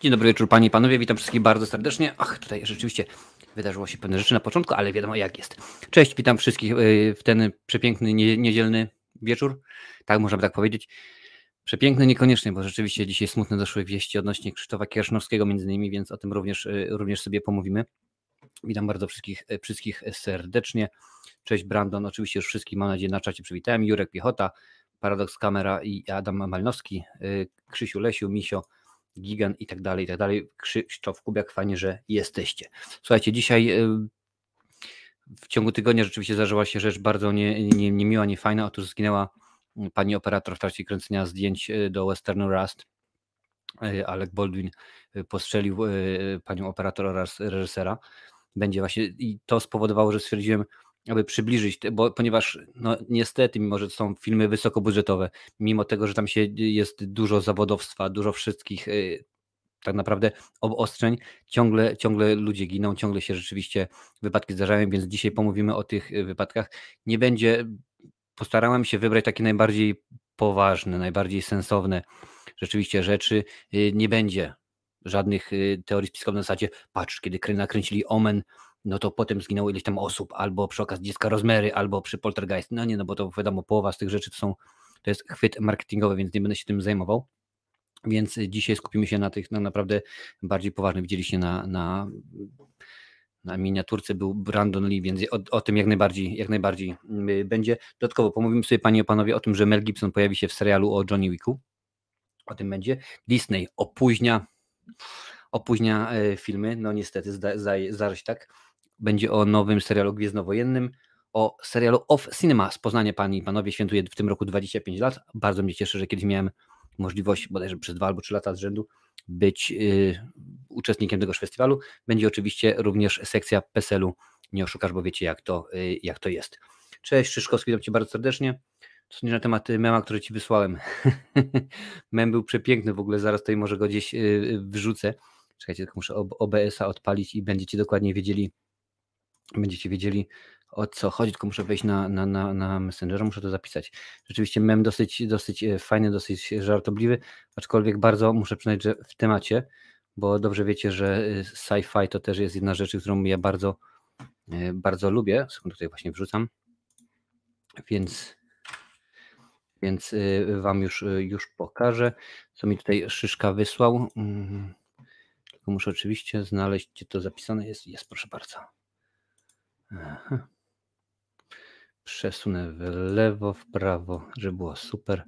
Dzień dobry wieczór Panie i Panowie, witam wszystkich bardzo serdecznie. Ach, tutaj rzeczywiście wydarzyło się pewne rzeczy na początku, ale wiadomo jak jest. Cześć, witam wszystkich y, w ten przepiękny, nie, niedzielny wieczór. Tak, można by tak powiedzieć. Przepiękny niekoniecznie, bo rzeczywiście dzisiaj smutne doszły wieści odnośnie Krzysztofa Kiersznowskiego między innymi, więc o tym również, y, również sobie pomówimy. Witam bardzo wszystkich, y, wszystkich serdecznie. Cześć Brandon, oczywiście już wszystkich mam nadzieję na czacie przywitałem. Jurek Piechota, Paradoks Kamera i Adam Malnowski, Krzysiu Lesiu, Misio, Gigan i tak dalej, i tak dalej. Krzysztof Kubiak, fajnie, że jesteście. Słuchajcie, dzisiaj y, w ciągu tygodnia rzeczywiście zdarzyła się rzecz bardzo nie, nie, niemiła, niefajna. Otóż zginęła pani operator w trakcie kręcenia zdjęć y, do Westernu Rust. Y, Alec Baldwin postrzelił panią operator oraz reżysera. Będzie właśnie i to spowodowało, że stwierdziłem, aby przybliżyć, bo ponieważ no, niestety, mimo że to są filmy wysokobudżetowe, mimo tego, że tam się jest dużo zawodowstwa, dużo wszystkich y, tak naprawdę obostrzeń, ciągle, ciągle ludzie giną, ciągle się rzeczywiście wypadki zdarzają, więc dzisiaj pomówimy o tych y, wypadkach. Nie będzie, postarałem się wybrać takie najbardziej poważne, najbardziej sensowne rzeczywiście rzeczy. Y, nie będzie żadnych teorii spiskowych na zasadzie, patrz, kiedy nakręcili Omen, no to potem zginęło ileś tam osób, albo przy okazji dziecka Rozmery, albo przy Poltergeist. No nie, no bo to wiadomo, połowa z tych rzeczy to są, to jest chwyt marketingowy, więc nie będę się tym zajmował. Więc dzisiaj skupimy się na tych no, naprawdę bardziej poważnych. Widzieliście na, na, na miniaturce był Brandon Lee, więc o, o, tym jak najbardziej, jak najbardziej y, będzie. Dodatkowo pomówimy sobie Panie i Panowie o tym, że Mel Gibson pojawi się w serialu o Johnny Wicku. O tym będzie. Disney opóźnia opóźnia e, filmy, no niestety zdarza się tak będzie o nowym serialu Gwiezdnowojennym, o serialu Off Cinema z Poznania Pani i Panowie świętuje w tym roku 25 lat. Bardzo mnie cieszy, że kiedyś miałem możliwość, bodajże przez dwa albo trzy lata z rzędu, być yy, uczestnikiem tegoż festiwalu. Będzie oczywiście również sekcja PESEL-u. Nie oszukasz, bo wiecie jak to, yy, jak to jest. Cześć Szyszkowski, witam Cię bardzo serdecznie. To nie na temat mema, który Ci wysłałem. Mem był przepiękny w ogóle, zaraz tutaj może go gdzieś yy, wrzucę. Czekajcie, tylko muszę OBS-a odpalić i będziecie dokładnie wiedzieli, będziecie wiedzieli o co chodzi, tylko muszę wejść na, na, na, na Messengera, muszę to zapisać. Rzeczywiście mem dosyć, dosyć e, fajny, dosyć żartobliwy, aczkolwiek bardzo muszę przyznać, że w temacie, bo dobrze wiecie, że e, sci-fi to też jest jedna rzecz, którą ja bardzo, e, bardzo lubię. Sekund tutaj właśnie wrzucam. Więc, więc wam już, już pokażę, co mi tutaj Szyszka wysłał. Mm, tylko muszę oczywiście znaleźć, gdzie to zapisane jest. Jest, proszę bardzo. Przesunę w lewo, w prawo, żeby było super.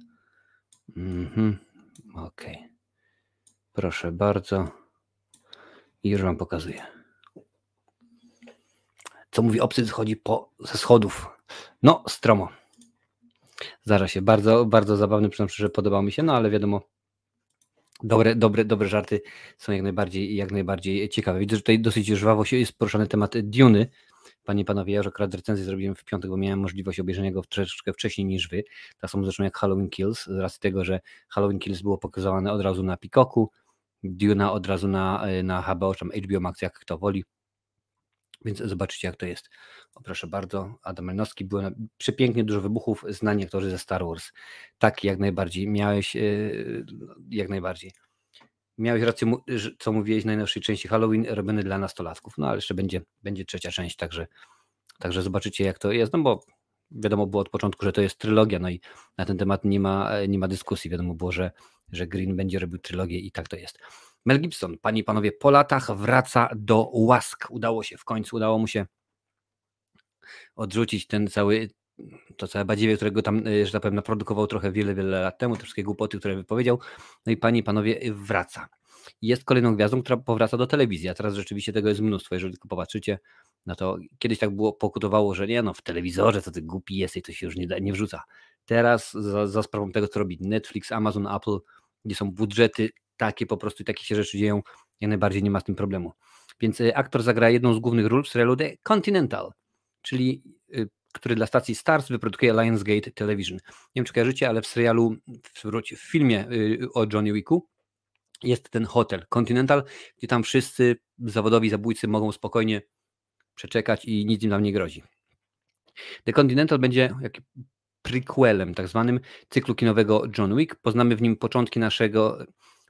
Mhm. Ok. Proszę bardzo. I już Wam pokazuję. Co mówi obcy, schodzi po, ze schodów. No, stromo. Zdarza się. Bardzo, bardzo zabawny, przynajmniej, że podobał mi się, no ale wiadomo, dobre, dobre, dobre żarty są jak najbardziej, jak najbardziej ciekawe. Widzę, że tutaj dosyć żwawo się jest poruszany temat Duny. Panie i panowie, ja już akurat recenzję zrobiłem w piątek, bo miałem możliwość obejrzenia go troszeczkę wcześniej niż wy. Tak samo zresztą jak Halloween Kills, z racji tego, że Halloween Kills było pokazywane od razu na Peacocku, Duna od razu na, na HBO, czy HBO Max, jak kto woli. Więc zobaczycie, jak to jest. O, proszę bardzo, Adam Melnowski, było przepięknie dużo wybuchów, znani aktorzy ze Star Wars. Tak, jak najbardziej. Miałeś, yy, jak najbardziej miałeś rację, co mówiłeś w najnowszej części Halloween, robiony dla nastolatków, no ale jeszcze będzie, będzie trzecia część, także, także zobaczycie jak to jest, no bo wiadomo było od początku, że to jest trylogia, no i na ten temat nie ma, nie ma dyskusji, wiadomo było, że, że Green będzie robił trylogię i tak to jest. Mel Gibson, panie i panowie, po latach wraca do łask, udało się w końcu, udało mu się odrzucić ten cały, to całe badziewie, którego tam, e, że tak powiem, naprodukował trochę wiele, wiele lat temu, te wszystkie głupoty, które wypowiedział. No i panie i panowie, wraca. Jest kolejną gwiazdą, która powraca do telewizji, a teraz rzeczywiście tego jest mnóstwo. Jeżeli tylko popatrzycie, no to kiedyś tak było, pokutowało, że nie no, w telewizorze co ty głupi jesteś, to się już nie, da, nie wrzuca. Teraz za, za sprawą tego, co robi Netflix, Amazon, Apple, gdzie są budżety takie po prostu i takie się rzeczy dzieją, jak najbardziej nie ma z tym problemu. Więc e, aktor zagra jedną z głównych ról w serialu The Continental, czyli y, który dla stacji Stars wyprodukuje Lionsgate Television. Nie wiem, czy kojarzycie, ale w serialu, w, w filmie y, o Johnny Wicku jest ten hotel Continental, gdzie tam wszyscy zawodowi zabójcy mogą spokojnie przeczekać i nic im tam nie grozi. The Continental będzie jak prequelem, tak zwanym cyklu kinowego John Wick. Poznamy w nim początki naszego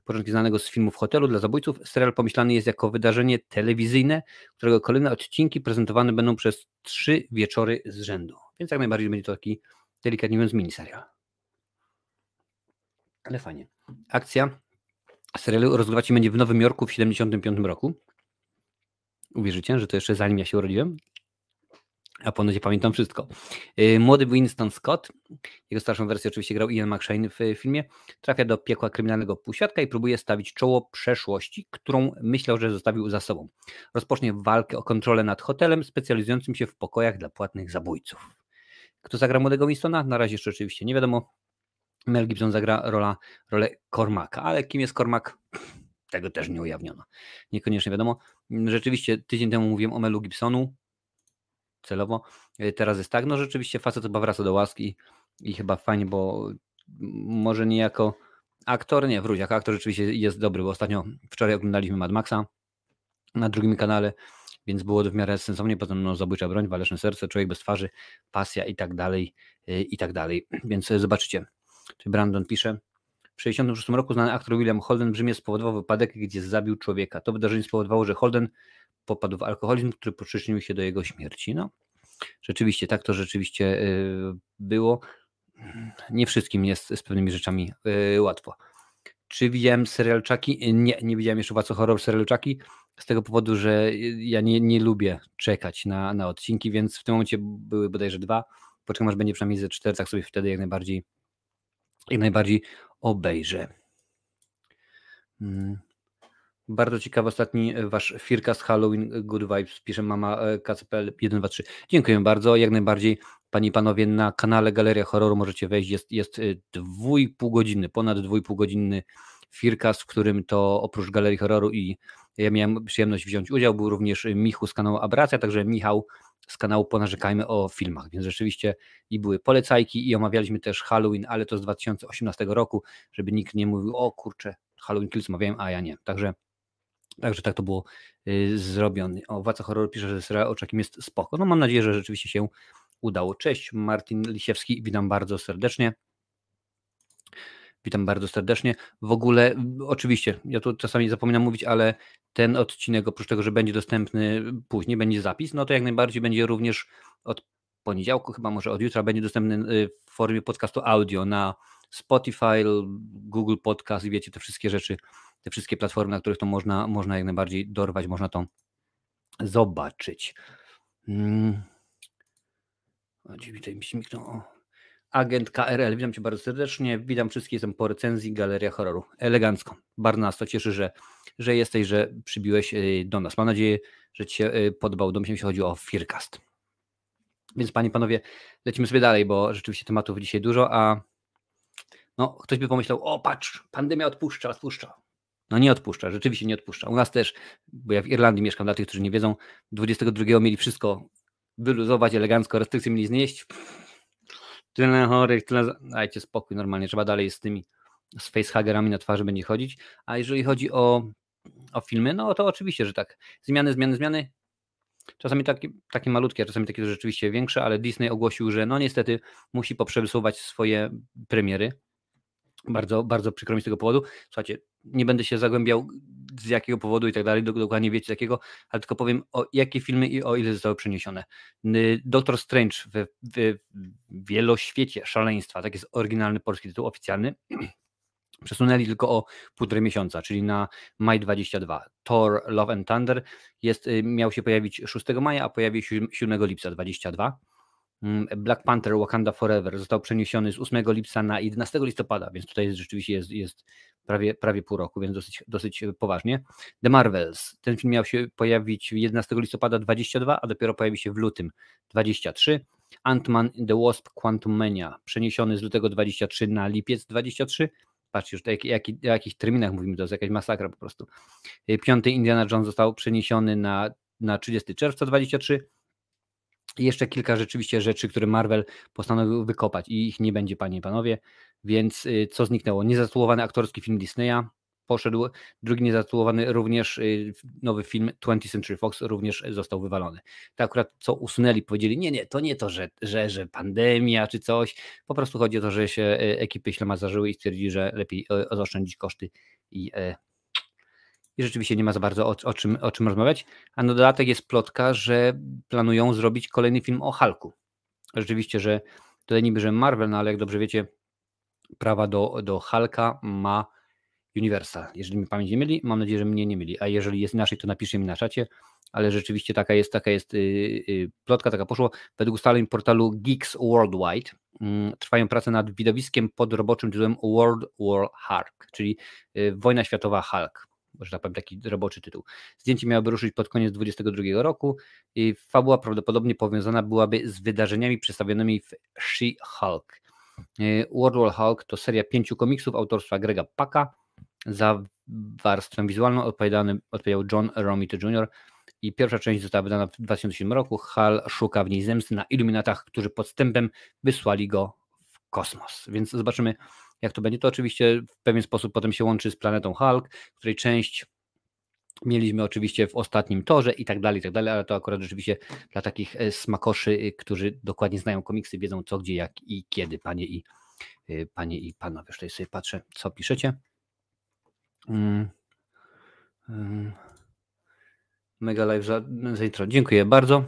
początki znanego z filmów Hotelu dla zabójców, serial pomyślany jest jako wydarzenie telewizyjne, którego kolejne odcinki prezentowane będą przez trzy wieczory z rzędu. Więc jak najbardziej będzie to taki, delikatnie mówiąc, miniserial. Ale fajnie. Akcja serialu rozgrywać się będzie w Nowym Jorku w 1975 roku. Uwierzycie, że to jeszcze zanim ja się urodziłem? A ponoć pamiętam wszystko. Y, młody Winston Scott, jego starszą wersję oczywiście grał Ian McShane w filmie, trafia do piekła kryminalnego półświadka i próbuje stawić czoło przeszłości, którą myślał, że zostawił za sobą. Rozpocznie walkę o kontrolę nad hotelem specjalizującym się w pokojach dla płatnych zabójców. Kto zagra młodego Winstona? Na razie jeszcze oczywiście nie wiadomo. Mel Gibson zagra rola, rolę Cormaca, ale kim jest Cormac? Tego też nie ujawniono. Niekoniecznie wiadomo. Rzeczywiście tydzień temu mówiłem o Melu Gibsonu, celowo. E, teraz jest tak, no rzeczywiście facet chyba wraca do łaski i chyba fajnie, bo może nie jako aktor, nie, wróć, jako aktor rzeczywiście jest dobry, bo ostatnio wczoraj oglądaliśmy Mad Maxa na drugim kanale, więc było to w miarę sensownie, potem no, zabójcza broń, waleczne serce, człowiek bez twarzy, pasja i tak dalej, e, i tak dalej, więc zobaczycie. Czy Brandon pisze, w 1966 roku znany aktor William Holden w spowodował wypadek, gdzie zabił człowieka. To wydarzenie spowodowało, że Holden popadł w alkoholizm, który przyczynił się do jego śmierci. No, rzeczywiście, tak to rzeczywiście y, było. Nie wszystkim jest z pewnymi rzeczami y, łatwo. Czy widziałem serial Chucky? Nie, nie widziałem jeszcze What's Horror serialu Chucky, z tego powodu, że ja nie, nie lubię czekać na, na odcinki, więc w tym momencie były bodajże dwa. Poczekam aż będzie przynajmniej ze cztery, tak sobie wtedy jak najbardziej jak najbardziej obejrzę. Hmm. Bardzo ciekawy ostatni e, wasz firka z Halloween e, Good Vibes, pisze mama e, KCPL 123. Dziękuję bardzo, jak najbardziej Panie i Panowie na kanale Galeria Horroru możecie wejść, jest, jest godziny, ponad dwójpół godzinny firkas, w którym to oprócz Galerii Horroru i ja miałem przyjemność wziąć udział, był również Michu z kanału Abracja, także Michał z kanału Ponarzekajmy o filmach, więc rzeczywiście i były polecajki i omawialiśmy też Halloween, ale to z 2018 roku, żeby nikt nie mówił, o kurczę, Halloween Kills omawiałem, a ja nie. Także Także tak to było y, zrobione. O, Waca Horror pisze, że serial Oczakim jest spoko. No mam nadzieję, że rzeczywiście się udało. Cześć, Martin Lisiewski, witam bardzo serdecznie. Witam bardzo serdecznie. W ogóle, oczywiście, ja tu czasami zapominam mówić, ale ten odcinek, oprócz tego, że będzie dostępny później, będzie zapis, no to jak najbardziej będzie również od poniedziałku, chyba może od jutra, będzie dostępny y, w formie podcastu audio na Spotify, Google Podcast i wiecie, te wszystkie rzeczy te wszystkie platformy, na których to można, można jak najbardziej dorwać, można to zobaczyć. Hmm. O, tutaj mi śmiknął. Agent KRL, witam Cię bardzo serdecznie. Witam wszystkich, jestem po recenzji Galeria Horroru. Elegancko. Bardzo nas to cieszy, że, że jesteś, że przybiłeś y, do nas. Mam nadzieję, że Ci się y, podobał. Domyślam się chodzi o Fircast. Więc Panie Panowie, lecimy sobie dalej, bo rzeczywiście tematów dzisiaj dużo, a no, ktoś by pomyślał, o patrz, pandemia odpuszcza, odpuszcza. No nie odpuszcza, rzeczywiście nie odpuszcza. U nas też, bo ja w Irlandii mieszkam, dla tych, którzy nie wiedzą, 22 mieli wszystko wyluzować elegancko, restrykcje mieli znieść. Tyle chorych, tyle... Dajcie spokój, normalnie trzeba dalej z tymi z facehagerami na twarzy będzie chodzić. A jeżeli chodzi o, o filmy, no to oczywiście, że tak. Zmiany, zmiany, zmiany. Czasami takie, takie malutkie, a czasami takie rzeczywiście większe, ale Disney ogłosił, że no niestety musi poprzesuwać swoje premiery bardzo, bardzo przykro mi z tego powodu. Słuchajcie, nie będę się zagłębiał z jakiego powodu i tak dalej, dokładnie wiecie jakiego, ale tylko powiem o jakie filmy i o ile zostały przeniesione. Doctor Strange w, w wieloświecie szaleństwa, tak jest oryginalny polski tytuł oficjalny, przesunęli tylko o półtorej miesiąca, czyli na maj 22. Thor Love and Thunder jest, y, miał się pojawić 6 maja, a pojawi się 7 lipca 22. Mm, Black Panther Wakanda Forever został przeniesiony z 8 lipca na 11 listopada, więc tutaj rzeczywiście jest, jest prawie, prawie pół roku, więc dosyć, dosyć poważnie. The Marvels, ten film miał się pojawić 11 listopada 22, a dopiero pojawi się w lutym 23. Ant-Man The Wasp Quantum Mania przeniesiony z lutego 23 na lipiec 23. Patrzcie, już o jakich, jakich terminach mówimy, to jest jakaś masakra po prostu. Piąty Indiana Jones został przeniesiony na, na 30 czerwca 23 jeszcze kilka rzeczywiście rzeczy, które Marvel postanowił wykopać i ich nie będzie, panie i panowie. Więc y, co zniknęło? Niezatulowany aktorski film Disneya poszedł, drugi niezatulowany również y, nowy film 20th Century Fox również został wywalony. Tak akurat co usunęli, powiedzieli, nie, nie, to nie to, że, że, że pandemia czy coś, po prostu chodzi o to, że się y, ekipy ślema zażyły i stwierdzili, że lepiej zaoszczędzić koszty i, i rzeczywiście nie ma za bardzo o, o, czym, o czym rozmawiać. A na dodatek jest plotka, że planują zrobić kolejny film o Hulku. Rzeczywiście, że tutaj niby, że Marvel, no ale jak dobrze wiecie, prawa do, do Hulka ma Universal. Jeżeli mi pamięć nie myli, mam nadzieję, że mnie nie myli. A jeżeli jest inaczej, to napiszcie mi na czacie. Ale rzeczywiście taka jest, taka jest yy, yy, plotka, taka poszło. Według ustaleń portalu Geeks Worldwide yy, trwają prace nad widowiskiem pod roboczym tytułem World War Hulk, czyli y, Wojna Światowa Hulk. Może tak powiem, taki roboczy tytuł. Zdjęcie miałoby ruszyć pod koniec 2022 roku i fabuła prawdopodobnie powiązana byłaby z wydarzeniami przedstawionymi w She-Hulk. Y, World Hulk to seria pięciu komiksów autorstwa Grega Paka, za warstwę wizualną odpowiedział John Romita Jr. I pierwsza część została wydana w 2007 roku. Hal szuka w niej zemsty na iluminatach, którzy podstępem wysłali go w kosmos. Więc zobaczymy, jak to będzie. To oczywiście w pewien sposób potem się łączy z planetą Hulk, której część mieliśmy oczywiście w ostatnim torze i tak dalej, i tak dalej, ale to akurat rzeczywiście dla takich e, smakoszy, y, którzy dokładnie znają komiksy, wiedzą co, gdzie, jak i kiedy, panie i, y, panie i panowie. Tutaj sobie patrzę, co piszecie. Mm. Mm. Mega live za, za intro. Dziękuję bardzo.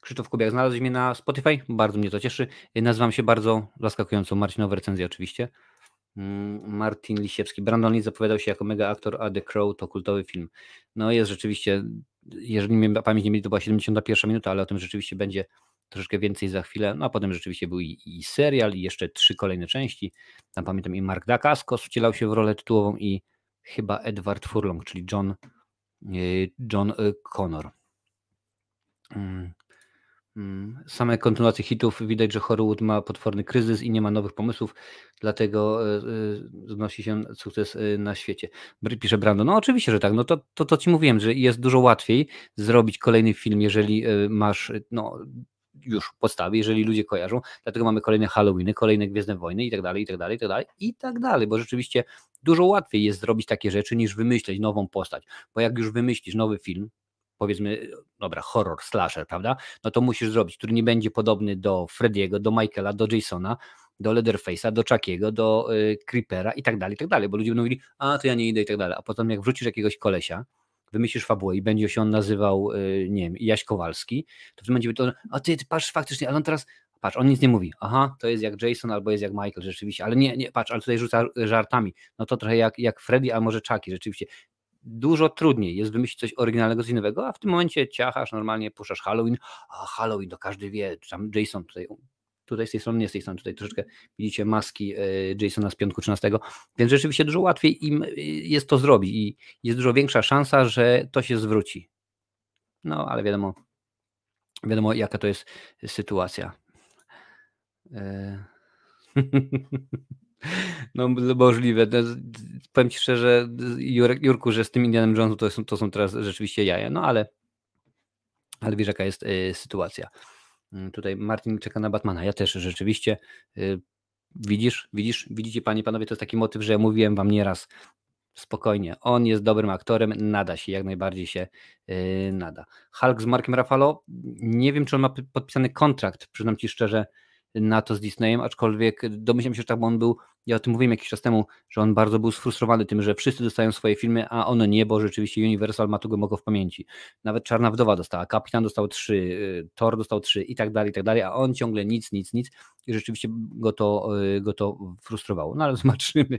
Krzysztof Kubiak znalazł mnie na Spotify. Bardzo mnie to cieszy. Nazywam się bardzo zaskakująco Marcinowe recenzje oczywiście. Mm, Martin Lisiewski. Brandon Lee zapowiadał się jako mega aktor, a The Crow to kultowy film. No jest rzeczywiście, jeżeli mnie pamięć nie mieli, to była 71 minuta, ale o tym rzeczywiście będzie troszeczkę więcej za chwilę. No a potem rzeczywiście był i, i serial, i jeszcze trzy kolejne części. Tam pamiętam i Mark Dacascos wcielał się w rolę tytułową i chyba Edward Furlong, czyli John, y, John y, Connor. Mm, mm, same kontynuacje hitów widać, że Hollywood ma potworny kryzys i nie ma nowych pomysłów, dlatego y, znosi się sukces na świecie. Pisze Brandon. No oczywiście, że tak. No to, to, to ci mówiłem, że jest dużo łatwiej zrobić kolejny film, jeżeli masz no, już podstawy, jeżeli ludzie kojarzą, dlatego mamy kolejne Halloweeny, kolejne Gwiezdne Wojny i tak dalej, i tak dalej, i tak dalej, i tak dalej, bo rzeczywiście dużo łatwiej jest zrobić takie rzeczy niż wymyśleć nową postać, bo jak już wymyślisz nowy film, powiedzmy, dobra, horror, slasher, prawda, no to musisz zrobić, który nie będzie podobny do Frediego, do Michaela, do Jasona, do Leatherface'a, do Chuckiego, do y, Creepera i tak dalej, i tak dalej, bo ludzie będą mówili, a to ja nie idę i tak dalej, a potem jak wrzucisz jakiegoś kolesia, wymyślisz fabułę i będzie się on nazywał, y, nie wiem, Jaś Kowalski, to w tym momencie to, a ty, ty patrz faktycznie, ale on teraz, patrz, on nic nie mówi, aha, to jest jak Jason albo jest jak Michael rzeczywiście, ale nie, nie, patrz, ale tutaj rzuca żartami, no to trochę jak, jak Freddy, a może Chucky rzeczywiście. Dużo trudniej jest wymyślić coś oryginalnego, coś nowego, a w tym momencie ciachasz, normalnie puszczasz Halloween, a Halloween, to każdy wie, tam Jason tutaj tutaj z tej strony, nie z tej strony, tutaj troszeczkę widzicie maski e, Jasona z piątku 13, więc rzeczywiście dużo łatwiej im e, jest to zrobić i jest dużo większa szansa, że to się zwróci. No, ale wiadomo, wiadomo jaka to jest sytuacja. E, no możliwe. Powiem Ci szczerze, Jurku, że z tym Indianem Jonesem to są, to są teraz rzeczywiście jaja, no ale, ale wiesz jaka jest sytuacja. Mm, tutaj Martin czeka na Batmana. Ja też rzeczywiście. Y, widzisz, widzisz, widzicie panie, panowie, to jest taki motyw, że ja mówiłem wam nieraz, spokojnie, on jest dobrym aktorem, nada się, jak najbardziej się yy, nada. Hulk z Markiem Rafalo, nie wiem, czy on ma podpisany kontrakt, przyznam ci szczerze, na to z Disneyem, aczkolwiek domyślam się, że tak, bo on był, ja o tym mówiłem jakiś czas temu, że on bardzo był sfrustrowany tym, że wszyscy dostają swoje filmy, a one nie, bo rzeczywiście Universal ma to głęboko w pamięci. Nawet Czarna Wdowa dostała, Kapitan dostał trzy, y, Thor dostał trzy i tak dalej, i tak dalej, a on ciągle nic, nic, nic i rzeczywiście go to, y, go to frustrowało. No ale zobaczymy,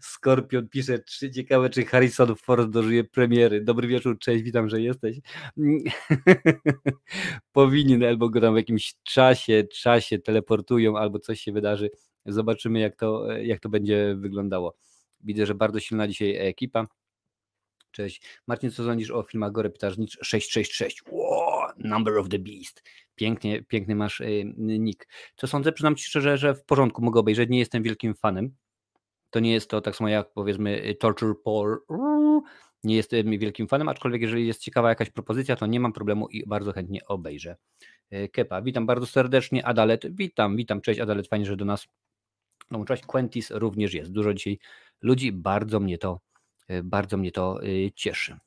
Skorpion pisze, trzy ciekawe, czy Harrison Ford dożyje premiery. Dobry wieczór, cześć, witam, że jesteś. Powinien, albo go tam w jakimś czasie, czasie teleportują, albo coś się wydarzy. Zobaczymy, jak to, jak to będzie wyglądało. Widzę, że bardzo silna dzisiaj ekipa. Cześć. Marcin, co sądzisz o filmach Gore Pytażnicz 666? Wow, number of the Beast. Pięknie, piękny masz y, nick. Co sądzę? Przyznam Ci szczerze, że w porządku mogę obejrzeć. Nie jestem wielkim fanem to nie jest to tak samo jak powiedzmy y, Torture Porn. Nie jestem wielkim fanem, aczkolwiek jeżeli jest ciekawa jakaś propozycja, to nie mam problemu i bardzo chętnie obejrzę. Y, Kepa, witam bardzo serdecznie. Adalet, witam, witam, cześć Adalet, fajnie, że do nas dołączyłaś. Quentis również jest. Dużo dzisiaj ludzi, bardzo mnie to, y, bardzo mnie to cieszy.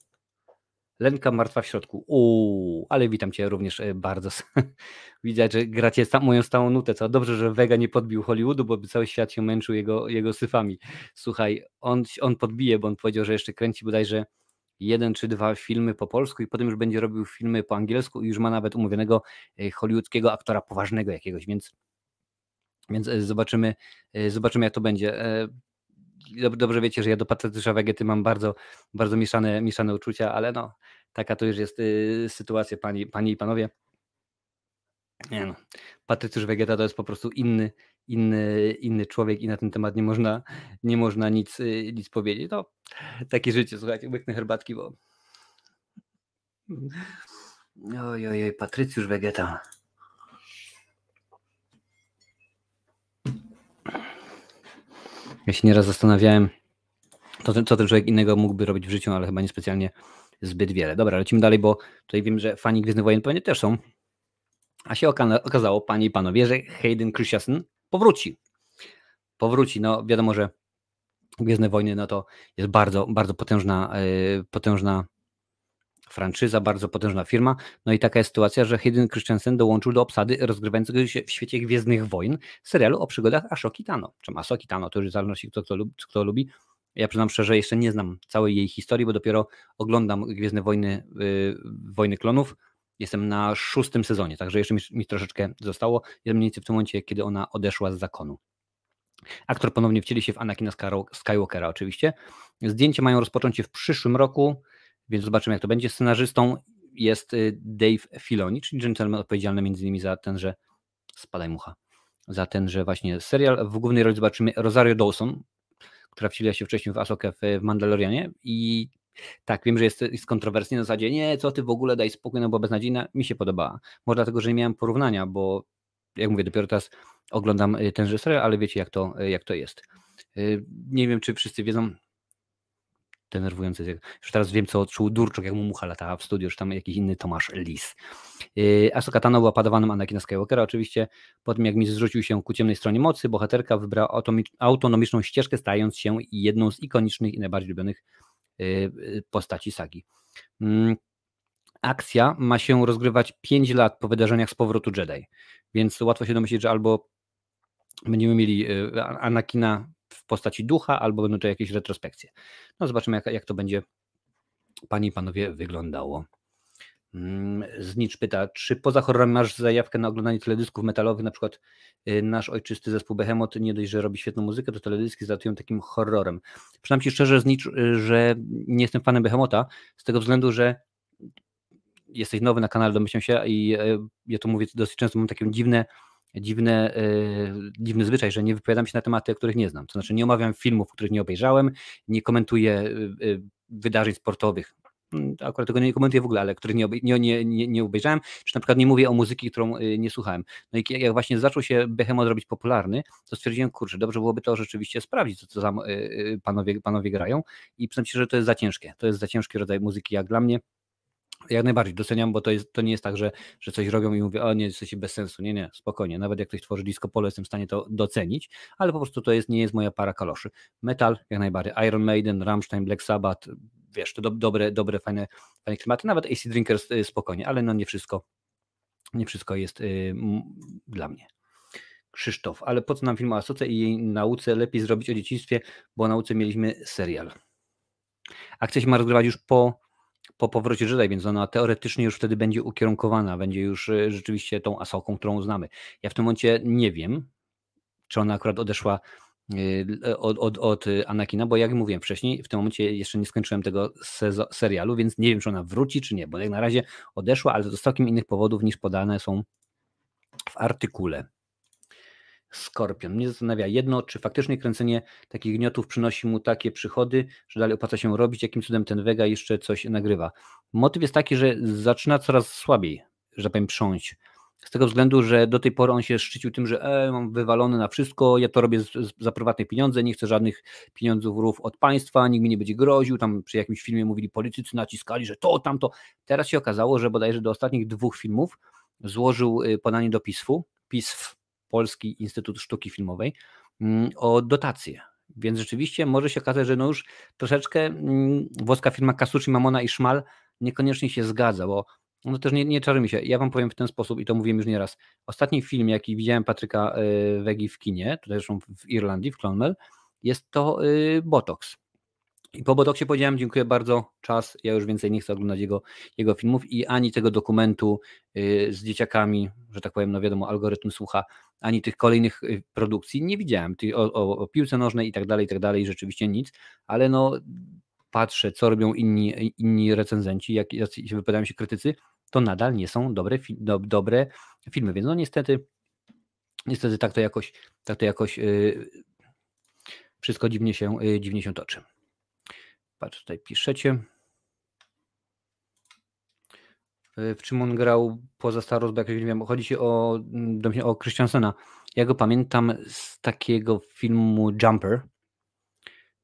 Lenka martwa w środku. Uuu, ale witam Cię również e, bardzo. Widzę, że gracie moją stałą nutę. Co dobrze, że Vega nie podbił Hollywoodu, bo by cały świat się męczył jego, jego syfami. Słuchaj, on, on podbije, bo on powiedział, że jeszcze kręci bodajże jeden czy dwa filmy po polsku i potem już będzie robił filmy po angielsku i już ma nawet umówionego e, hollywoodzkiego aktora poważnego jakiegoś, więc, więc e, zobaczymy, zobaczymy jak to będzie dobrze wiecie, że ja do Patrycza Wegety mam bardzo, bardzo mieszane, mieszane uczucia, ale no, taka to już jest y, sytuacja, pani, panie i panowie. Nie no, Patrycjusz Wegeta to jest po prostu inny, inny, inny człowiek i na ten temat nie można, nie można nic, y, nic powiedzieć. No, takie życie, słuchajcie, łyknę herbatki, bo... Oj, oj, oj, Patrycjusz Wegeta. Ja się nieraz zastanawiałem, to, co ten człowiek innego mógłby robić w życiu, ale chyba niespecjalnie zbyt wiele. Dobra, lecimy dalej, bo tutaj wiem, że fani Gwiezdnych Wojen pewnie też są. A się okazało, panie i panowie, że Hayden Christensen powróci. Powróci, no wiadomo, że Gwiezdne Wojny no to jest bardzo, bardzo potężna, yy, potężna franczyza, bardzo potężna firma. No i taka jest sytuacja, że Hayden Christensen dołączył do obsady rozgrywającego się w świecie Gwiezdnych Wojen serialu o przygodach Ashoki Tano. Czy Asoki Tano, to już w zależności kto, kto, kto lubi. Ja przyznam szczerze, jeszcze nie znam całej jej historii, bo dopiero oglądam Gwiezdne Wojny, yy, Wojny Klonów. Jestem na szóstym sezonie, także jeszcze mi, mi troszeczkę zostało. Jest mniej więcej w tym momencie, kiedy ona odeszła z zakonu. Aktor ponownie wcieli się w Anakina Skywalkera oczywiście. Zdjęcia mają rozpocząć się w przyszłym roku więc zobaczymy jak to będzie. Scenarzystą jest y, Dave Filoni, czyli gentleman odpowiedzialny innymi za tenże, spadaj mucha, za że właśnie serial. W głównej roli zobaczymy Rosario Dawson, która wcieliła się wcześniej w Asokę w Mandalorianie i tak, wiem, że jest, jest kontrowersji na zasadzie, nie, co ty w ogóle, daj spokój, no bo beznadziejna, mi się podobała. Może dlatego, że nie miałem porównania, bo jak mówię, dopiero teraz oglądam y, tenże serial, ale wiecie jak to, y, jak to jest. Nie wiem, czy wszyscy wiedzą, denerwujące. Już teraz wiem, co odczuł Durczok, jak mu mucha latała w studiu, już tam jakiś inny Tomasz Lis. Yy, Ahsoka Tano była padawanym Anakina Skywalkera. Oczywiście po tym, jak mi zrzucił się ku ciemnej stronie mocy, bohaterka wybrała autonomiczną ścieżkę, stając się jedną z ikonicznych i najbardziej lubionych yy, postaci sagi. Mm, akcja ma się rozgrywać 5 lat po wydarzeniach z powrotu Jedi, więc łatwo się domyślić, że albo będziemy mieli yy, Anakina w postaci ducha, albo będą to jakieś retrospekcje. No zobaczymy, jak, jak to będzie, panie i panowie, wyglądało. Mm, Znicz pyta, czy poza horrorem masz zajawkę na oglądanie teledysków metalowych, na przykład y, nasz ojczysty zespół Behemoth nie dość, że robi świetną muzykę, to teledyski zatują takim horrorem. Przynajmniej szczerze, Znicz, y, że nie jestem fanem Behemota, z tego względu, że jesteś nowy na kanale, domyślam się i y, ja to mówię dosyć często, mam takie dziwne dziwne, yy, dziwny zwyczaj, że nie wypowiadam się na tematy, których nie znam. To znaczy nie omawiam filmów, których nie obejrzałem, nie komentuję yy, wydarzeń sportowych. Hmm, akurat tego nie komentuję w ogóle, ale których nie, nie, nie, nie obejrzałem, czy na przykład nie mówię o muzyki, którą nie słuchałem. No i jak właśnie zaczął się Behemoth robić popularny, to stwierdziłem, kurczę, dobrze byłoby to rzeczywiście sprawdzić, co, co tam panowie, panowie grają i przyznam się, że to jest za ciężkie. To jest za ciężki rodzaj muzyki jak dla mnie jak najbardziej doceniam, bo to, jest, to nie jest tak, że, że coś robią i mówię, o nie, jesteście bez sensu. Nie, nie, spokojnie. Nawet jak ktoś tworzy disco polo, jestem w stanie to docenić, ale po prostu to jest, nie jest moja para kaloszy. Metal, jak najbardziej. Iron Maiden, Rammstein, Black Sabbath, wiesz, to do, dobre, dobre, fajne, fajne klimaty. Nawet AC Drinkers y, spokojnie, ale no nie wszystko, nie wszystko jest y, dla mnie. Krzysztof, ale po co nam film o Asoce i jej nauce? Lepiej zrobić o dzieciństwie, bo o nauce mieliśmy serial. Akcja się ma rozgrywać już po po powrocie Jedi, więc ona teoretycznie już wtedy będzie ukierunkowana, będzie już e, rzeczywiście tą Asoką, którą znamy. Ja w tym momencie nie wiem, czy ona akurat odeszła e, od, od, od Anakina, bo jak mówiłem wcześniej, w tym momencie jeszcze nie skończyłem tego serialu, więc nie wiem, czy ona wróci, czy nie, bo jak na razie odeszła, ale to z całkiem innych powodów niż podane są w artykule. Skorpion. Mnie zastanawia jedno, czy faktycznie kręcenie takich gniotów przynosi mu takie przychody, że dalej opłaca się robić, jakim cudem ten Vega jeszcze coś nagrywa. Motyw jest taki, że zaczyna coraz słabiej, że powiem, prząć. Z tego względu, że do tej pory on się szczycił tym, że e, mam wywalony na wszystko, ja to robię z, z, za prywatne pieniądze, nie chcę żadnych pieniądzów od państwa, nikt mi nie będzie groził. Tam przy jakimś filmie mówili politycy, naciskali, że to, tamto. Teraz się okazało, że bodajże do ostatnich dwóch filmów złożył y, podanie do PISF-u, PISF, Polski Instytut Sztuki Filmowej mm, o dotacje. Więc rzeczywiście może się okazać, że no już troszeczkę mm, włoska firma Kasucci, Mamona i Szmal niekoniecznie się zgadza, bo no też nie, nie czarujmy się. Ja wam powiem w ten sposób i to mówiłem już nieraz. Ostatni film, jaki widziałem Patryka y, Wegi w kinie, tutaj zresztą w Irlandii, w Clonmel, jest to y, Botox. I po Botoxie powiedziałem, dziękuję bardzo, czas, ja już więcej nie chcę oglądać jego, jego filmów i ani tego dokumentu y, z dzieciakami, że tak powiem, no wiadomo, algorytm słucha, ani tych kolejnych y, produkcji nie widziałem, o, o, o piłce nożnej i tak dalej, i tak dalej, rzeczywiście nic, ale no patrzę, co robią inni, inni recenzenci, jak, jak wypowiadają się krytycy, to nadal nie są dobre, do, dobre filmy, więc no niestety, niestety tak to jakoś, tak to jakoś yy, wszystko dziwnie się, dziwnie się toczy. Patrz, tutaj piszecie. W czym on grał poza Star Wars, nie wiem, chodzi się o, o Christiansena. Ja go pamiętam z takiego filmu Jumper.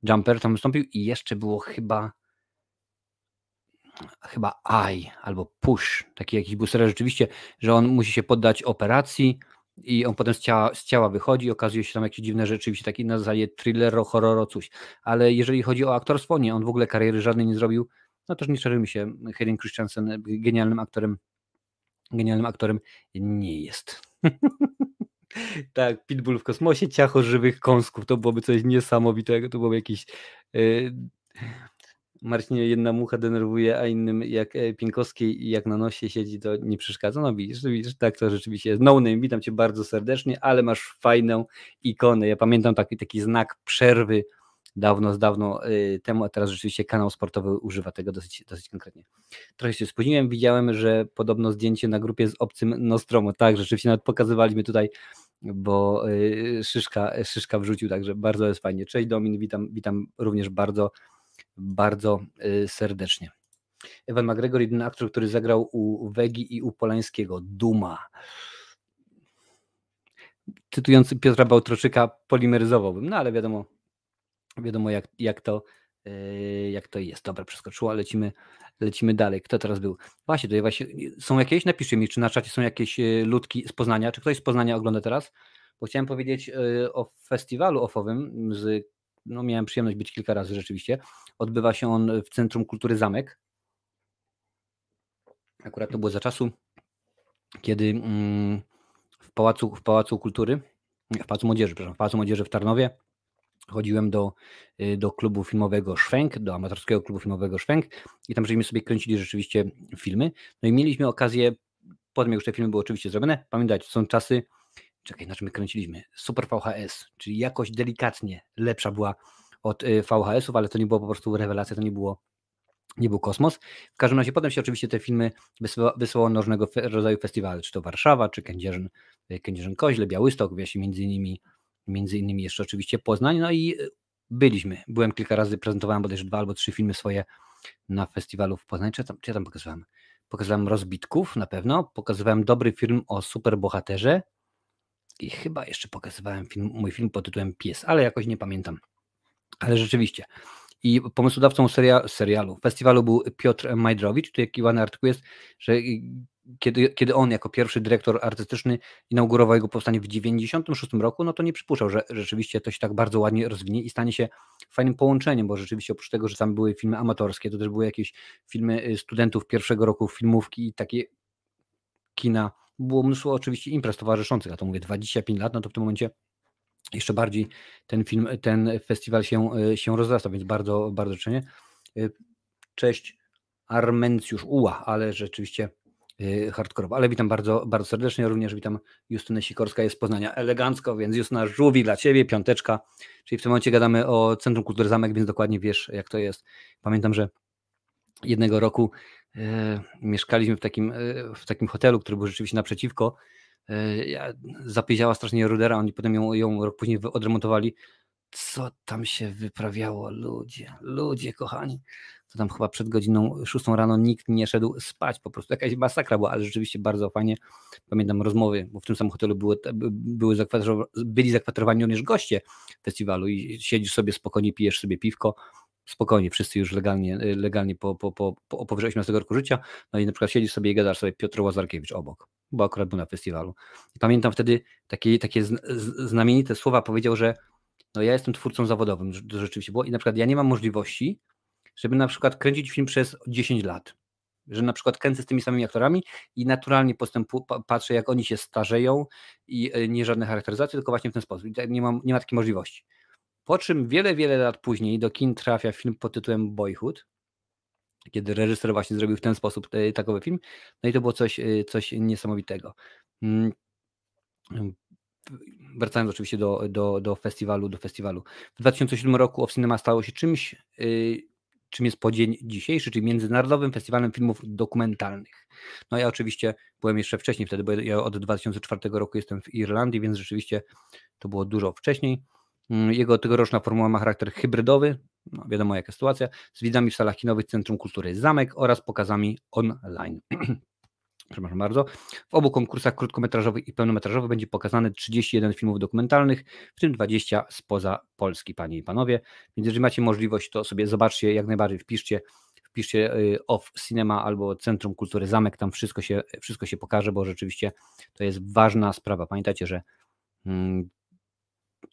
Jumper tam wystąpił i jeszcze było chyba chyba I albo Push, taki jakiś był serial rzeczywiście, że on musi się poddać operacji i on potem z ciała, z ciała wychodzi okazuje się tam jakieś dziwne rzeczy, rzeczywiście taki na zasadzie thrillero, horroro, coś. Ale jeżeli chodzi o aktorstwo, nie, on w ogóle kariery żadnej nie zrobił. No też nie czarujmy się, Hayden Christensen genialnym aktorem, genialnym aktorem nie jest. tak, Pitbull w kosmosie, ciacho żywych kąsków, to byłoby coś niesamowitego, to byłoby jakiś... Yy, Marcinie jedna mucha denerwuje, a innym jak e, Pienkowskiej i jak na nosie siedzi, to nie przeszkadza. No widzisz, widzisz tak to rzeczywiście jest. No name, witam Cię bardzo serdecznie, ale masz fajną ikonę. Ja pamiętam taki, taki znak przerwy dawno, z dawno y, temu, a teraz rzeczywiście kanał sportowy używa tego dosyć, dosyć konkretnie. Trochę się spóźniłem, widziałem, że podobno zdjęcie na grupie z obcym Nostromo, tak, rzeczywiście nawet pokazywaliśmy tutaj, bo y, Szyszka, Szyszka wrzucił, także bardzo jest fajnie. Cześć Domin, witam, witam również bardzo bardzo y, serdecznie. Ewan McGregor, jedyny aktor, który zagrał u Wegi i u Polańskiego. Duma. Cytując Piotra Bałtroczyka, polimeryzowałbym, no ale wiadomo, wiadomo jak, jak, to, y, jak to jest. Dobra, przeskoczyło, lecimy, lecimy dalej. Kto teraz był? Właśnie, tutaj właśnie są jakieś? Napiszcie mi, czy na czacie są jakieś y, ludki z Poznania, czy ktoś z Poznania ogląda teraz? Bo chciałem powiedzieć o festiwalu ofowym z no miałem przyjemność być kilka razy rzeczywiście. Odbywa się on w Centrum Kultury Zamek. Akurat to było za czasu, kiedy mm, w Pałacu, w Pałacu Kultury, w Pałacu Młodzieży, przepraszam, w Pałacu Młodzieży w Tarnowie chodziłem do, y, do klubu filmowego Szwęk, do amatorskiego klubu filmowego Szwęk i tam żeśmy sobie kręcili rzeczywiście filmy. No i mieliśmy okazję, potem jak już te filmy były oczywiście zrobione, pamiętajcie, są czasy, czekaj, na czym my kręciliśmy? Super VHS, czyli jakoś delikatnie lepsza była od y, VHS-ów, ale to nie było po prostu rewelacja, to nie było nie był kosmos. W każdym razie potem się oczywiście te filmy wysyłało na różnego rodzaju festiwale, czy to Warszawa, czy Kędzierzyn, y, Kędzierzyn Koźle, Białystok, wiesz, między innymi, między innymi jeszcze oczywiście Poznań, no i y, byliśmy. Byłem kilka razy, prezentowałem bodajże dwa albo trzy filmy swoje na festiwalu w Poznaniu. Czy tam, czy ja tam pokazywałem? Pokazywałem Rozbitków na pewno, pokazywałem dobry film o superbohaterze, i chyba jeszcze pokazywałem film, mój film pod tytułem Pies, ale jakoś nie pamiętam. Ale rzeczywiście. I pomysłodawcą seria, serialu, festiwalu był Piotr Majdrowicz. Tu jaki ładny artykuł jest, że kiedy, kiedy on jako pierwszy dyrektor artystyczny inaugurował jego powstanie w 1996 roku, no to nie przypuszczał, że rzeczywiście to się tak bardzo ładnie rozwinie i stanie się fajnym połączeniem, bo rzeczywiście oprócz tego, że tam były filmy amatorskie, to też były jakieś filmy y, studentów pierwszego roku filmówki i takie kina było mnóstwo oczywiście imprez towarzyszących, a to mówię 25 lat, no to w tym momencie jeszcze bardziej ten film, ten festiwal się, e, się rozrasta, więc bardzo, bardzo czynię. E, cześć Armencjusz Uła, ale rzeczywiście e, hardkorowo. Ale witam bardzo, bardzo serdecznie, również witam Justynę Sikorska jest z Poznania elegancko, więc Justyna żółwi dla Ciebie, piąteczka, czyli w tym momencie gadamy o Centrum Kultury Zamek, więc dokładnie wiesz jak to jest. Pamiętam, że jednego roku mieszkaliśmy w takim, e, w takim hotelu, który był rzeczywiście naprzeciwko. E, ja, zapiedziała strasznie rudera, oni potem ją, ją rok później odremontowali. Co tam się wyprawiało, ludzie, ludzie kochani. To tam chyba przed godziną 6 rano nikt nie szedł spać, po prostu jakaś masakra była, ale rzeczywiście bardzo fajnie. Pamiętam rozmowy, bo w tym samym hotelu były, były byli zakwaterowani również goście festiwalu i siedzisz sobie spokojnie, pijesz sobie piwko, spokojnie, wszyscy już legalnie, y, legalnie po, po, po, po powyżej 18 roku życia, no i na przykład siedzisz sobie i gadasz sobie Piotr Łazarkiewicz obok, bo akurat był na festiwalu. I pamiętam wtedy takie, takie znamienite słowa powiedział, że no ja jestem twórcą zawodowym, to rzeczywiście było i na przykład ja nie mam możliwości, żeby na przykład kręcić film przez 10 lat. że na przykład kręcę z tymi samymi aktorami i naturalnie postępu, patrzę, jak oni się starzeją i e, nie żadne charakteryzacje, tylko właśnie w ten sposób. Nie, mam, nie ma takiej możliwości. Po czym wiele, wiele lat później do kin trafia film pod tytułem Boyhood, kiedy reżyser właśnie zrobił w ten sposób e, takowy film. No i to było coś, e, coś niesamowitego. Mm, wracając oczywiście do, do, do festiwalu, do festiwalu. W 2007 roku Off Cinema stało się czymś, yy, czym jest po dzień dzisiejszy, czyli Międzynarodowym Festiwalem Filmów Dokumentalnych. No ja oczywiście byłem jeszcze wcześniej wtedy, bo ja od 2004 roku jestem w Irlandii, więc rzeczywiście to było dużo wcześniej. Mm, jego tegoroczna formuła ma charakter hybrydowy, no wiadomo jaka sytuacja, z widzami w salach kinowych Centrum Kultury Zamek oraz pokazami online. przepraszam bardzo. W obu konkursach krótkometrażowych i pełnometrażowych będzie pokazane 31 filmów dokumentalnych, w tym 20 spoza Polski, panie i panowie. Więc jeżeli macie możliwość, to sobie zobaczcie, jak najbardziej wpiszcie, wpiszcie y, Off Cinema albo Centrum Kultury Zamek, tam wszystko się, wszystko się pokaże, bo rzeczywiście to jest ważna sprawa. Pamiętajcie, że mm,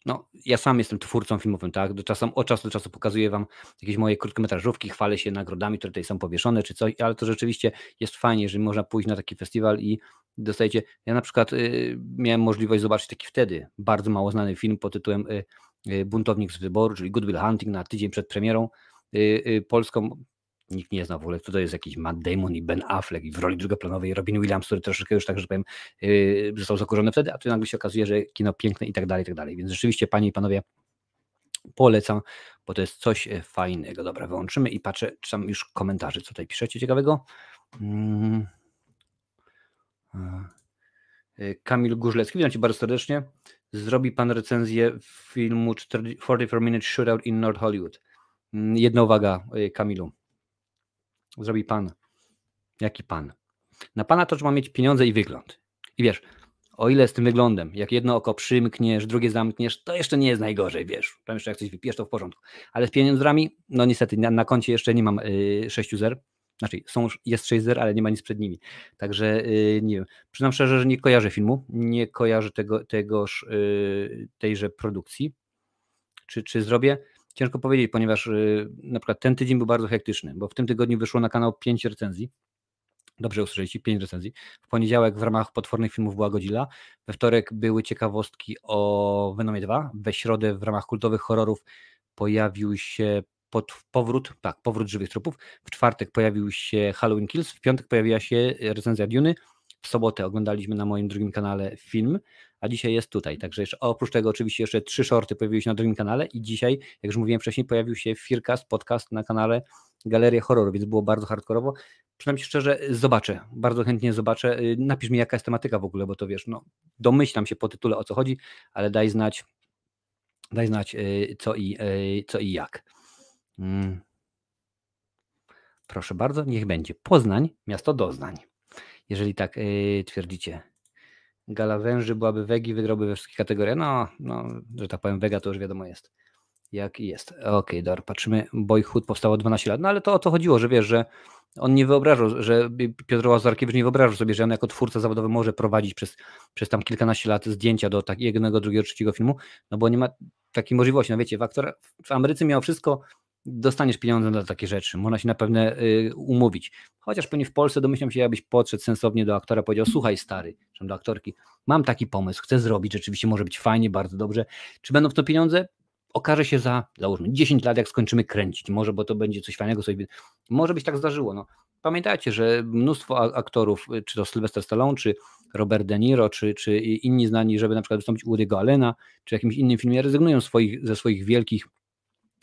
no, ja sam jestem twórcą filmowym, tak? Do czasu, od czasu do czasu pokazuję wam jakieś moje krótkometrażówki, chwalę się nagrodami, które tutaj są powieszone, czy coś, ale to rzeczywiście jest fajnie, że można pójść na taki festiwal i dostajecie. Ja na przykład y, miałem możliwość zobaczyć taki wtedy bardzo mało znany film pod tytułem y, y, Buntownik z wyboru, czyli Good Will Hunting na tydzień przed premierą y, y, polską nikt nie zna w ogóle, kto to jest jakiś Matt Damon i Ben Affleck i w roli drugoplanowej Robin Williams, który troszeczkę już tak, że powiem, yy, został zakurzony wtedy, a tu nagle się okazuje, że kino piękne i tak dalej, i tak dalej. Więc rzeczywiście, panie i panowie, polecam, bo to jest coś e, fajnego. Dobra, wyłączymy i patrzę, czy tam już komentarzy, co tutaj piszecie ciekawego. Hmm. Kamil Górzlecki, witam Cię bardzo serdecznie. Zrobi Pan recenzję filmu 44 Minute Shootout in North Hollywood. Mm, jedna uwaga, Kamilu zrobi pan. Jaki pan? Na pana to trzeba mieć pieniądze i wygląd. I wiesz, o ile z tym wyglądem, jak jedno oko przymkniesz, drugie zamkniesz, to jeszcze nie jest najgorzej, wiesz. Tam jeszcze jak coś wypijesz, to w porządku. Ale z pieniądzami, no niestety, na, na koncie jeszcze nie mam yy, 6 zer. Znaczy, są, jest 6 zer, ale nie ma nic przed nimi. Także yy, nie wiem. Przyznam szczerze, że nie kojarzę filmu, nie kojarzę tego, tegoż, yy, tejże produkcji. Czy, czy zrobię? Ciężko powiedzieć, ponieważ y, na przykład ten tydzień był bardzo hektyczny, bo w tym tygodniu wyszło na kanał 5 recenzji. Dobrze usłyszeliście, 5 recenzji. W poniedziałek w ramach potwornych filmów była Godzilla. We wtorek były ciekawostki o Venomie 2. We środę w ramach kultowych horrorów pojawił się pod, powrót, tak, powrót żywych trupów. W czwartek pojawił się Halloween Kills. W piątek pojawiła się recenzja Duny. W sobotę oglądaliśmy na moim drugim kanale film a dzisiaj jest tutaj. Także jeszcze, oprócz tego oczywiście jeszcze trzy shorty pojawiły się na drugim kanale i dzisiaj, jak już mówiłem wcześniej, pojawił się Fircast, podcast na kanale Galeria Horroru, więc było bardzo hardkorowo. Przynajmniej szczerze, zobaczę, bardzo chętnie zobaczę. Y, napisz mi jaka jest tematyka w ogóle, bo to wiesz, no domyślam się po tytule o co chodzi, ale daj znać, daj znać y, co i, y, co i jak. Mm. Proszę bardzo, niech będzie. Poznań, miasto doznań. Jeżeli tak twierdzicie. Gala węży byłaby wegi, wygrałby we wszystkich kategoriach. No, no, że tak powiem, wega to już wiadomo jest. Jak jest. Okej, okay, dobra, patrzymy. Boyhood powstało 12 lat. No ale to o to chodziło, że wiesz, że on nie wyobrażał, że Piotr Łazarkiewicz nie wyobrażał sobie, że on jako twórca zawodowy może prowadzić przez, przez tam kilkanaście lat zdjęcia do tak jednego, drugiego, trzeciego filmu, no bo nie ma takiej możliwości. No wiecie, w, aktora, w Ameryce miało wszystko dostaniesz pieniądze na takie rzeczy, można się na pewne y, umówić. Chociaż pewnie w Polsce domyślam się, jakbyś podszedł sensownie do aktora, powiedział, słuchaj stary, czy do aktorki, mam taki pomysł, chcę zrobić, rzeczywiście może być fajnie, bardzo dobrze. Czy będą w to pieniądze? Okaże się za, załóżmy, 10 lat, jak skończymy kręcić, może, bo to będzie coś fajnego, coś, może być tak zdarzyło, no. Pamiętajcie, że mnóstwo aktorów, y, czy to Sylvester Stallone, czy Robert De Niro, czy, czy inni znani, żeby na przykład wystąpić u Woody'ego Allena, czy jakimś innym filmie, rezygnują swoich, ze swoich wielkich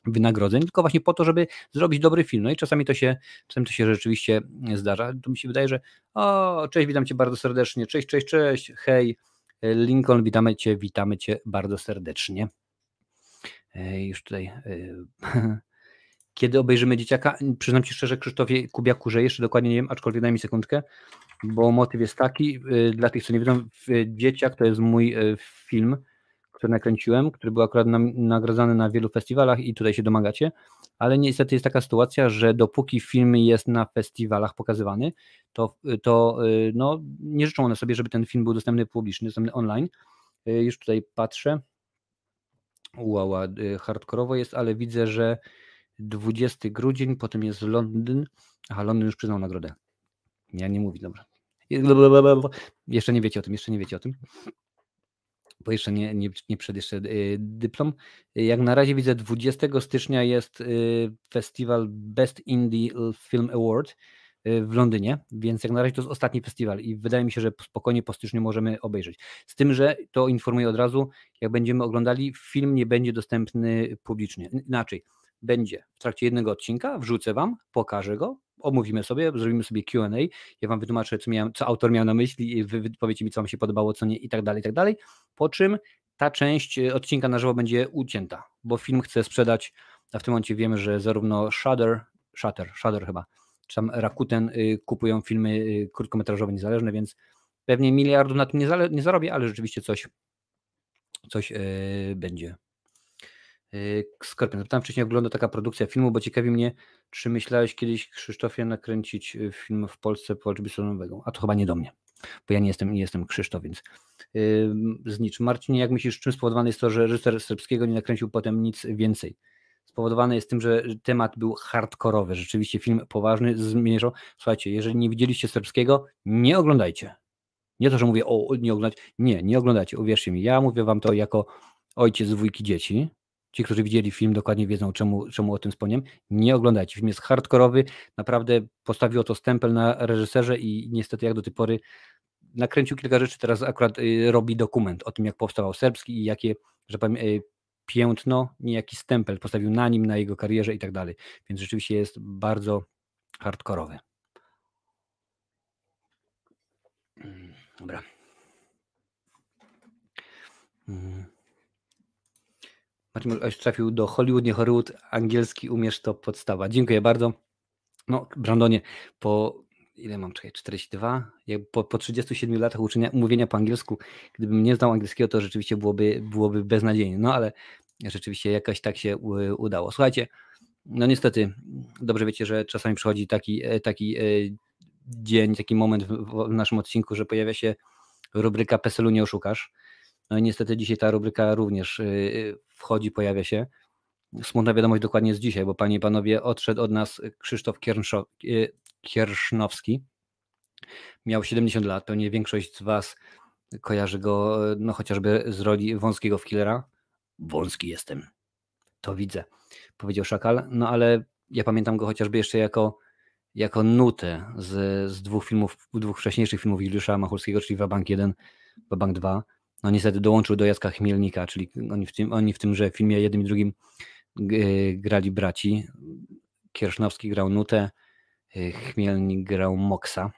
wynagrodzeń, tylko właśnie po to, żeby zrobić dobry film. No i czasami to się, czasami to się rzeczywiście zdarza. To mi się wydaje, że o, cześć, witam Cię bardzo serdecznie, cześć, cześć, cześć, hej, Lincoln, witamy Cię, witamy Cię bardzo serdecznie. Już tutaj kiedy obejrzymy dzieciaka, przyznam Ci szczerze, Krzysztofie Kubiaku, że jeszcze dokładnie nie wiem, aczkolwiek daj mi sekundkę, bo motyw jest taki, dla tych, co nie wiedzą, Dzieciak to jest mój film, który nakręciłem, który był akurat nagradzany na wielu festiwalach i tutaj się domagacie, ale niestety jest taka sytuacja, że dopóki film jest na festiwalach pokazywany, to, to y, no, nie życzą one sobie, żeby ten film był dostępny publicznie, dostępny online. Y, już tutaj patrzę. Wow, hardkorowo jest, ale widzę, że 20 grudzień, potem jest Londyn. Aha, Londyn już przyznał nagrodę. Ja nie mówię, dobra. Jeszcze nie wiecie o tym, jeszcze nie wiecie o tym. Bo jeszcze nie, nie, nie przed jeszcze y, dyplom. Jak na razie widzę 20 stycznia jest y, festiwal Best Indie Film Award w Londynie, więc jak na razie to jest ostatni festiwal i wydaje mi się, że spokojnie po styczniu możemy obejrzeć. Z tym, że to informuję od razu, jak będziemy oglądali, film nie będzie dostępny publicznie. Inaczej, będzie w trakcie jednego odcinka, wrzucę wam, pokażę go, omówimy sobie, zrobimy sobie Q&A, ja wam wytłumaczę, co, miałem, co autor miał na myśli, wy powiecie mi, co wam się podobało, co nie i tak dalej, i tak dalej, po czym ta część e, odcinka na żywo będzie ucięta, bo film chce sprzedać, a w tym momencie wiemy, że zarówno Shudder, Shutter, Shudder chyba, czy tam Rakuten y, kupują filmy y, krótkometrażowe niezależne, więc pewnie miliardów na tym nie, nie zarobię, ale rzeczywiście coś, coś yy, będzie. Yy, Skorpion, zapytałem wcześniej, jak wygląda taka produkcja filmu, bo ciekawi mnie, czy myślałeś kiedyś, Krzysztofie, nakręcić film w Polsce po Nowego? A to chyba nie do mnie, bo ja nie jestem, nie jestem Krzysztof, więc yy, znicz. Marcinie, jak myślisz, czym spowodowane jest to, że reżyser serbskiego nie nakręcił potem nic więcej? spowodowane jest tym, że temat był hardkorowy. Rzeczywiście film poważny zmierzał. Słuchajcie, jeżeli nie widzieliście serbskiego, nie oglądajcie. Nie to, że mówię, o, nie oglądać. Nie, nie oglądajcie. Uwierzcie mi, ja mówię wam to jako ojciec dwójki dzieci. Ci, którzy widzieli film, dokładnie wiedzą, czemu, czemu o tym wspomniałem. Nie oglądajcie. Film jest hardkorowy. Naprawdę postawiło to stempel na reżyserze i niestety jak do tej pory nakręcił kilka rzeczy. Teraz akurat y, robi dokument o tym, jak powstawał serbski i jakie, że powiem, y, piętno, niejaki stempel postawił na nim, na jego karierze i tak dalej. Więc rzeczywiście jest bardzo hardkorowy. Mm, dobra. Mm. Marcin Oś trafił do Hollywood, nie Hollywood, angielski umiesz to podstawa. Dziękuję bardzo. No, Brandonie, po ile mam, czekaj, 42? Po, po 37 latach uczenia, mówienia po angielsku, gdybym nie znał angielskiego, to rzeczywiście byłoby, byłoby beznadziejnie. No ale rzeczywiście jakoś tak się udało. Słuchajcie, no niestety, dobrze wiecie, że czasami przychodzi taki, e, taki e, dzień, taki moment w naszym odcinku, że pojawia się rubryka PESEL-u nie oszukasz. No i niestety dzisiaj ta rubryka również e, wchodzi, pojawia się. Smutna wiadomość dokładnie jest dzisiaj, bo panie i panowie, odszedł od nas Krzysztof Kiersznowski. Miał 70 lat, pewnie większość z was kojarzy go no chociażby z roli wąskiego w Killera wąski jestem. To widzę, powiedział Szakal. No ale ja pamiętam go chociażby jeszcze jako, jako nutę z, z dwóch filmów, dwóch wcześniejszych filmów Juliusza Machulskiego, czyli Wabank 1, Wabank 2. No niestety dołączył do Jacka Chmielnika, czyli oni w, tym, oni w tymże filmie jednym i drugim grali braci. Kiersznowski grał nutę, y, Chmielnik grał Moksa.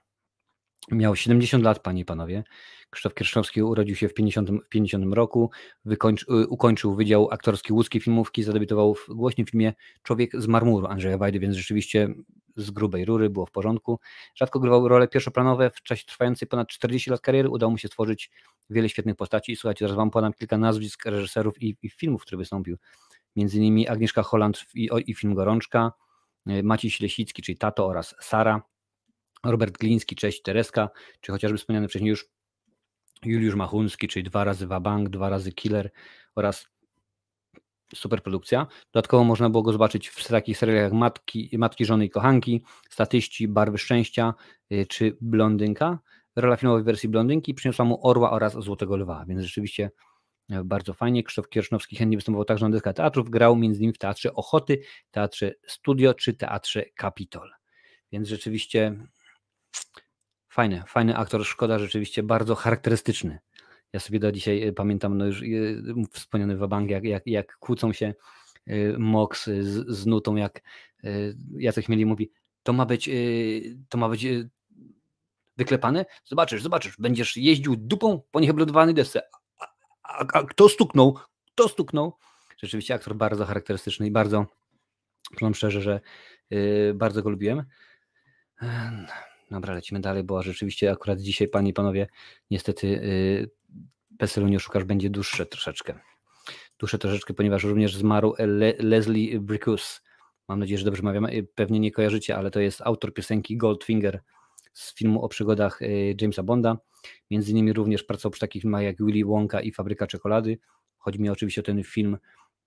Miał 70 lat, panie i panowie. Krzysztof Kierszowski urodził się w 50, w 50 roku, y, ukończył Wydział Aktorski Łódzkiej Filmówki, zadebiutował w głośnym filmie Człowiek z marmuru Andrzeja Wajdy, więc rzeczywiście z grubej rury było w porządku. Rzadko grywał role pierwszoplanowe, w czasie trwającej ponad 40 lat kariery udało mu się stworzyć wiele świetnych postaci. Słuchajcie, zaraz wam podam kilka nazwisk reżyserów i, i filmów, w których wystąpił. Między innymi Agnieszka Holland i, i film Gorączka, y, Maciej Ślesicki, czyli Tato oraz Sara, Robert Gliński, cześć Tereska, czy chociażby wspomniany wcześniej już Juliusz Machunski, czyli dwa razy Wabank, dwa razy Killer oraz superprodukcja. Dodatkowo można było go zobaczyć w takich serialach jak Matki, Matki Żony i Kochanki, Statyści, Barwy Szczęścia y, czy Blondynka. Rola filmowej wersji Blondynki przyniosła mu Orła oraz Złotego Lwa, więc rzeczywiście e, bardzo fajnie. Krzysztof Kiersznowski chętnie występował także na dyskach teatrów, grał między innymi w Teatrze Ochoty, Teatrze Studio czy Teatrze Kapitol. Więc rzeczywiście Fajny, fajny aktor, szkoda, rzeczywiście bardzo charakterystyczny. Ja sobie do dzisiaj y, pamiętam, no już y, wspomniany Wabank, jak, jak, jak kłócą się y, Mox z, z Nutą, jak Jacek Mieli mówi, to ma być, to ma być wyklepane? Zobaczysz, zobaczysz, będziesz jeździł dupą po nieheblodowanej desce. A, a, a, kto stuknął? Kto stuknął? Rzeczywiście aktor bardzo charakterystyczny i bardzo, powiem szczerze, że bardzo go lubiłem. Dobra, lecimy dalej, bo rzeczywiście akurat dzisiaj, panie i panowie, niestety PESEL-u nie szukasz będzie dłuższe troszeczkę. Dłuższe troszeczkę, ponieważ również zmarł Le Leslie Brickus. Mam nadzieję, że dobrze mawiam. Y, pewnie nie kojarzycie, ale to jest autor piosenki Goldfinger z filmu o przygodach y, Jamesa Bonda. Między innymi również pracował przy takich filmach jak Willy Wonka i Fabryka Czekolady. Chodzi mi oczywiście o ten film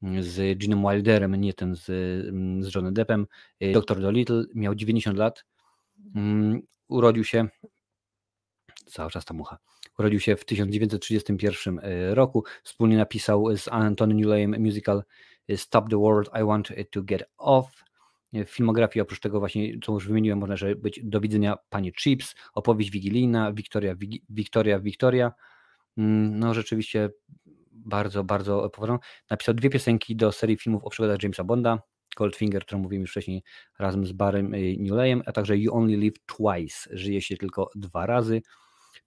y, z Ginem Wilderem, nie ten z, z Johnny Deppem. Dr. Dolittle miał 90 lat Mm, urodził się, cały czas ta mucha, urodził się w 1931 roku. Wspólnie napisał z Antony Newleyem musical Stop the World, I Want to Get Off. W filmografii oprócz tego właśnie, co już wymieniłem, można że być do widzenia Pani Chips, opowieść wigilijna, Wiktoria, Wiktoria, Wiktoria. Mm, no rzeczywiście bardzo, bardzo poważną. Napisał dwie piosenki do serii filmów o przygodach Jamesa Bonda, Goldfinger, którą mówiłem już wcześniej razem z Barem Newleyem, a także You Only Live Twice, żyje się tylko dwa razy.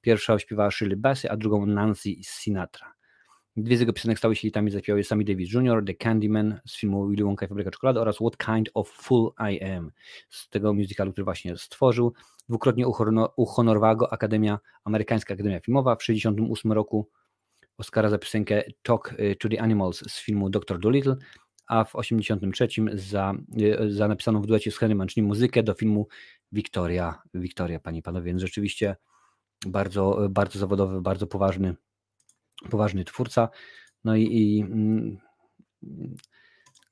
Pierwsza śpiewała Shirley Bassey, a drugą Nancy Sinatra. Dwie z jego piosenek stały się hitami, zaśpiewały Sammy Davis Jr., The Candyman z filmu Willy Wonka i Fabryka Czekolady oraz What Kind of Fool I Am z tego musicalu, który właśnie stworzył. Dwukrotnie uhonorowała go Akademia, Amerykańska Akademia Filmowa w 1968 roku Oscara za piosenkę Talk y, to the Animals z filmu Dr. Dolittle, a w 1983 za, y, za napisaną w duecie z Henry Mancini muzykę do filmu Wiktoria, Wiktoria, panie i panowie, więc rzeczywiście bardzo, bardzo zawodowy, bardzo poważny, poważny twórca. No i, i mm,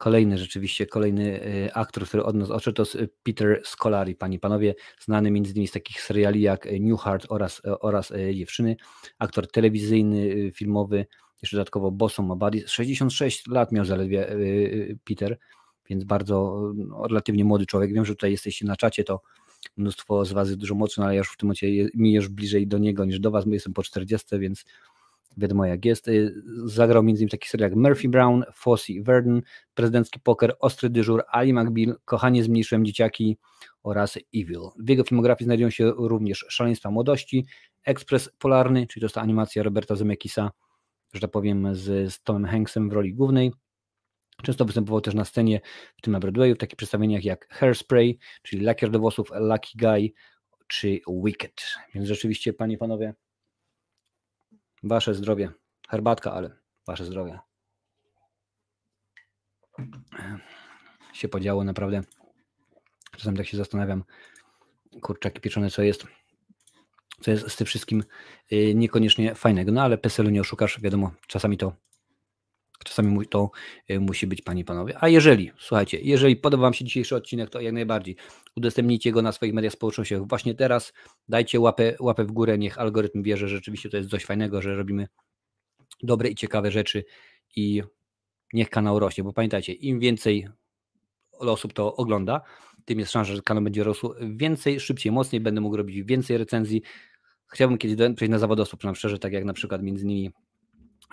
Kolejny rzeczywiście, kolejny y, aktor, który od nas odszedł, to y, Peter Scolari, panie panowie, znany między innymi z takich seriali jak y, Newhart oraz, oraz Dziewczyny, aktor telewizyjny, filmowy, jeszcze dodatkowo Bosom ma 66 lat miał zaledwie Peter, więc bardzo no, relatywnie młody człowiek. Wiem, że tutaj jesteście na czacie, to mnóstwo z was jest dużo mocno, ale ja już w tym momencie mi już bliżej do niego niż do was, bo jestem po 40, więc wiadomo jak jest. Y, zagrał m.in. taki serial jak Murphy Brown, Fossey Verdon, Prezydencki Poker, Ostry Dyżur, Ali McBeal, Kochanie Zmniejszyłem Dzieciaki oraz Evil. W jego filmografii znajdują się również Szaleństwa Młodości, Ekspres Polarny, czyli to jest ta animacja Roberta Zemeckisa, że tak powiem, z, z Tomem Hanksem w roli głównej. Często występował też na scenie w tym na Broadwayu w takich przedstawieniach jak Hairspray, czyli Lakier do włosów, Lucky Guy czy Wicked. Więc rzeczywiście, panie i panowie, Wasze zdrowie. Herbatka, ale wasze zdrowie. Się podziało naprawdę. Czasem tak się zastanawiam, kurczaki pieczone, co jest, co jest z tym wszystkim y, niekoniecznie fajnego. No ale PESEL-u nie oszukasz, wiadomo, czasami to Czasami to y, musi być, panie i panowie. A jeżeli, słuchajcie, jeżeli podoba wam się dzisiejszy odcinek, to jak najbardziej udostępnijcie go na swoich mediach społecznościowych właśnie teraz. Dajcie łapę, łapę w górę, niech algorytm wie, że rzeczywiście to jest coś fajnego, że robimy dobre i ciekawe rzeczy i niech kanał rośnie, bo pamiętajcie, im więcej osób to ogląda, tym jest szansa, że kanał będzie rósł więcej, szybciej, mocniej, będę mógł robić więcej recenzji. Chciałbym kiedyś przejść na zawodowców, przynajmniej szczerze, tak jak na przykład między innymi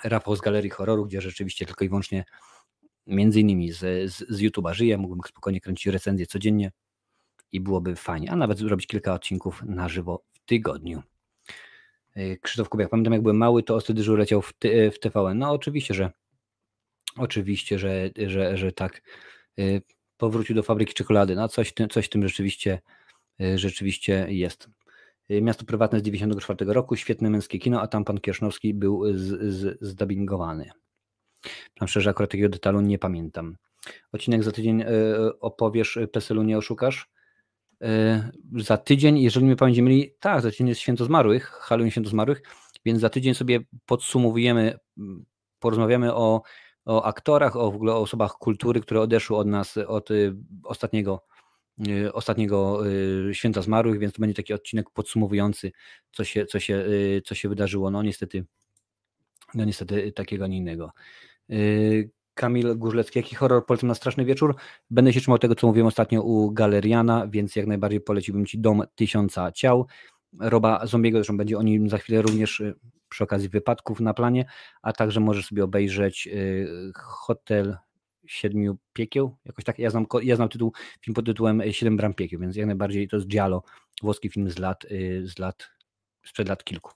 Rafał z Galerii Horroru, gdzie rzeczywiście tylko i wyłącznie między innymi z, z, z YouTube'a żyje, mógłbym spokojnie kręcić recenzję codziennie i byłoby fajnie, a nawet zrobić kilka odcinków na żywo w tygodniu. E, Krzysztof Kubiak, pamiętam jak byłem mały, to ostry dyżur leciał w, ty, w TVN. No oczywiście, że oczywiście, że, że, że tak. E, powrócił do fabryki czekolady. No coś, coś tym rzeczywiście, e, rzeczywiście jest. Y, miasto prywatne z 1994 roku, świetne męskie kino, a tam pan Kiesznowski był z, z, zdubbingowany. Tam szczerze akurat takiego detalu nie pamiętam. Odcinek za tydzień y, opowiesz, PESEL-u nie oszukasz. Y, za tydzień, jeżeli mnie pamięć tak, za tydzień jest Święto Zmarłych, Halloween Święto Zmarłych, więc za tydzień sobie podsumowujemy, porozmawiamy o, o aktorach, o w ogóle o osobach kultury, które odeszły od nas od ostatniego Y, ostatniego y, święta zmarłych, więc to będzie taki odcinek podsumowujący, co się, co się, y, co się wydarzyło. No niestety, no niestety takiego, nie innego. Kamil Górlecki, jaki horror polecam na straszny wieczór? Będę się trzymał tego, co mówiłem ostatnio u Galeriana, więc jak najbardziej poleciłbym Ci Dom Tysiąca Ciał. Roba Zombiego, zresztą będzie o nim za chwilę również przy okazji wypadków na planie, a także możesz sobie obejrzeć Hotel Siedmiu Piekieł, jakoś tak, ja znam, ja znam tytuł, film pod tytułem e, Siedem Bram Piekieł, więc jak najbardziej to jest Giallo, włoski film z lat, y, z lat, sprzed lat kilku.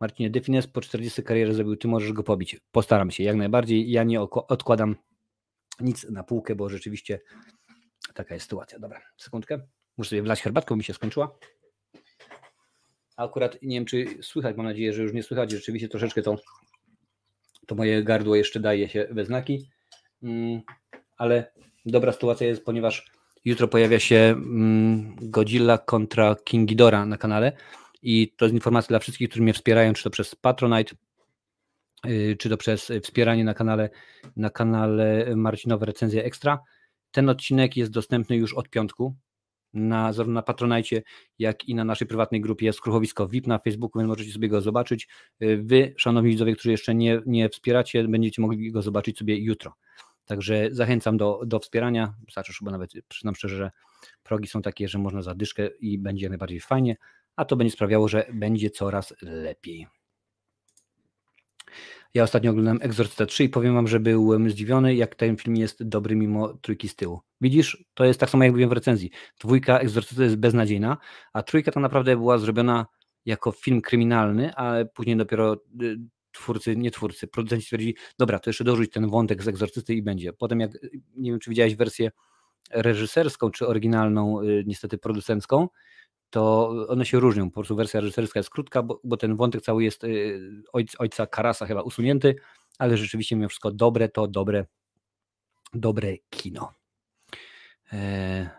Marcinie, Defines po 40 karierę zrobił, ty możesz go pobić. Postaram się, jak najbardziej. Ja nie odkładam nic na półkę, bo rzeczywiście taka jest sytuacja. Dobra, sekundkę. Muszę sobie wlać herbatkę, bo mi się skończyła. A akurat nie wiem, czy słychać, mam nadzieję, że już nie słychać. Rzeczywiście troszeczkę to, to moje gardło jeszcze daje się we znaki. Mm, ale dobra sytuacja jest, ponieważ jutro pojawia się mm, Godzilla kontra King Ghidorah na kanale i to jest informacja dla wszystkich, którzy mnie wspierają, czy to przez Patronite, y, czy to przez wspieranie na kanale, na kanale Marcinowe Recenzje Ekstra. Ten odcinek jest dostępny już od piątku, na, zarówno na Patronajcie, jak i na naszej prywatnej grupie Skruchowisko VIP na Facebooku, więc możecie sobie go zobaczyć. Wy, szanowni widzowie, którzy jeszcze nie, nie wspieracie, będziecie mogli go zobaczyć sobie jutro. Także zachęcam do, do wspierania. Wystarczy, chyba nawet przyznam szczerze, że progi są takie, że można zadyszkę i będzie najbardziej fajnie, a to będzie sprawiało, że będzie coraz lepiej. Ja ostatnio oglądałem Exorcista 3 i powiem wam, że byłem zdziwiony, jak ten film jest dobry mimo trójki z tyłu. Widzisz, to jest tak samo jak mówiłem w recenzji. Dwójka Exorcista jest beznadziejna, a trójka tak naprawdę była zrobiona jako film kryminalny, ale później dopiero y, twórcy, nie twórcy, producenci stwierdzili, dobra, to jeszcze dorzuć ten wątek z Egzorcysty i będzie. Potem jak, nie wiem czy widziałeś wersję reżyserską, czy oryginalną, y, niestety producencką, to one się różnią. Po prostu wersja reżyserska jest krótka, bo, bo ten wątek cały jest y, ojca, ojca Karasa chyba usunięty, ale rzeczywiście mimo wszystko dobre to dobre, dobre kino. E,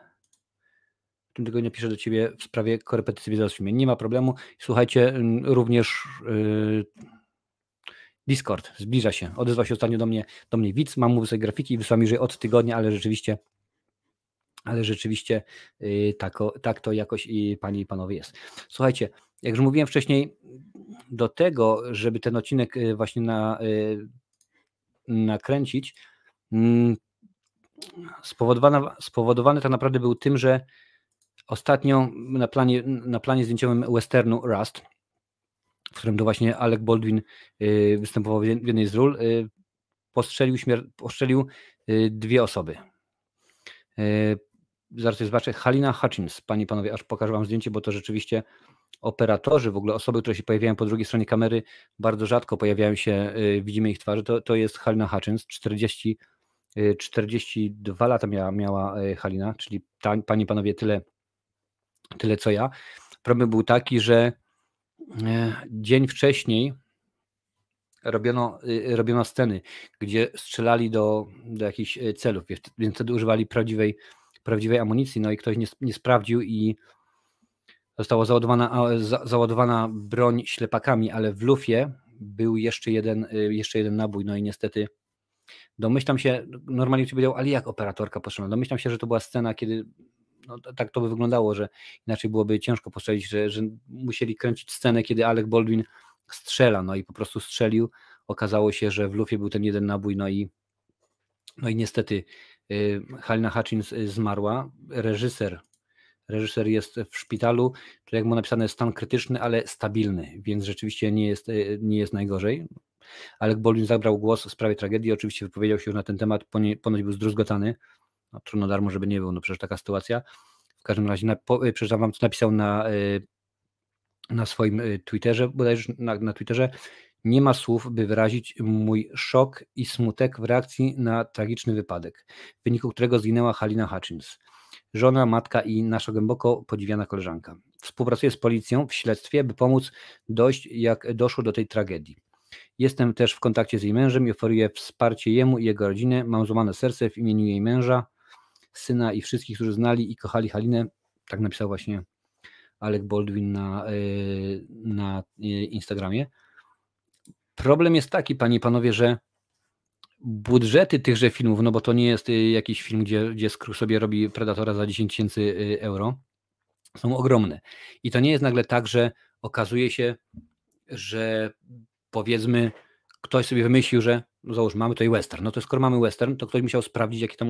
w tym tygodniu piszę do Ciebie w sprawie korepetycji wiedzy. Nie ma problemu. Słuchajcie, również y, Discord zbliża się. Odezwał się ostatnio do mnie, do mnie widz, mam mu sobie grafiki i wysłał mi, że od tygodnia, ale rzeczywiście ale rzeczywiście yy, tak, tak to jakoś i panie i panowie jest. Słuchajcie, jak już mówiłem wcześniej, do tego, żeby ten odcinek y, właśnie na, yy, nakręcić, yy, spowodowany, spowodowany tak naprawdę był tym, że ostatnio na planie, na planie zdjęciowym westernu Rust, w którym to właśnie Alec Baldwin y, występował w jednej z ról, y, postrzelił, śmier- postrzelił dwie osoby. Zaraz zobaczę, Halina Hutchins, Panie i Panowie, aż pokażę Wam zdjęcie, bo to rzeczywiście operatorzy, w ogóle osoby, które się pojawiają po drugiej stronie kamery, bardzo rzadko pojawiają się, y, widzimy ich twarze, to, to jest Halina Hutchins, 40, 42 lata miała, miała Halina, czyli ta, Panie i Panowie tyle, tyle co ja. Problem był taki, że dzień wcześniej robiono, y, robiono sceny, gdzie strzelali do, do jakichś y, celów, więc wtedy używali prawdziwej, prawdziwej amunicji, no i ktoś nie, nie sprawdził i została załadowana, załadowana broń ślepakami, ale w lufie był jeszcze jeden, y, jeszcze jeden nabój, no i niestety domyślam się, normalnie ci powiedział, ale jak operatorka poszła? Domyślam się, że to była scena, kiedy no, tak to by wyglądało, że inaczej byłoby ciężko postrzelić, że, że musieli kręcić scenę, kiedy Alec Baldwin strzela, no i po prostu strzelił. Okazało się, że w lufie był ten jeden nabój, no i, no i niestety y, Halina Hutchins y, zmarła. Reżyser, reżyser jest w szpitalu, to jak mu napisane stan krytyczny, ale stabilny, więc rzeczywiście nie jest, y, nie jest najgorzej. Alec Baldwin zabrał głos w sprawie tragedii, oczywiście wypowiedział się na ten temat, ponoć był zdruzgotany. No, trudno darmo, żeby nie był, no przecież taka sytuacja. W każdym razie, na, po, przeczytam wam, co napisał na na swoim y, Twitterze, bodajże na, na Twitterze, nie ma słów, by wyrazić mój szok i smutek w reakcji na tragiczny wypadek, w wyniku którego zginęła Halina Hutchins, żona, matka i nasza głęboko podziwiana koleżanka. Współpracuję z policją w śledztwie, by pomóc dojść, jak doszło do tej tragedii. Jestem też w kontakcie z jej mężem i oferuję wsparcie jemu i jego rodzinie. Mam złamane serce w imieniu jej męża, syna i wszystkich, którzy znali i kochali Halinę. Tak napisał właśnie Alec Baldwin na, y, na y, Instagramie. Problem jest taki, panie i panowie, że budżety tychże filmów, no bo to nie jest y, jakiś film, gdzie, gdzie Skru sobie robi Predatora za 10 tysięcy euro, są ogromne. I to nie jest nagle tak, że okazuje się, że powiedzmy ktoś sobie wymyślił, że no załóż, mamy tutaj western, no to skoro mamy western, to ktoś musiał sprawdzić, jakie tam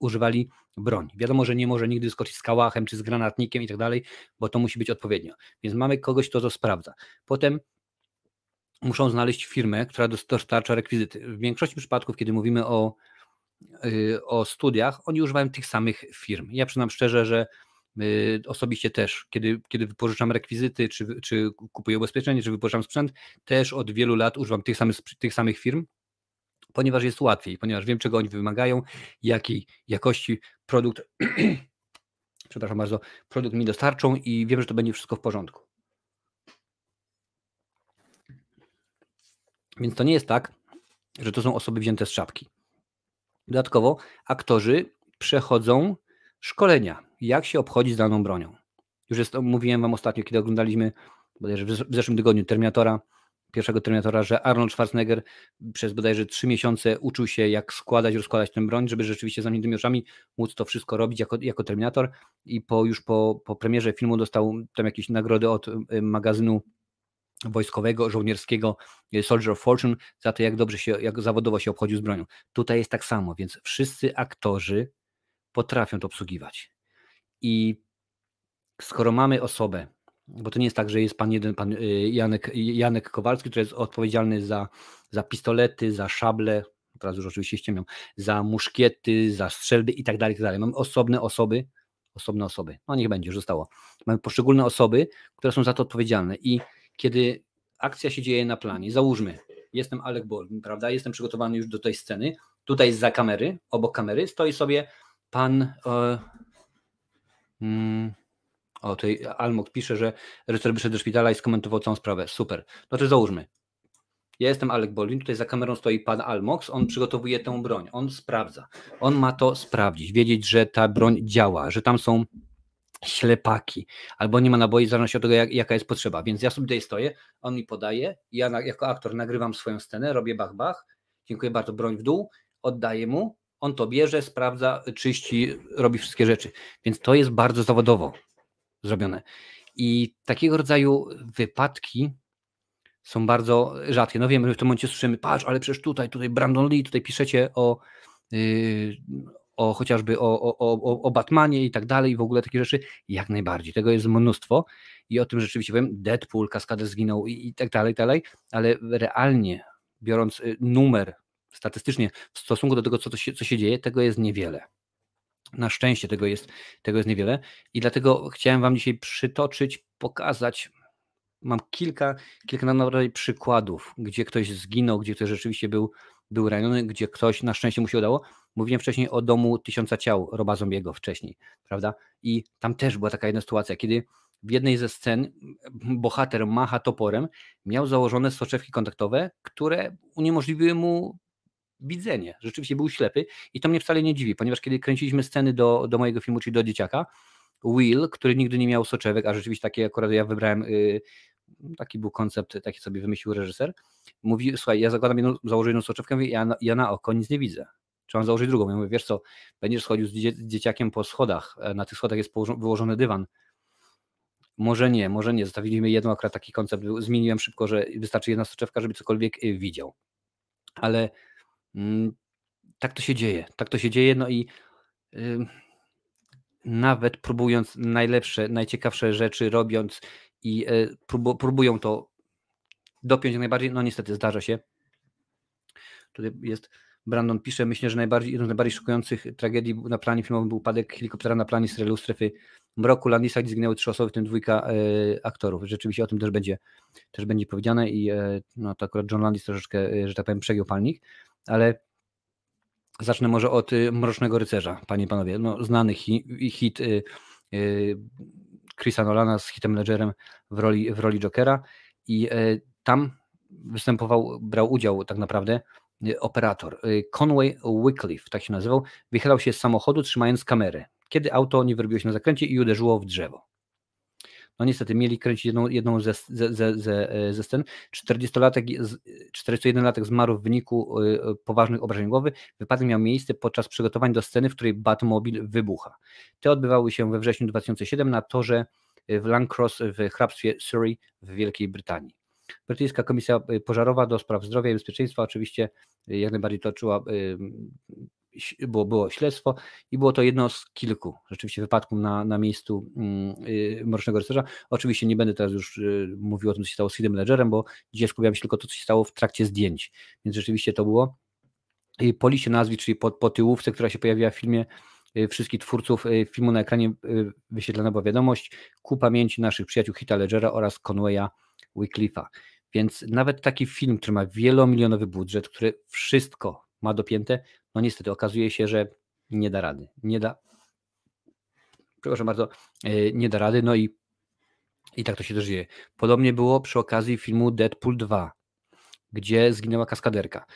używali broń. Wiadomo, że nie może nigdy skoczyć z kałachem czy z granatnikiem i tak dalej, bo to musi być odpowiednio. Więc mamy kogoś, kto to sprawdza. Potem muszą znaleźć firmę, która dostarcza rekwizyty. W większości przypadków, kiedy mówimy o, yy, o studiach, oni używają tych samych firm. Ja przyznam szczerze, że Y, osobiście też, kiedy, kiedy wypożyczam rekwizyty, czy, czy kupuję ubezpieczenie, czy wypożyczam sprzęt, też od wielu lat używam tych samych, tych samych firm, ponieważ jest łatwiej, ponieważ wiem, czego oni wymagają, jakiej jakości produkt, przepraszam bardzo, produkt mi dostarczą i wiem, że to będzie wszystko w porządku. Więc to nie jest tak, że to są osoby wzięte z szapki. Dodatkowo aktorzy przechodzą szkolenia, jak się obchodzić z daną bronią. Już jest, mówiłem Wam ostatnio, kiedy oglądaliśmy w zeszłym tygodniu Terminatora, pierwszego Terminatora, że Arnold Schwarzenegger przez bodajże trzy miesiące uczył się, jak składać, rozkładać tę broń, żeby rzeczywiście zamkniętymi oczami móc to wszystko robić jako, jako Terminator i po, już po, po premierze filmu dostał tam jakieś nagrody od y, magazynu wojskowego, żołnierskiego y, Soldier of Fortune za to, jak dobrze się, jak zawodowo się obchodził z bronią. Tutaj jest tak samo, więc wszyscy aktorzy potrafią to obsługiwać. I skoro mamy osobę, bo to nie jest tak, że jest pan jeden, pan y, Janek, Janek Kowalski, który jest odpowiedzialny za, za pistolety, za szable, teraz już oczywiście ściemią, za muszkiety, za strzelby i tak dalej, i tak dalej. Mamy osobne osoby, osobne osoby, no niech będzie, już zostało. Mamy poszczególne osoby, które są za to odpowiedzialne i kiedy akcja się dzieje na planie, załóżmy, jestem Alec Baldwin, prawda, jestem przygotowany już do tej sceny, tutaj za kamery, obok kamery stoi sobie pan... E, mm, o, tutaj Almok pisze, że reżyser wyszedł do szpitala i skomentował całą sprawę. Super. No to załóżmy. Ja jestem Alek Bolin, tutaj za kamerą stoi pan Almox, on przygotowuje tę broń, on sprawdza. On ma to sprawdzić, wiedzieć, że ta broń działa, że tam są ślepaki, albo nie ma naboi, w zależności od tego, jak, jaka jest potrzeba. Więc ja sobie tutaj stoję, on mi podaje, ja na, jako aktor nagrywam swoją scenę, robię bach, bach, dziękuję bardzo, broń w dół, oddaję mu, on to bierze, sprawdza, czyści, robi wszystkie rzeczy. Więc to jest bardzo zawodowo zrobione. I takiego rodzaju wypadki są bardzo rzadkie. No wiemy, że w tym momencie słyszymy, patrz, ale przecież tutaj, tutaj Brandon Lee, tutaj piszecie o, yy, o chociażby o, o, o, o Batmanie i tak dalej, i w ogóle takie rzeczy. Jak najbardziej. Tego jest mnóstwo i o tym rzeczywiście powiem, Deadpool, Kaskader zginął i, i tak dalej, i tak dalej, ale realnie biorąc y, numer statystycznie w stosunku do tego, co, to się, co się dzieje, tego jest niewiele. Na szczęście tego jest, tego jest niewiele i dlatego chciałem Wam dzisiaj przytoczyć, pokazać. Mam kilka, kilka naprawdę przykładów, gdzie ktoś zginął, gdzie ktoś rzeczywiście był, był raniony, gdzie ktoś na szczęście mu się udało. Mówiłem wcześniej o domu tysiąca ciał Roba Zombiego wcześniej, prawda? I tam też była taka jedna sytuacja, kiedy w jednej ze scen bohater macha toporem, miał założone soczewki kontaktowe, które uniemożliwiły mu widzenie. Rzeczywiście był ślepy i to mnie wcale nie dziwi, ponieważ kiedy kręciliśmy sceny do, do mojego filmu, czyli do dzieciaka, Will, który nigdy nie miał soczewek, a rzeczywiście takie akurat ja wybrałem, yy, taki był koncept, taki sobie wymyślił reżyser, mówi, słuchaj, ja zakładam jedną, założę jedną soczewkę, mówię, ja, ja na oko nic nie widzę. Czy mam założyć drugą? Ja mówię, wiesz co, będziesz schodził z, dzie z dzieciakiem po schodach, na tych schodach jest wyłożony dywan, może nie, może nie. Zostawiliśmy jedną akurat taki koncept. Zmieniłem szybko, że wystarczy jedna soczewka, żeby cokolwiek y, widział. Ale tak to się dzieje, tak to się dzieje, no i nawet próbując najlepsze, najciekawsze rzeczy, robiąc i e, próbują to dopiąć jak najbardziej, no niestety zdarza się. Tutaj jest Brandon pisze, myślę, że najbardziej, jedną z najbardziej szokujących tragedii na planie filmowym był upadek helikoptera na planie serialu Strefy Mroku Landisa, gdzie zginęły trzy osoby, w tym dwójka e, aktorów. Rzeczywiście o tym też będzie, też będzie powiedziane i e, no, to akurat John Landis troszeczkę, że tak powiem, przegiął palnik ale zacznę może od y, Mrocznego Rycerza, panie i panowie. No, znany hit, hit y, y, Chrisa Nolana z hitem Ledgerem w roli, w roli Jokera i tam występował, brał udział tak naprawdę operator Conway Wycliffe, tak się nazywał, wychylał się z samochodu trzymając kamerę, kiedy auto nie wyrobiło się na zakręcie i uderzyło w drzewo. No niestety, mieli kręcić jedną, jedną ze, ze, ze, ze scen. 40-latek, 41-latek zmarł w wyniku y, poważnych obrażeń głowy. Wypadek miał miejsce podczas przygotowań do sceny, w której Batmobil wybucha. Te odbywały się we wrześniu 2007 na torze w Langcross w hrabstwie Surrey w Wielkiej Brytanii. Brytyjska Komisja Pożarowa do Spraw Zdrowia i Bezpieczeństwa oczywiście jak najbardziej toczyła było, było śledztwo i było to jedno z kilku rzeczywiście wypadków na, na miejscu yy, Mrocznego Rycerza. Oczywiście nie będę teraz już yy, mówił o tym, co się stało z Hidem Ledgerem, bo dzisiaj skupiam się tylko to, co się stało w trakcie zdjęć, więc rzeczywiście to było. Po liście nazwisk, czyli po, po tyłówce, która się pojawiła w filmie, yy, wszystkich twórców filmu na ekranie wyświetlona była wiadomość ku pamięci naszych przyjaciół Hita Ledgera oraz Conwaya Wycliffe'a. Więc nawet taki film, który ma wielomilionowy budżet, który wszystko ma dopięte, no niestety okazuje się, że nie da rady. Nie da, przepraszam bardzo, e, nie da rady, no i, i tak to się też dzieje. Podobnie było przy okazji filmu Deadpool 2, gdzie zginęła kaskaderka.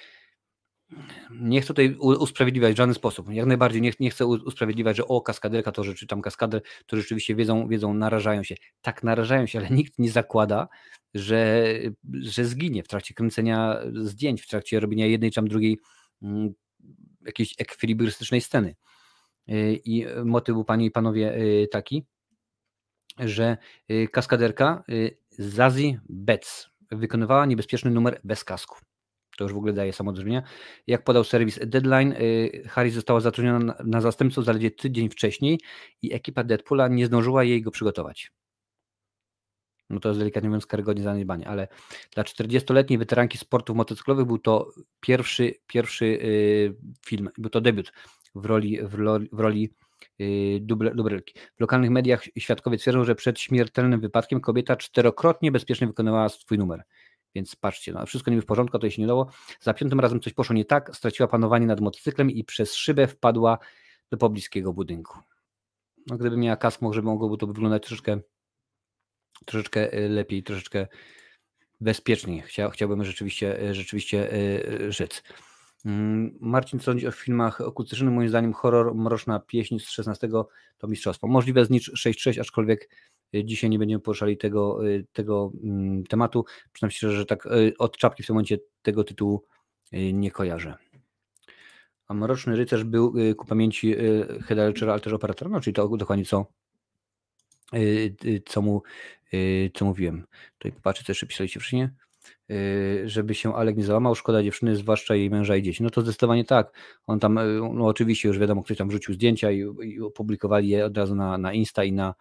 nie chcę tutaj usprawiedliwiać w żaden sposób. Jak najbardziej nie, nie chcę usprawiedliwiać, że o, kaskaderka to rzeczy, tam kaskader, to rzeczywiście wiedzą, wiedzą, narażają się. Tak, narażają się, ale nikt nie zakłada, że, że zginie w trakcie kręcenia zdjęć, w trakcie robienia jednej czy tam drugiej mm, jakiejś ekwilibrystycznej sceny. Y, I motyw był, panie i panowie, y, taki, że kaskaderka Zazie Betts wykonywała niebezpieczny numer bez kasku. To już w ogóle daje samo Jak podał serwis Deadline, Harris została zatrudniona na zastępców zaledwie tydzień wcześniej i ekipa Deadpoola nie zdążyła jej go przygotować. No to jest delikatnie mówiąc karygodnie zaniedbanie, ale dla 40-letniej weteranki sportów motocyklowych był to pierwszy, pierwszy film, był to debiut w roli, w roli, w roli yy, dubelki. W lokalnych mediach świadkowie twierdzą, że przed śmiertelnym wypadkiem kobieta czterokrotnie bezpiecznie wykonywała swój numer. Więc patrzcie, no, wszystko niby w porządku, to się nie udało. Za piątym razem coś poszło nie tak, straciła panowanie nad motocyklem i przez szybę wpadła do pobliskiego budynku. No, gdyby miała kask, może mogłoby to wyglądać troszeczkę, troszeczkę y, lepiej, troszeczkę bezpieczniej. chciałbym rzeczywiście, y, rzeczywiście y, rzec. Mm, Marcin, sądzi o filmach okultystycznych? Moim zdaniem horror Mroczna Pieśń z 16 to mistrzostwo. Możliwe znicz 6.6, aczkolwiek y, dzisiaj nie będziemy poruszali tego, y, tego mm, tematu. Przyznam się, że tak y, od czapki w tym momencie tego tytułu nie kojarzę. A Mroczny Rycerz był ku pamięci Hedalczera, ale też operatora, no czyli to dokładnie co, co, mu, co mówiłem. Tutaj popatrzę, co jeszcze pisaliście wcześniej. Y, żeby się Alek nie załamał, szkoda dziewczyny, zwłaszcza jej męża i dzieci. No to zdecydowanie tak. On tam, y, no oczywiście już wiadomo, ktoś tam wrzucił zdjęcia i, i opublikowali je od razu na, na Insta i na,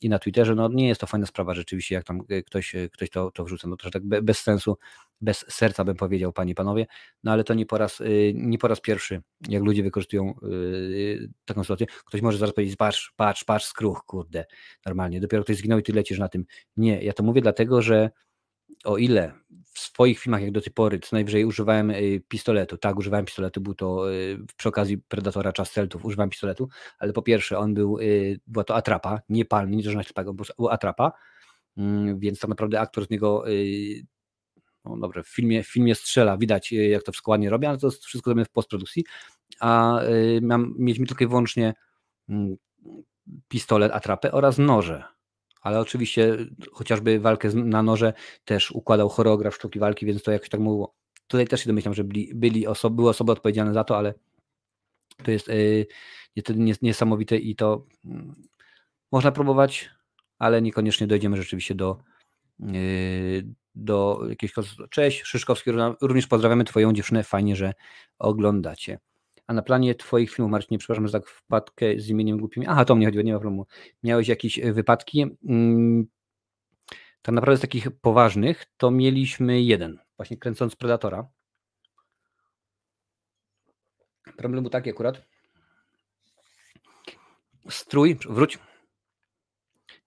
i na Twitterze. No nie jest to fajna sprawa rzeczywiście, jak tam y, ktoś, ktoś to, to wrzuca. No to tak bez sensu, bez serca bym powiedział, panie i panowie. No ale to nie po raz, nie po raz pierwszy, jak ludzie wykorzystują taką sytuację. Ktoś może zaraz powiedzieć, patrz, patrz, patrz, skruch, kurde, normalnie. Dopiero ktoś zginął i ty lecisz na tym. Nie, ja to mówię dlatego, że o ile w swoich filmach, jak do tej pory, co najwyżej używałem y, pistoletu, tak, używałem pistoletu, był to y, przy okazji Predatora Czas Celtów, używałem pistoletu, ale po pierwsze on był, y, była to atrapa, nie palny, nie to szpago, był atrapa, mm, więc tak naprawdę aktor z niego no dobrze, w filmie, w filmie strzela, widać jak to wszystko ładnie robię, ale to jest wszystko zrobione w postprodukcji, a mam, mieliśmy tylko i wyłącznie mm, pistolet, atrapę oraz noże ale oczywiście chociażby walkę na noże też układał choreograf sztuki walki, więc to jakoś tak mówiło. Tutaj też się domyślam, że byli, byli osoby, były osoby odpowiedzialne za to, ale to jest yy, niesamowite i to yy, można próbować, ale niekoniecznie dojdziemy rzeczywiście do, yy, do jakiegoś. Cześć, Szyszkowski, również pozdrawiamy Twoją dziewczynę, fajnie, że oglądacie. A na planie Twoich filmów, Marcinie, przepraszam, że tak wpadkę z imieniem głupim. Aha, to mnie chodziło, nie ma problemu. Miałeś jakieś e, wypadki? Mm, tak naprawdę z takich poważnych to mieliśmy jeden, właśnie kręcąc Predatora. Problem był taki akurat. Strój, wróć.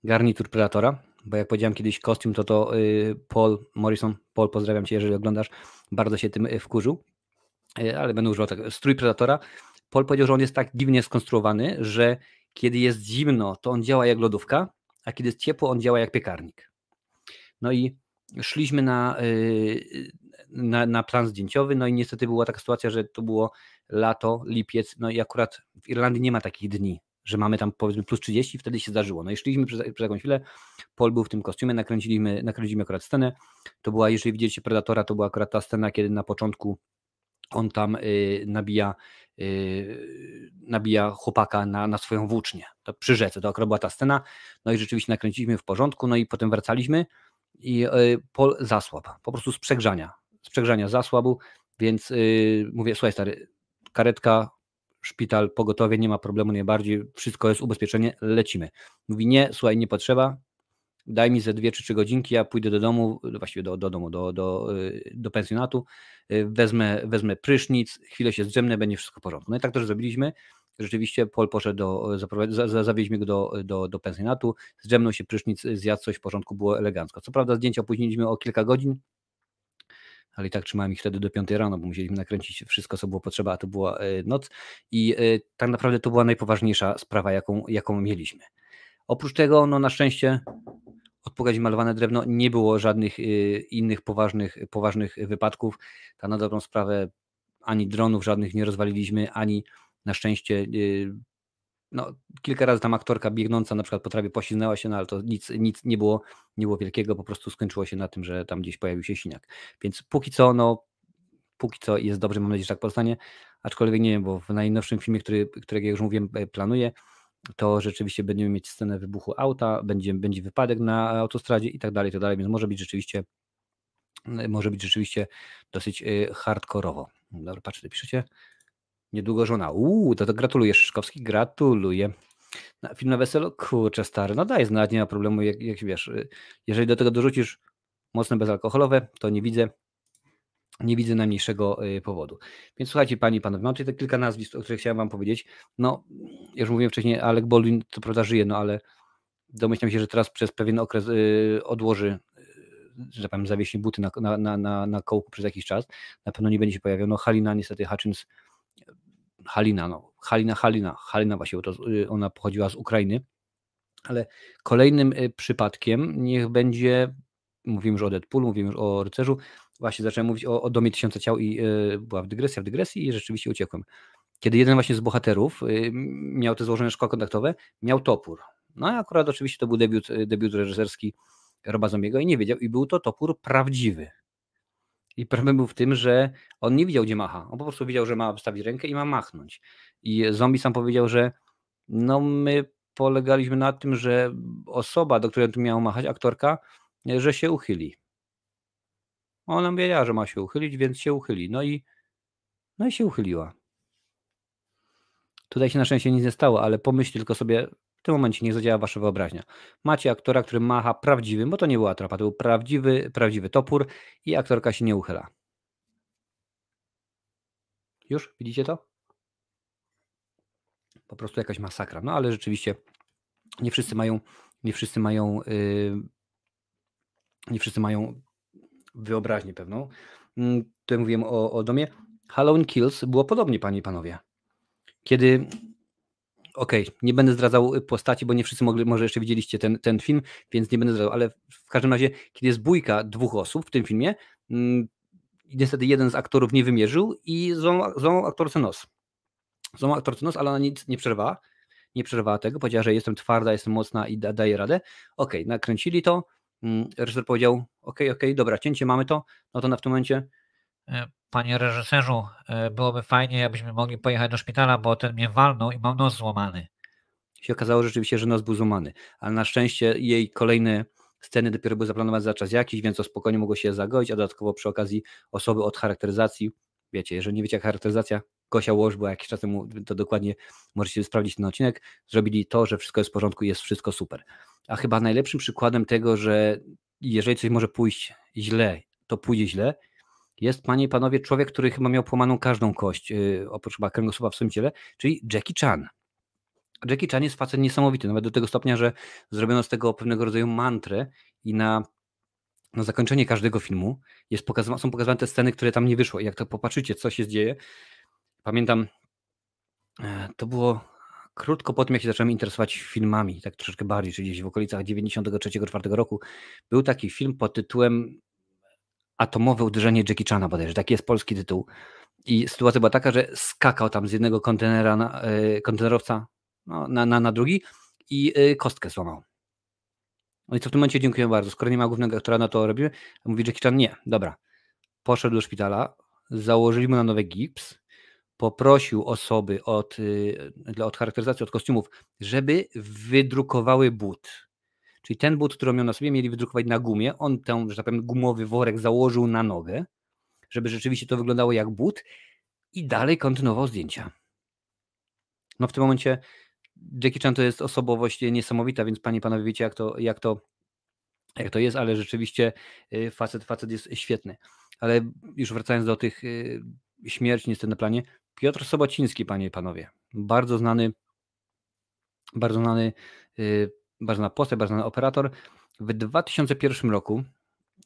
Garnitur Predatora, bo jak powiedziałem kiedyś kostium, to to y, Paul Morrison, Paul pozdrawiam Cię, jeżeli oglądasz, bardzo się tym y, wkurzył. E, ale będę używał tego, strój Predatora. Paul powiedział, że on jest tak dziwnie skonstruowany, że kiedy jest zimno, to on działa jak lodówka, a kiedy jest ciepło, on działa jak piekarnik. No i szliśmy na, y, na, na plan zdjęciowy, no i niestety była taka sytuacja, że to było lato, lipiec, no i akurat w Irlandii nie ma takich dni, że mamy tam powiedzmy plus 30, wtedy się zdarzyło. No i szliśmy przez, przez jakąś chwilę, Paul był w tym kostiumie, nakręciliśmy, nakręciliśmy akurat scenę, to była, jeżeli widzieliście Predatora, to była akurat ta scena, kiedy na początku on tam y, nabija, y, nabija chłopaka na, na swoją włócznię. To przy rzece, to akurat była ta scena. No i rzeczywiście nakręciliśmy w porządku, no i potem wracaliśmy i y, Pol zasłabł, po prostu z przegrzania. Z przegrzania zasłabł, więc mówię, słuchaj stary, karetka, szpital, pogotowie, nie ma problemu najbardziej, wszystko jest ubezpieczenie, lecimy. Mówi nie, słuchaj, nie potrzeba, daj mi ze dwie czy trzy godzinki, ja pójdę do domu, właściwie do, do domu, do, do, y, do pensjonatu, y, wezmę, wezmę prysznic, chwilę się zdrzemnę, będzie wszystko w porządku. No i tak też zrobiliśmy. Rzeczywiście Pol poszedł do, zawieźliśmy go do, do, do pensjonatu, zdrzemnął się prysznic, zjadł coś w porządku, było elegancko. Co prawda zdjęcia opóźniliśmy o kilka godzin, ale i tak trzymałem ich wtedy do 5 rano, bo musieliśmy nakręcić wszystko, co było potrzeba, a to była y, noc i tak naprawdę to była najpoważniejsza sprawa, jaką, jaką mieliśmy. Oprócz tego, no na szczęście od malowane drewno nie było żadnych y, innych poważnych, poważnych wypadków. Ta na dobrą sprawę ani dronów żadnych nie rozwaliliśmy, ani na szczęście y, no, kilka razy tam aktorka biegnąca na przykład po trawie poślizgnęła się, no ale to nic, nic nie, było, nie było wielkiego, po prostu skończyło się na tym, że tam gdzieś pojawił się siniak. Więc póki co, no, póki co jest dobrze, mam nadzieję, że tak pozostanie, aczkolwiek nie wiem, bo w najnowszym filmie, który, którego już mówiłem, e, planuję, to rzeczywiście będziemy mieć scenę wybuchu auta, będzie, będzie wypadek na autostradzie i tak dalej, i tak dalej, więc może być rzeczywiście może być rzeczywiście dosyć e, hardkorowo. Dobra, patrzcie, piszecie. Niedługo żona. Uuu, to, to gratuluję Szyszkowski, gratuluję. Na film na weselu? Kurczę stary, no daj znać, nie ma problemu, jak, jak wiesz, y, jeżeli do tego dorzucisz mocne bezalkoholowe, to nie widzę, nie widzę najmniejszego y, powodu. Więc słuchajcie, panie i panowie, mam tutaj kilka nazwisk, o których chciałem wam powiedzieć. No, już mówiłem wcześniej, Alec Baldwin to prawda żyje, no ale domyślam się, że teraz przez pewien okres y, odłoży, że tak powiem, zawiesi buty na, na, na, na, na kołku przez jakiś czas. Na pewno nie będzie się pojawiał. No Halina niestety Hutchins Halina, no, Halina, Halina, Halina właśnie, to y, ona pochodziła z Ukrainy, ale kolejnym y, przypadkiem niech będzie, mówimy już o Deadpoolu, mówimy już o rycerzu, właśnie zacząłem mówić o, o Domie Tysiąca Ciał i yy, była w dygresja w dygresji i rzeczywiście uciekłem. Kiedy jeden właśnie z bohaterów yy, miał te złożone szkoły kontaktowe, miał topór. No i akurat oczywiście to był debiut, debiut reżyserski Roba Zombiego i nie wiedział, i był to topór prawdziwy. I problem był w tym, że on nie widział, gdzie macha. On po prostu widział, że ma wstawić rękę i ma machnąć. I zombie sam powiedział, że no my polegaliśmy na tym, że osoba, do której tu miał machać, aktorka, że się uchyli. Ona wiedziała, że ma się uchylić, więc się uchyli. No i, no i się uchyliła. Tutaj się na szczęście nic nie stało, ale pomyśl tylko sobie, w tym momencie nie zadziała wasza wyobraźnia. Macie aktora, który macha prawdziwym, bo to nie była atrapa, to był prawdziwy, prawdziwy topór i aktorka się nie uchyla. Już? Widzicie to? Po prostu jakaś masakra. No ale rzeczywiście nie wszyscy mają, nie wszyscy mają, yy, nie wszyscy mają wyobraźnię pewną. Yy, tutaj mówiłem o, o domie. Halloween Kills było podobnie, panie i panowie. Kiedy okej, okay, nie będę zdradzał y, postaci, bo nie wszyscy mogli, może jeszcze widzieliście ten, ten film, więc nie będę zdradzał, ale w każdym razie, kiedy jest bójka dwóch osób w tym filmie, mm, niestety jeden z aktorów nie wymierzył i złamał aktorce nos. Złamał aktorce nos, ale ona nic nie przerwała, nie przerwała tego, powiedziała, że jestem twarda, jestem mocna i da, daję radę. Okej, okay, nakręcili to, mm, reżyser powiedział, okej, okay, okej, okay, dobra, cięcie mamy to, no to na w tym momencie E, panie reżyserzu, e, byłoby fajnie, jakbyśmy mogli pojechać do szpitala, bo ten mnie walnął i mam nos złamany. Się okazało rzeczywiście, że nos był złamany, ale na szczęście jej kolejne sceny dopiero były zaplanowane za czas jakiś, więc to spokojnie mogło się zagoić, a dodatkowo przy okazji osoby od charakteryzacji, wiecie, jeżeli nie wiecie jak charakteryzacja, Gosia Łoż była jakiś czas temu, to dokładnie możecie sprawdzić ten odcinek, zrobili to, że wszystko jest w porządku i jest wszystko super. A chyba najlepszym przykładem tego, że jeżeli coś może pójść źle, to pójdzie źle, jest, panie i panowie, człowiek, który chyba miał połamaną każdą kość, yy, oprócz chyba kręgosłupa w swoim ciele, czyli Jackie Chan. Jackie Chan jest facet niesamowity, nawet do tego stopnia, że zrobiono z tego pewnego rodzaju mantrę i na, na zakończenie każdego filmu jest pokazywa, są pokazywane te sceny, które tam nie wyszło. I jak to popatrzycie, co się dzieje, pamiętam, e, to było krótko po tym, jak się zacząłem interesować filmami, tak troszeczkę bardziej, czyli gdzieś w okolicach 93-4 roku, był taki film pod tytułem atomowe uderzenie Jackie Chana bodajże, taki jest polski tytuł. I sytuacja była taka, że skakał tam z jednego kontenera na, e, kontenerowca no, na, na, na drugi i e, kostkę złamał. No i co w tym momencie dziękuję bardzo. Skoro nie ma głównego aktora, na to robimy. Mówi Jackie Chan, nie, dobra. Poszedł do szpitala, założyli mu na nowy gips, poprosił osoby od, e, od charakteryzacji, od kostiumów, żeby wydrukowały but. Czyli ten but, który miał na sobie, mieli wydrukować na gumie. On ten, że tak powiem, gumowy worek założył na nogę, żeby rzeczywiście to wyglądało jak but i dalej kontynuował zdjęcia. No w tym momencie Jackie Chan to jest osobowość niesamowita, więc panie i panowie wiecie jak to, jak to, jak to jest, ale rzeczywiście y, facet, facet jest świetny. Ale już wracając do tych śmierci niestety na planie, Piotr Sobociński, panie i panowie, bardzo znany, bardzo znany y, bardzo znana postać, bardzo znany operator. W 2001 roku,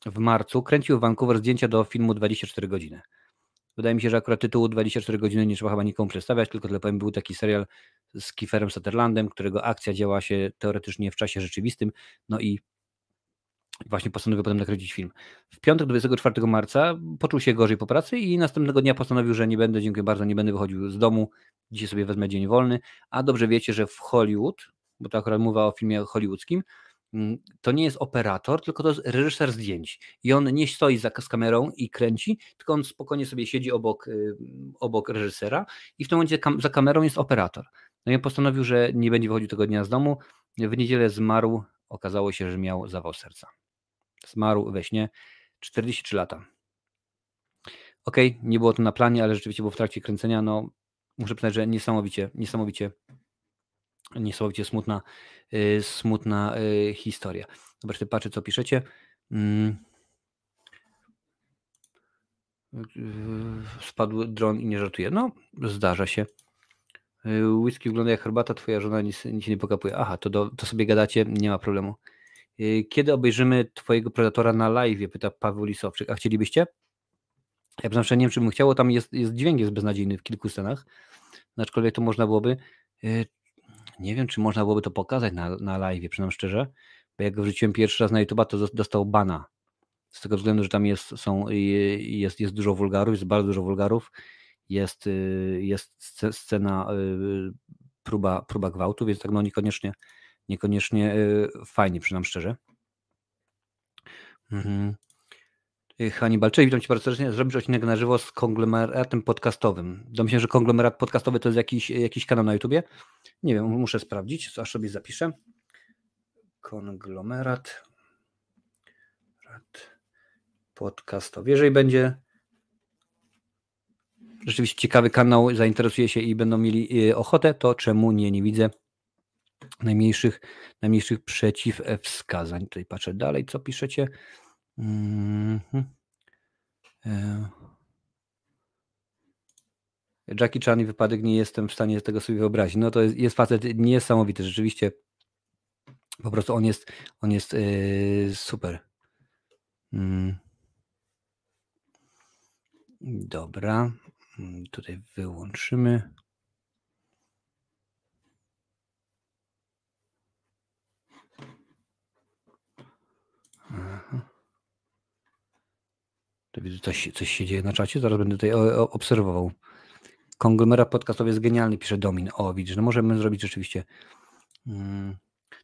w marcu, kręcił w Vancouver zdjęcia do filmu 24 godziny. Wydaje mi się, że akurat tytułu 24 godziny nie trzeba chyba nikomu przedstawiać, tylko tyle powiem, był taki serial z Kieferem Sutherlandem, którego akcja działa się teoretycznie w czasie rzeczywistym, no i Właśnie postanowił potem nakręcić film. W piątek 24 marca poczuł się gorzej po pracy i następnego dnia postanowił, że nie będę, dziękuję bardzo, nie będę wychodził z domu. Dzisiaj sobie wezmę dzień wolny. A dobrze wiecie, że w Hollywood, bo to akurat mowa o filmie hollywoodzkim, mm, to nie jest operator, tylko to jest reżyser zdjęć. I on nie stoi za z kamerą i kręci, tylko on spokojnie sobie siedzi obok, y, obok reżysera i w tym momencie kam za kamerą jest operator. No i on postanowił, że nie będzie wychodził tego dnia z domu. W niedzielę zmarł. Okazało się, że miał zawał serca. Zmarł we śnie 43 lata. Okay, nie było to na planie, ale rzeczywiście było w trakcie kręcenia. No, muszę przyznać, że niesamowicie, niesamowicie, niesamowicie smutna, yy, smutna yy, historia. Zobaczcie, patrzę, co piszecie. Yy. Spadł dron i nie żartuje. No, zdarza się. Y, whisky wygląda jak herbata, twoja żona nic, nic nie pokapuje. Aha, to, do, to sobie gadacie, nie ma problemu. Y, kiedy obejrzymy twojego Predatora na live? Pyta Paweł Lisowczyk. A chcielibyście? Ja przynajmniej nie wiem, czy bym chciał, tam jest, jest dźwięk jest beznadziejny w kilku scenach. Aczkolwiek to można byłoby. Y, nie wiem, czy można byłoby to pokazać na, na live, przynajmniej szczerze. Bo jak go wrzuciłem pierwszy raz na YouTube, to dostał bana. Z tego względu, że tam jest, są, jest, jest dużo wulgarów, jest bardzo dużo wulgarów jest, y, jest scena, y, próba, próba gwałtu, więc tak no niekoniecznie, niekoniecznie y, fajnie, przynam szczerze. Mhm. Hannibal, cześć, witam Cię bardzo serdecznie. Zrobisz odcinek na żywo z konglomeratem podcastowym. Domyślam, że konglomerat podcastowy to jest jakiś, jakiś kanał na YouTubie? Nie wiem, muszę sprawdzić, aż sobie zapiszę. Konglomerat podcastowy. Jeżeli będzie rzeczywiście ciekawy kanał, zainteresuje się i będą mieli y, ochotę, to czemu nie, nie widzę najmniejszych, najmniejszych przeciwwskazań. Tutaj patrzę dalej, co piszecie. Mm -hmm. Jackie Chan i wypadek nie jestem w stanie tego sobie wyobrazić. No to jest, jest facet niesamowity, rzeczywiście. Po prostu on jest, on jest yy, super. Mm. Dobra. Mm, tutaj wyłączymy. Coś, coś się dzieje na czacie, zaraz będę tutaj obserwował. Konglomerat podcastowy jest genialny, pisze Domin. O, widzisz, no możemy zrobić rzeczywiście. Hmm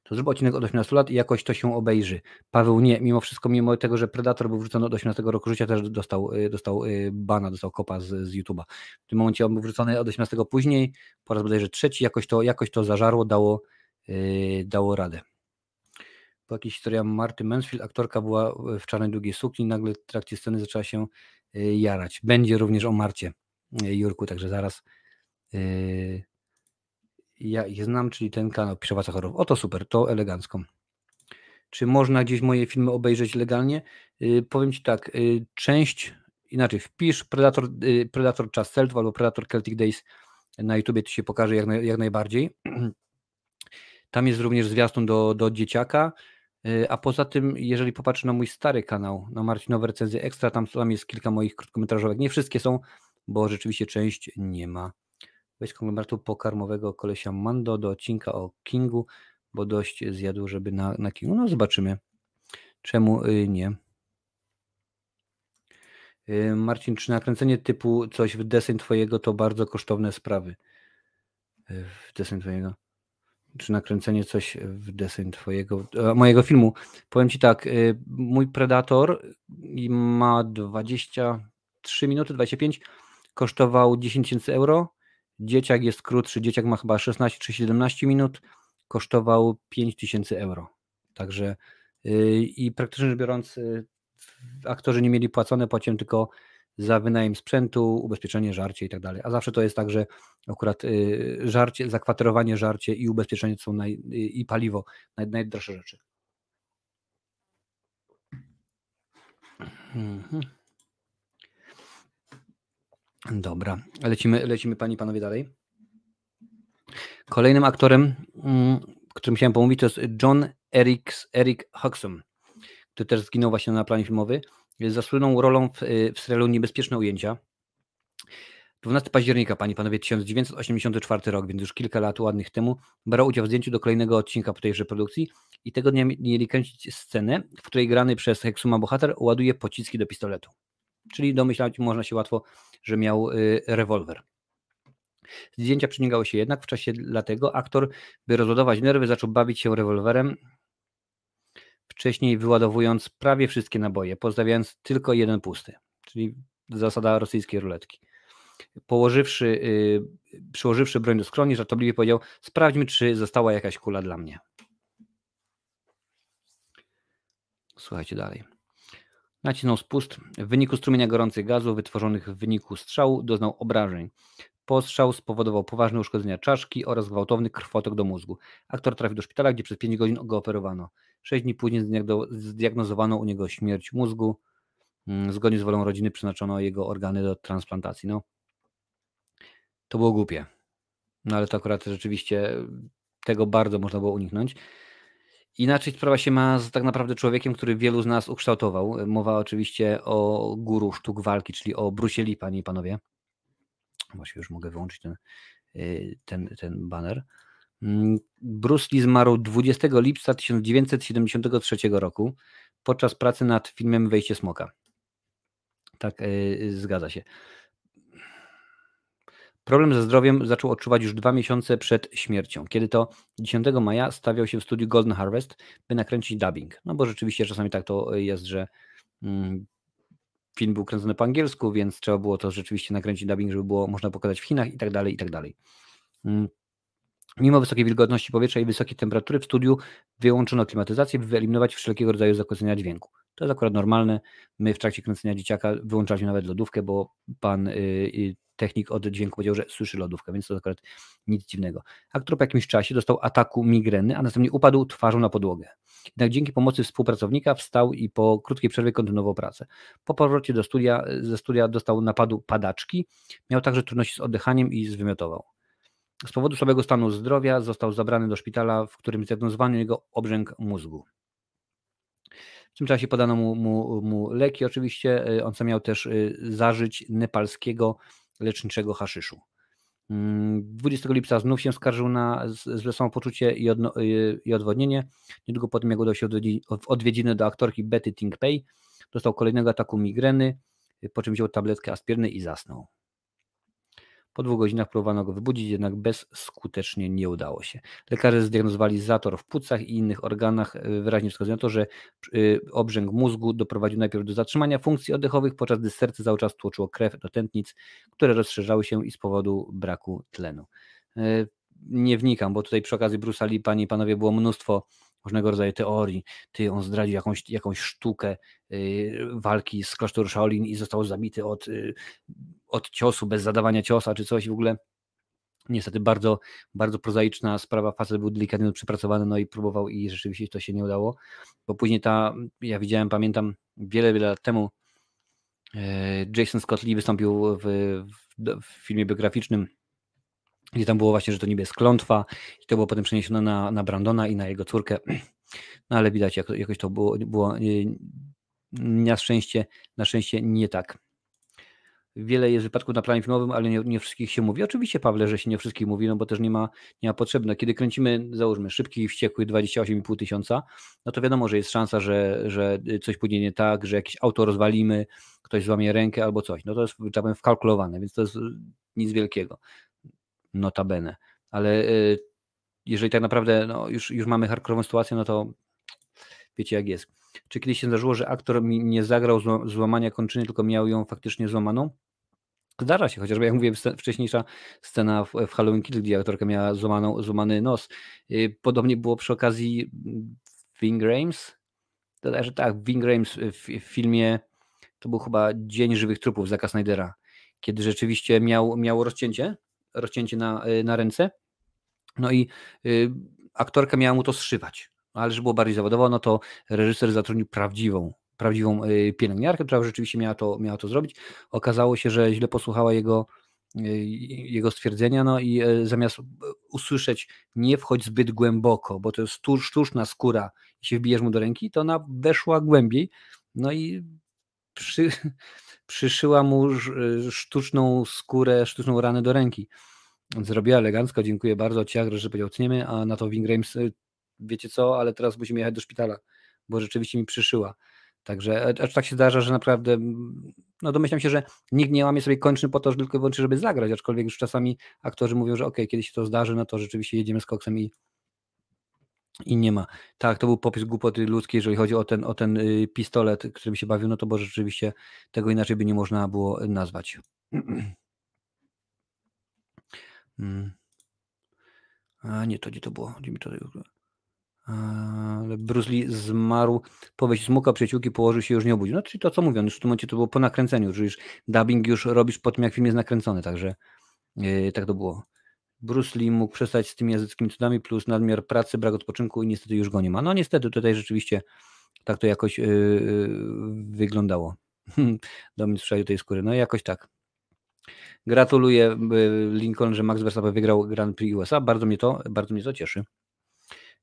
to zrób odcinek od 18 lat i jakoś to się obejrzy. Paweł nie, mimo wszystko, mimo tego, że Predator był wrzucony od 18 roku życia, też dostał, y, dostał y, bana, dostał kopa z, z YouTube'a. W tym momencie on był wrzucony od 18 później, po raz bodajże trzeci, jakoś to, jakoś to zażarło, dało, yy, dało radę. Jakiejś historia Marty Mansfield, aktorka była w czarnej długiej sukni, nagle w trakcie sceny zaczęła się y, jarać. Będzie również o Marcie Jurku, także zaraz ja ich znam, czyli ten kanał Pisze Wacachorow. Oto super, to elegancko. Czy można gdzieś moje filmy obejrzeć legalnie? Powiem Ci tak, część, inaczej, wpisz Predator, Predator Czas Celtów albo Predator Celtic Days na YouTubie, to się pokaże jak, jak najbardziej. Tam jest również zwiastun do, do dzieciaka, a poza tym, jeżeli popatrzę na mój stary kanał, na Marcinowe Recenzje Ekstra, tam, jest kilka moich krótkometrażowek. Nie wszystkie są, bo rzeczywiście część nie ma weź konglomeratu pokarmowego kolesia Mando do odcinka o Kingu, bo dość zjadł, żeby na, na Kingu. No zobaczymy. Czemu y, nie? Y, Marcin, czy nakręcenie typu coś w deseń twojego to bardzo kosztowne sprawy? Y, w deseń twojego. Czy nakręcenie coś w deseń twojego, mojego filmu? Powiem ci tak, mój Predator ma 23 minuty, 25, kosztował 10 tysięcy euro Dzieciak jest krótszy, dzieciak ma chyba 16 czy 17 minut, kosztował 5000 euro. Także yy, i praktycznie rzecz biorąc, yy, aktorzy nie mieli płacone, płaciłem tylko za wynajem sprzętu, ubezpieczenie, żarcie i tak dalej. A zawsze to jest tak, że akurat yy, żarcie, zakwaterowanie, żarcie i ubezpieczenie są naj, yy, i paliwo naj, najdroższe rzeczy. Mhm. Dobra, lecimy, lecimy Pani Panowie dalej. Kolejnym aktorem, mm, którym chciałem pomówić, to jest John Eric, Eric Huxon, który też zginął właśnie na planie filmowy. Zasłynął rolą w, w serialu Niebezpieczne ujęcia. 12 października, panie panowie, 1984 rok, więc już kilka lat ładnych temu, brał udział w zdjęciu do kolejnego odcinka po tejże produkcji i tego dnia mieli kręcić scenę, w której grany przez Hexuma bohater ładuje pociski do pistoletu. Czyli domyślać można się łatwo, że miał y, rewolwer. Zdjęcia przeciągały się jednak, w czasie dlatego aktor, by rozładować nerwy, zaczął bawić się rewolwerem, wcześniej wyładowując prawie wszystkie naboje, pozostawiając tylko jeden pusty, czyli zasada rosyjskiej ruletki. Położywszy, yy, przyłożywszy broń do skroni, żartobliwie powiedział: Sprawdźmy, czy została jakaś kula dla mnie. Słuchajcie dalej. Nacisnął spust. W wyniku strumienia gorących gazów wytworzonych w wyniku strzału doznał obrażeń. Postrzał spowodował poważne uszkodzenia czaszki oraz gwałtowny krwotok do mózgu. Aktor trafił do szpitala, gdzie przez 5 godzin go operowano. 6 dni później zdiagnozowano u niego śmierć mózgu. Mm, zgodnie z wolą rodziny przeznaczono jego organy do transplantacji. No, to było głupie. No ale to akurat rzeczywiście tego bardzo można było uniknąć. Inaczej sprawa się ma z tak naprawdę człowiekiem, który wielu z nas ukształtował. Mowa oczywiście o guru sztuk walki, czyli o Bruce Lee, panie i panowie. Właściwie już mogę wyłączyć ten, y, ten, ten banner. Mm, Bruce Lee zmarł 20 lipca 1973 roku podczas pracy nad filmem Wejście Smoka. Tak, yy, zgadza się. Problem ze zdrowiem zaczął odczuwać już dwa miesiące przed śmiercią, kiedy to 10 maja stawiał się w studiu Golden Harvest, by nakręcić dubbing. No bo rzeczywiście czasami tak to jest, że mm, film był kręcony po angielsku, więc trzeba było to rzeczywiście nakręcić dubbing, żeby było można pokazać w Chinach i tak dalej, i tak dalej. Mm. Mimo wysokiej wilgotności powietrza i wysokiej temperatury w studiu wyłączono klimatyzację, by wyeliminować wszelkiego rodzaju zakłócenia dźwięku. To jest akurat normalne. My w trakcie kręcenia dzieciaka wyłączaliśmy nawet lodówkę, bo pan yy, technik od dźwięku powiedział, że słyszy lodówkę, więc to akurat nic dziwnego. Aktor po jakimś czasie dostał ataku migreny, a następnie upadł twarzą na podłogę. Jednak dzięki pomocy współpracownika wstał i po krótkiej przerwie kontynuował pracę. Po powrocie do studia, ze studia dostał napadu padaczki, miał także trudności z oddychaniem i zwymiotował. Z powodu słabego stanu zdrowia został zabrany do szpitala, w którym zdiagnozowano jego obrzęk mózgu. W tym czasie podano mu, mu, mu leki, oczywiście. E, on sam miał też e, zażyć nepalskiego leczniczego haszyszu. 20 mm, lipca znów się skarżył na złe samopoczucie i, odno, i odwodnienie. Niedługo po tym, jak udał się w odwiedziny do aktorki Betty Tinkpay, dostał kolejnego ataku migreny, po czym wziął tabletkę aspiryny i zasnął. Po dwóch godzinach próbowano go wybudzić, jednak bezskutecznie nie udało się. Lekarze zdiagnozowali zator w płucach i innych organach, e, wyraźnie wskazują to, że e, obrzęk mózgu doprowadził najpierw do zatrzymania funkcji oddechowych, podczas gdy serce cały czas tłoczyło krew do tętnic, które rozszerzały się i z powodu braku tlenu. E, nie wnikam, bo tutaj przy okazji Bruce'a Lee, panie i panowie, było mnóstwo różnego rodzaju teorii. Ty, on zdradził jakąś, jakąś sztukę yy, walki z klasztoru Shaolin i został zabity od, yy, od ciosu, bez zadawania ciosa czy coś w ogóle. Niestety bardzo, bardzo prozaiczna sprawa. Facet był delikatnie przypracowany, no i próbował i rzeczywiście to się nie udało, bo później ta, ja widziałem, pamiętam wiele, wiele lat temu yy, Jason Scott Lee wystąpił w, w, w filmie biograficznym gdzie tam było właśnie, że to niby jest klątwa i to było potem przeniesione na, na Brandona i na jego córkę, no ale widać, jak, jakoś to było, było na szczęście, na szczęście nie tak. Wiele jest wypadków na planie filmowym, ale nie, nie wszystkich się mówi. Oczywiście, Pawle, że się nie wszystkich mówi, no bo też nie ma, nie ma potrzeby. No, kiedy kręcimy, załóżmy, szybki i wściekły 28,5 tysiąca, no to wiadomo, że jest szansa, że, że coś pójdzie nie tak, że jakieś auto rozwalimy, ktoś złamie rękę albo coś. No to jest, tak powiem, wkalkulowane, więc to jest nic wielkiego notabene. Ale y, jeżeli tak naprawdę no, już, już mamy hardkorową sytuację, no to wiecie jak jest. Czy kiedyś się zdarzyło, że aktor nie zagrał złamania kończyny, tylko miał ją faktycznie złamaną? Zdarza się, chociażby jak mówię, wcześniejsza scena w, Halloween Kills, gdzie aktorka miała złamaną, złamany nos. Y, podobnie było przy okazji Ving Rhames. że tak, Ving Rhames w, w filmie, to był chyba Dzień Żywych Trupów Zaka Snydera, kiedy rzeczywiście miał, miał rozcięcie rozcięcie na, y, na ręce. No i y, aktorka miała mu to zszywać. Ale żeby było bardziej zawodowo, no to reżyser zatrudnił prawdziwą, prawdziwą y, pielęgniarkę, która rzeczywiście miała to, miała to zrobić. Okazało się, że źle posłuchała jego, jego stwierdzenia, no i zamiast usłyszeć nie wchodź zbyt głęboko, bo to jest sztuczna skóra i się wbijesz mu do ręki, to ona weszła głębiej, no i przy, przyszyła mu ż- sztuczną skórę, sztuczną ranę do ręki. Zrobiła elegancko, dziękuję bardzo. Ciach, że powiedział, tniemy, a na to Wingrames, y, wiecie co, ale teraz musimy jechać do szpitala, bo rzeczywiście mi przyszyła. Także aż tak się zdarza, że naprawdę, no domyślam się, że nikt nie łamie sobie kończyn po to, że tylko i żeby zagrać, aczkolwiek już czasami aktorzy mówią, że okej, kiedyś się to zdarzy, no to rzeczywiście jedziemy z koksem i, i nie ma. Tak, to był popis głupoty ludzkiej, jeżeli chodzi o ten, o ten y, pistolet, którym się bawił, no to bo rzeczywiście tego inaczej by nie można było nazwać. Mm. A nie, to gdzie to było? Gdzie mi to... Bruce Lee zmarł po wejściu smoka, przyjaciółki położył się już nie obudził. No czyli to co mówią, już w tym momencie to było po nakręceniu, że już dubbing już robisz po tym jak film jest nakręcony, także yy, tak to było. Bruce Lee mógł przestać z tymi jazdyckimi cudami, plus nadmiar pracy, brak odpoczynku i niestety już go nie ma. No niestety tutaj rzeczywiście tak to jakoś yy, yy, wyglądało. Domin sprzedał tej skóry. No jakoś tak. Gratuluję yy, Lincoln, że Max Verstappen wygrał Grand Prix USA. Bardzo mnie to, bardzo mnie to cieszy.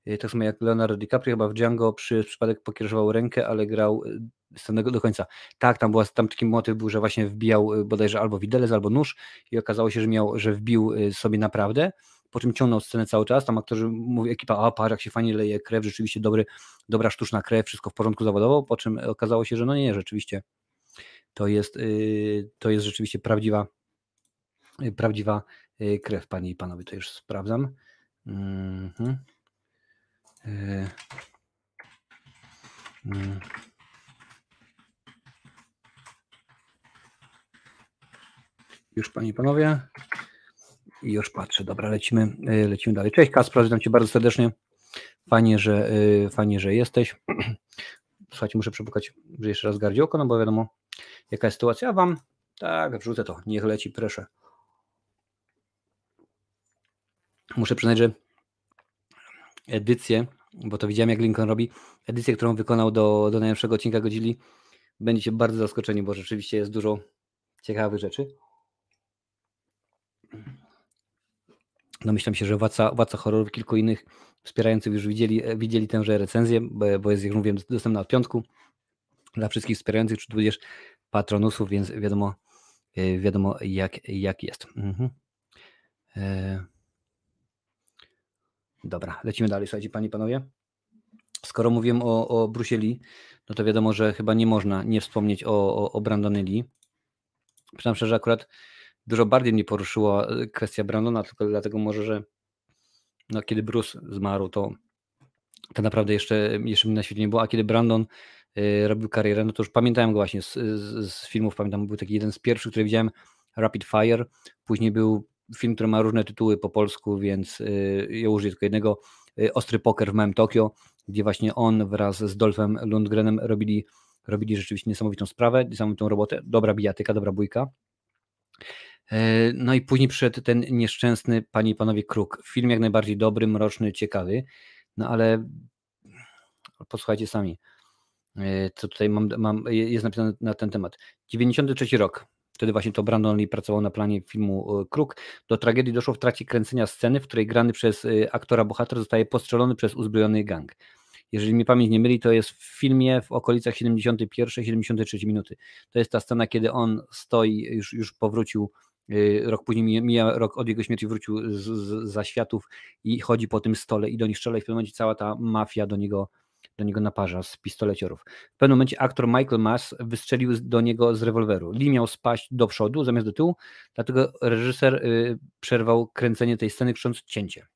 Yy, Tak samo jak Leonardo DiCaprio chyba w Django przy przypadek pokierował rękę, ale grał yy, z samego do końca. Tak, tam, była, tam taki motyw był, że właśnie wbijał yy, bodajże albo widelec, albo nóż i okazało się, że miał, że wbił sobie naprawdę, po czym ciągnął scenę cały czas. Tam aktorzy mówi ekipa, a par, jak się fajnie leje krew, rzeczywiście dobry, dobra sztuczna krew, wszystko w porządku zawodowo, po czym okazało się, że no nie, rzeczywiście to jest, to jest rzeczywiście prawdziwa, prawdziwa krew, panie i panowie, to już sprawdzam. Mhm. Yy. Mm. Już panie i panowie. I już patrzę. Dobra, lecimy, yy, lecimy dalej. Cześć Kasper, witam cię bardzo serdecznie. Fajnie, że, fajnie, że jesteś. Słuchajcie, muszę przepukać jeszcze raz gardziołko, no bo wiadomo, jaka jest sytuacja. A wam, tak, wrzucę to. Niech leci, proszę. Muszę przyznać, że edycję, bo to widziałem, jak Lincoln robi, edycję, którą wykonał do, do najnowszego odcinka Godzili, będziecie bardzo zaskoczeni, bo rzeczywiście jest dużo ciekawych rzeczy. Domyślam się, że władca, władca horrorów, kilku innych wspierających już widzieli, widzieli tęże recenzję, bo, bo jest, jak mówiłem, dostępna od piątku dla wszystkich wspierających, czy tudzież patronusów, więc wiadomo, e, wiadomo jak, jak jest. Mhm. E... Dobra, lecimy dalej, słuchajcie, panie i panowie. Skoro mówiłem o, o Bruce Lee, no to wiadomo, że chyba nie można nie wspomnieć o, o, o Brandonie Lee. Przyznam szczerze, akurat dużo bardziej mnie poruszyła e, kwestia Brandona, tylko dlatego może, że no, kiedy Bruce zmarł, to tak naprawdę jeszcze, jeszcze mi na świecie nie było, a kiedy Brandon y, robił karierę, no to już pamiętałem go właśnie z, z, z filmów, pamiętam, był taki jeden z pierwszych, który widziałem, Rapid Fire, później był film, który ma różne tytuły po polsku, więc y, ja użyję tylko jednego, y, Ostry Poker w małym Tokio, gdzie właśnie on wraz z Dolphem Lundgrenem robili, robili rzeczywiście niesamowitą sprawę, niesamowitą robotę, dobra bijatyka, dobra bójka. E, No i później przyszedł ten nieszczęsny, panie i panowie, Kruk. Film jak najbardziej dobry, mroczny, ciekawy, no ale posłuchajcie sami, e, co tutaj mam, mam, jest napisane na ten temat. 93 rok, wtedy właśnie to Brandon Lee pracował na planie filmu e, Kruk. Do tragedii doszło w trakcie kręcenia sceny, w której grany przez e, aktora bohater zostaje postrzelony przez uzbrojony gang. Jeżeli mnie pamięć nie myli, to jest w filmie w okolicach 71-73 minuty. To jest ta scena, kiedy on stoi, już, już powrócił y, rok później, mija rok od jego śmierci, wrócił z, z, za światów i chodzi po tym stole i do nich strzela i w pewnym momencie cała ta mafia do niego, do niego naparza z pistoleciorów. W pewnym momencie aktor Michael Mass wystrzelił do niego z rewolweru. Lee miał spaść do przodu zamiast do tyłu, dlatego reżyser y, przerwał kręcenie tej sceny, krzycząc cięcie.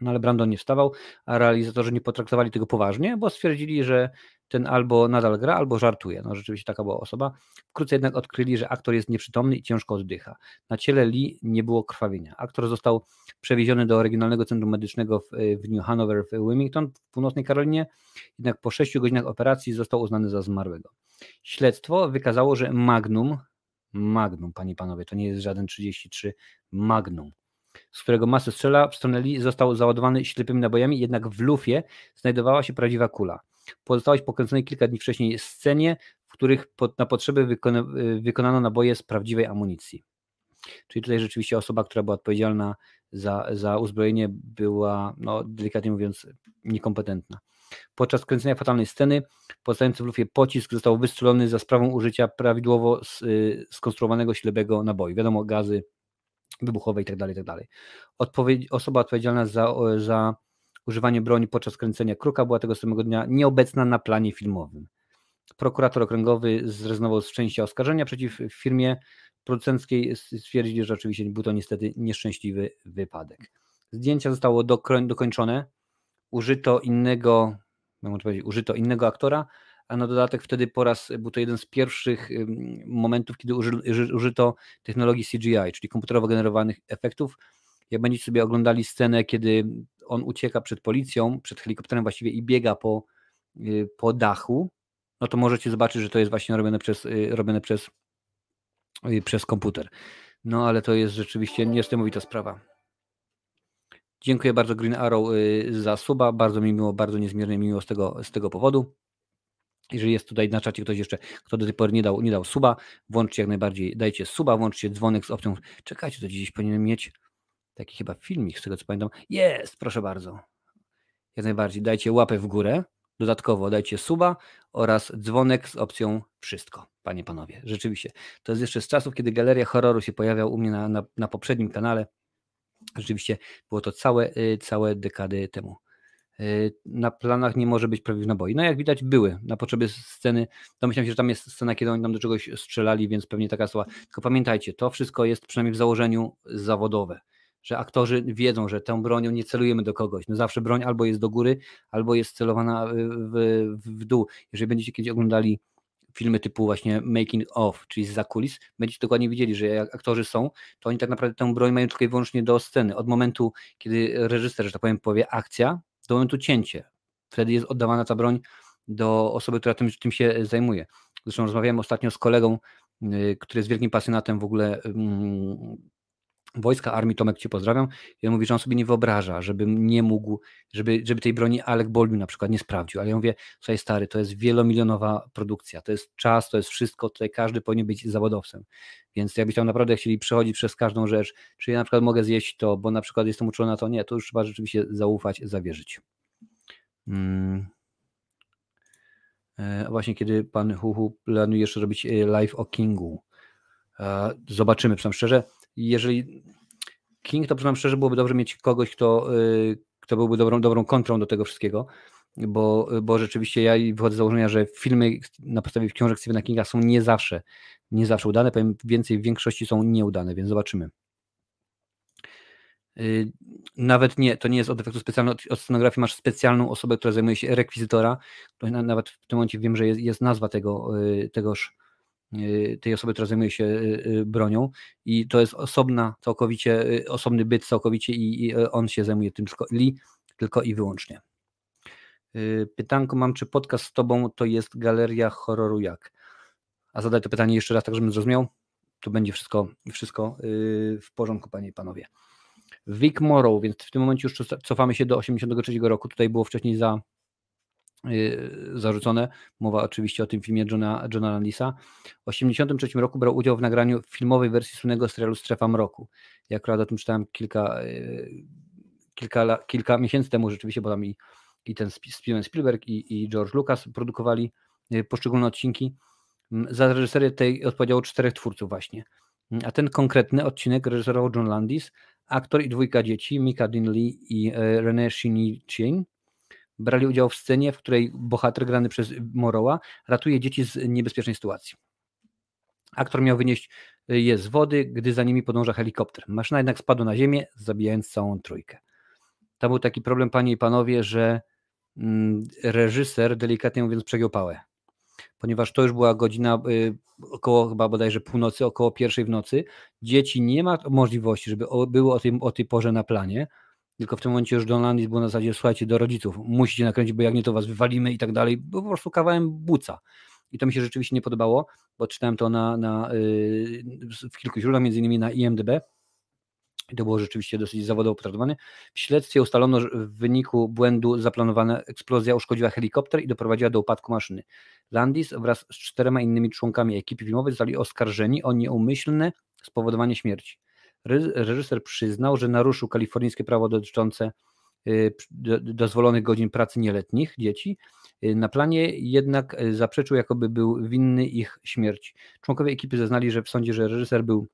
No ale Brandon nie wstawał, a realizatorzy nie potraktowali tego poważnie, bo stwierdzili, że ten albo nadal gra, albo żartuje. No rzeczywiście taka była osoba. Wkrótce jednak odkryli, że aktor jest nieprzytomny i ciężko oddycha. Na ciele Lee nie było krwawienia. Aktor został przewieziony do Regionalnego Centrum Medycznego w, w New Hanover w Wilmington w północnej Karolinie, jednak po 6 godzinach operacji został uznany za zmarłego. Śledztwo wykazało, że Magnum, Magnum, panie i panowie, to nie jest żaden 33, Magnum, z którego masę strzela w stronę Lee został załadowany ślepymi nabojami, jednak w lufie znajdowała się prawdziwa kula. Pozostałość pokręconej kilka dni wcześniej scenie, w których pod, na potrzeby wykona, wykonano naboje z prawdziwej amunicji. Czyli tutaj rzeczywiście osoba, która była odpowiedzialna za, za uzbrojenie, była, no, delikatnie mówiąc, niekompetentna. Podczas kręcenia fatalnej sceny pozostający w lufie pocisk został wystrzelony za sprawą użycia prawidłowo y, skonstruowanego ślepego naboju. Wiadomo, gazy wybuchowe itd. Tak itd. Tak Odpowiedź, osoba odpowiedzialna za, za używanie broni podczas kręcenia Kruka była tego samego dnia nieobecna na planie filmowym. Prokurator okręgowy zrezygnował z części oskarżenia przeciw firmie producenckiej. Stwierdzili, że oczywiście był to niestety nieszczęśliwy wypadek. Zdjęcia zostało dokończone. Użyto innego, użyto innego aktora, a na dodatek wtedy po raz, był to jeden z pierwszych momentów, kiedy uży, użyto technologii CGI, czyli komputerowo generowanych efektów. Jak będziecie sobie oglądali scenę, kiedy on ucieka przed policją, przed helikopterem właściwie i biega po, y, po dachu, no to możecie zobaczyć, że to jest właśnie robione przez, y, robione przez, y, przez komputer. No ale to jest rzeczywiście niesamowita sprawa. Dziękuję bardzo Green Arrow za suba, bardzo mi miło, bardzo niezmiernie miło z tego, z tego powodu. Jeżeli jest tutaj na czacie ktoś jeszcze, kto do tej pory nie dał, nie dał suba, włączcie jak najbardziej, dajcie suba, włączcie dzwonek z opcją, czekajcie, to dziś powinienem mieć taki chyba filmik, z tego co pamiętam. Jest, proszę bardzo. Jak najbardziej, dajcie łapę w górę, dodatkowo dajcie suba oraz dzwonek z opcją wszystko, panie, panowie. Rzeczywiście, to jest jeszcze z czasów, kiedy Galeria Horroru się pojawiał u mnie na, na, na poprzednim kanale. Rzeczywiście było to całe, y, całe dekady temu. Y, na planach nie może być prawie naboi. No jak widać były na potrzeby sceny. Domyślam się, że tam jest scena, kiedy oni tam do czegoś strzelali, więc pewnie taka słowa. Tylko pamiętajcie, to wszystko jest przynajmniej w założeniu zawodowe, że aktorzy wiedzą, że tą bronią nie celujemy do kogoś. No zawsze broń albo jest do góry, albo jest celowana w, w, w dół. Jeżeli będziecie kiedyś oglądali filmy typu właśnie making of, czyli z kulis, będziecie dokładnie widzieli, że jak aktorzy są, to oni tak naprawdę tę broń mają tylko i wyłącznie do sceny. Od momentu, kiedy reżyser, że tak powiem, powie akcja, do momentu cięcie. Wtedy jest oddawana ta broń do osoby, która tym, tym się zajmuje. Zresztą rozmawiałem ostatnio z kolegą, y, który jest wielkim pasjonatem w ogóle mm, wojska armii, Tomek Cię pozdrawiam, i on mówi, że on sobie nie wyobraża, żebym nie mógł, żeby, żeby tej broni Alec Baldwin na przykład nie sprawdził, ale ja mówię, słuchaj stary, to jest wielomilionowa produkcja, to jest czas, to jest wszystko, tutaj każdy powinien być zawodowcem, więc jakbyś tam naprawdę chcieli przechodzić przez każdą rzecz, czy ja na przykład mogę zjeść to, bo na przykład jestem uczony na to, nie, to już trzeba rzeczywiście zaufać, zawierzyć. Hmm. Właśnie kiedy pan Huhu planuje jeszcze robić e, live o Kingu. E, zobaczymy, przynajmniej szczerze jeżeli King, to przyznam szczerze, byłoby dobrze mieć kogoś, kto, y, kto byłby dobrą, dobrą kontrą do tego wszystkiego, bo, bo rzeczywiście ja wychodzę z założenia, że filmy na podstawie książek Stephena Kinga są nie zawsze, nie zawsze udane, powiem więcej, w większości są nieudane, więc zobaczymy. Y, nawet nie, to nie jest od efektu specjalnego, od scenografii masz specjalną osobę, która zajmuje się rekwizytora, nawet w tym momencie wiem, że jest, jest nazwa tego, y, tegoż tej osoby, która zajmuje się y, y, bronią i to jest osobna, całkowicie, osobny byt całkowicie i on się zajmuje tym tylko, tylko i wyłącznie. Pytanko mam, czy podcast z Tobą to jest galeria horroru jak? A zadaj to pytanie jeszcze raz, tak żebym zrozumiał. To będzie wszystko, wszystko w porządku, Panie i Panowie. Vic Morrow, więc w tym momencie już cofamy się do 83 roku. Tutaj było wcześniej za Y, zarzucone. Mowa oczywiście o tym filmie Johna, Johna Landisa. W 1983 roku brał udział w nagraniu filmowej wersji słynnego serialu Strefa Mroku. Ja akurat o tym czytałem kilka, y, kilka, kilka miesięcy temu rzeczywiście, bo tam i, i ten Steven Spielberg i, i George Lucas produkowali y, poszczególne odcinki. Za reżyserię tej odpowiedziało czterech twórców właśnie. A ten konkretny odcinek reżyserował John Landis, aktor i dwójka dzieci, Mika Dinley i René Chini brali udział w scenie, w której bohater grany przez Moroła ratuje dzieci z niebezpiecznej sytuacji. Aktor miał wynieść je z wody, gdy za nimi podąża helikopter. Maszyna jednak spadła na ziemię, zabijając całą trójkę. To był taki problem, panie i panowie, że mm, reżyser, delikatnie mówiąc, przegiął pałę. Ponieważ to już była godzina y, około chyba bodajże północy, około pierwszej w nocy. Dzieci nie ma możliwości, żeby były o, tym, o tej porze na planie tylko w tym momencie już Don Landis był na zasadzie, słuchajcie, do rodziców, musicie nakręcić, bo jak nie, to was wywalimy i tak dalej. Był po prostu kawałem buca. I to mi się rzeczywiście nie podobało, bo czytałem to na, na, yy, w kilku źródłach, między innymi na IMDB. I to było rzeczywiście dosyć zawodowo potraktowane. W śledztwie ustalono, że w wyniku błędu zaplanowana eksplozja uszkodziła helikopter i doprowadziła do upadku maszyny. Landis wraz z czterema innymi członkami ekipy filmowej zostali oskarżeni o nieumyślne spowodowanie śmierci. Reżyser przyznał, że naruszył kalifornijskie prawo dotyczące y, do- dozwolonych godzin pracy nieletnich dzieci. Y, Na planie jednak y, zaprzeczył, jakoby był winny ich śmierci. Członkowie ekipy zeznali, że w sądzie, że reżyser był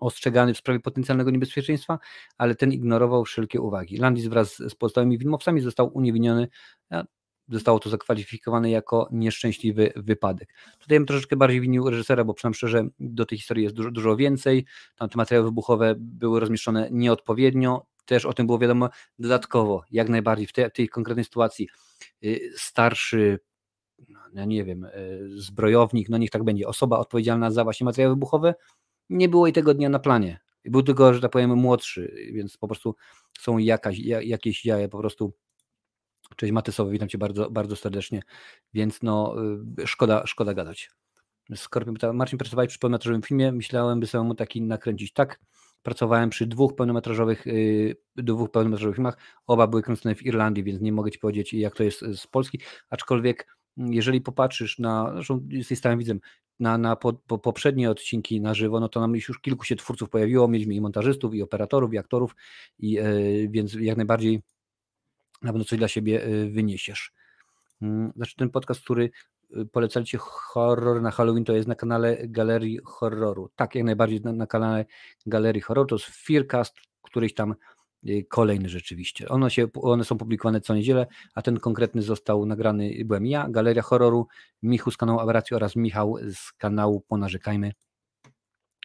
ostrzegany w sprawie potencjalnego niebezpieczeństwa, ale ten ignorował wszelkie uwagi. Landis wraz z pozostałymi filmowcami został uniewinniony, zostało to zakwalifikowane jako nieszczęśliwy wypadek. Tutaj bym troszeczkę bardziej winił reżysera, bo przynajmniej szczerze, do tej historii jest dużo, dużo więcej. Tam te materiały wybuchowe były rozmieszczone nieodpowiednio. Też o tym było wiadomo dodatkowo, jak najbardziej w te- tej konkretnej sytuacji y, starszy, no, ja nie wiem, y, zbrojownik, no niech tak będzie, osoba odpowiedzialna za właśnie materiały wybuchowe, nie było i tego dnia na planie. Był tylko, że tak powiem, młodszy, więc po prostu są jakaś, ja- jakieś jaja po prostu. Cześć Matysowi, witam Cię bardzo, bardzo serdecznie, więc no y, szkoda, szkoda gadać. Skorpion pyta, Marcin pracowałeś przy pełnometrażowym filmie, myślałem by samemu taki nakręcić. Tak, pracowałem przy dwóch pełnometrażowych, y, dwóch pełnometrażowych filmach, oba były kręcone w Irlandii, więc nie mogę Ci powiedzieć jak to jest z Polski, aczkolwiek mm, jeżeli popatrzysz na, zresztą jesteś stałym widzem, na, na po, po, poprzednie odcinki na żywo, no to nam już kilku się twórców pojawiło, mieliśmy i montażystów, i operatorów, i aktorów, i, y, więc jak najbardziej na pewno coś dla siebie y, wyniesiesz. Mm, Znaczy ten podcast, który y, polecali Ci horror na Halloween, to jest na kanale Galerii Horroru. Tak, jak najbardziej na, na kanale Galerii Horroru. To jest Fearcast, któryś tam y, kolejny rzeczywiście. One, się, one są publikowane co niedzielę, a ten konkretny został nagrany, byłem ja, Galeria Horroru, Michu z kanału Aberracji oraz Michał z kanału Ponarzekajmy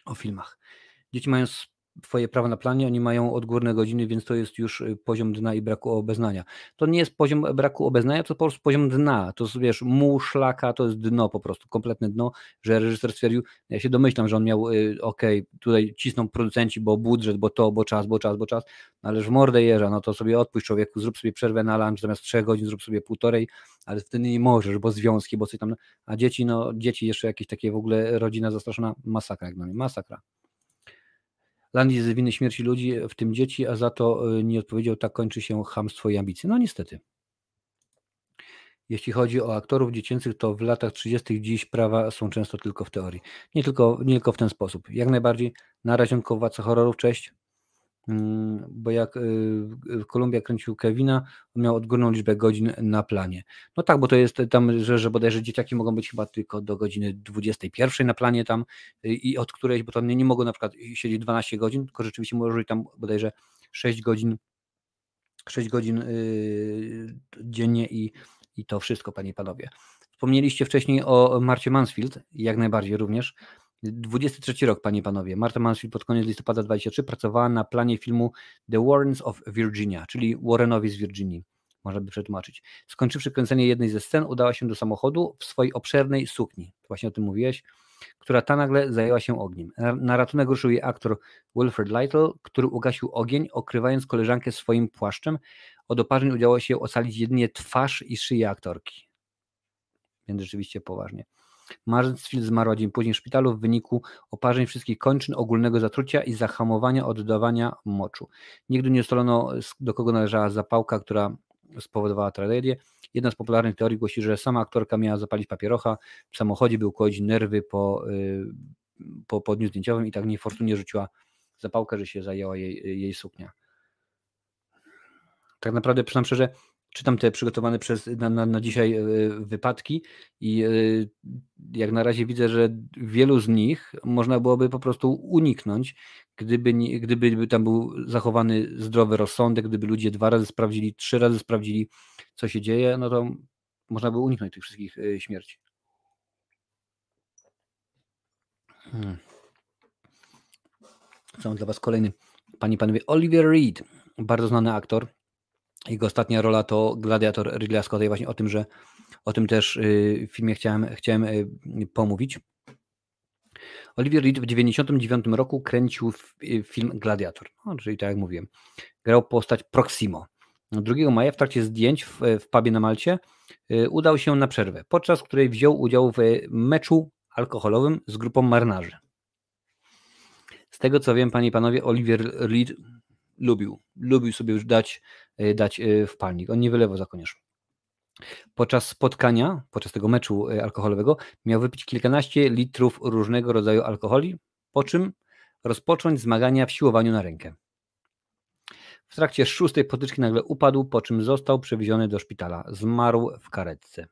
o filmach. Dzieci mają swoje prawa na planie, oni mają odgórne godziny, więc to jest już y, poziom dna i braku obeznania. To nie jest poziom braku obeznania, to po prostu poziom dna. To jest, wiesz, szlaka, to jest dno po prostu, kompletne dno, że reżyser stwierdził, ja się domyślam, że on miał, y, okej, tutaj cisną producenci, bo budżet, bo to, bo czas, bo czas, bo czas, no ale w mordę jeża, no to sobie odpuść człowieku, zrób sobie przerwę na lunch, zamiast trzech godzin zrób sobie półtorej, ale wtedy nie możesz, bo związki, bo coś tam, a dzieci, no dzieci jeszcze jakieś takie w ogóle rodzina zastraszona, masakra jak dla mnie, masakra. Landis jest winny śmierci ludzi, w tym dzieci, a za to y, nie odpowiedział, tak kończy się chamstwo i ambicje. No niestety. Jeśli chodzi o aktorów dziecięcych, to w latach 30. dziś prawa są często tylko w teorii. Nie tylko, nie tylko w ten sposób. Jak najbardziej narazionko władca horrorów, cześć. Mm, Bo jak y, Kolumbia kręcił Kevina, miał odgórną liczbę godzin na planie. No tak, bo to jest tam, że, że bodajże dzieciaki mogą być chyba tylko do godziny 21 na planie tam y, i od którejś, bo to nie, nie mogą na przykład siedzieć 12 godzin, tylko rzeczywiście może być tam bodajże 6 godzin 6 godzin y, dziennie i, i to wszystko, panie i panowie. Wspomnieliście wcześniej o Marcie Mansfield, jak najbardziej również. 23 rok, panie i panowie. Marta Mansfield pod koniec listopada 23 pracowała na planie filmu The Warrens of Virginia, czyli Warrenowi z Virginii, można by przetłumaczyć. Skończywszy kręcenie jednej ze scen, udała się do samochodu w swojej obszernej sukni. Właśnie o tym mówiłeś która ta nagle zajęła się ogniem. Na ratunek ruszył jej aktor Wilfred Lytle, który ugasił ogień, okrywając koleżankę swoim płaszczem. Od oparzeń udało się ocalić jedynie twarz i szyję aktorki. Więc rzeczywiście poważnie. Marsfield zmarła dzień później w szpitalu w wyniku oparzeń wszystkich kończyn, ogólnego zatrucia i zahamowania oddawania moczu. Nigdy nie ustalono, do kogo należała zapałka, która spowodowała tragedię. Jedna z popularnych teorii głosi, że sama aktorka miała zapalić papierocha w samochodzie, by ukłodzić nerwy po, y, po, po dniu zdjęciowym i tak niefortunnie rzuciła zapałkę, że się zajęła jej, jej suknia. Tak naprawdę, przyznam szczerze, czytam te przygotowane przez, na, na, na dzisiaj y, wypadki i y, jak na razie widzę, że wielu z nich można byłoby po prostu uniknąć, gdyby, gdyby tam był zachowany zdrowy rozsądek, gdyby ludzie dwa razy sprawdzili, trzy razy sprawdzili, co się dzieje, no to można by uniknąć tych wszystkich y, śmierci. Hmm. Są dla Was kolejny, Panie i Panowie, Oliver Reed, bardzo znany aktor. Jego ostatnia rola to Gladiator Ridleya Scotta i właśnie o tym, że o tym też y, w filmie chciałem, chciałem y, pomówić. Oliver Reed w 1999 roku kręcił y, film Gladiator, no, czyli tak jak mówiłem, grał postać Proximo. 2 maja w trakcie zdjęć w, w pubie na Malcie udał się na przerwę, podczas której wziął udział w meczu alkoholowym z grupą marynarzy. Z tego co wiem, panie i panowie, Oliver Reed lubił, lubił sobie już dać, dać y, w palnik. On nie wylewał za koniecznie. Podczas spotkania, podczas tego meczu y, alkoholowego, miał wypić kilkanaście litrów różnego rodzaju alkoholi, po czym rozpocząć zmagania w siłowaniu na rękę. W trakcie szóstej potyczki nagle upadł, po czym został przewieziony do szpitala. Zmarł w karetce.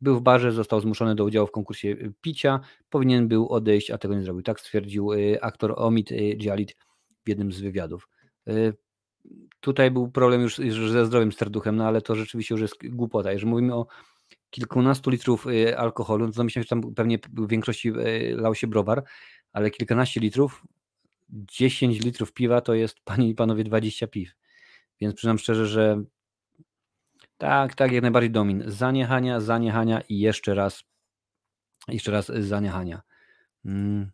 Był w barze, został zmuszony do udziału w konkursie y, picia, powinien był odejść, a tego nie zrobił. Tak stwierdził y, aktor Omid y, Djalit w jednym z wywiadów. Tutaj był problem już, już ze zdrowiem serduchem, no ale to rzeczywiście już jest głupota. Jeżeli mówimy o kilkunastu litrów y, alkoholu, no to myślę, że tam pewnie w większości y, lał się browar, ale kilkanaście litrów, 10 litrów piwa to jest, panie i panowie, 20 piw. Więc przyznam szczerze, że tak, tak, jak najbardziej domin. Zaniechania, zaniechania i jeszcze raz, jeszcze raz zaniechania. Mm.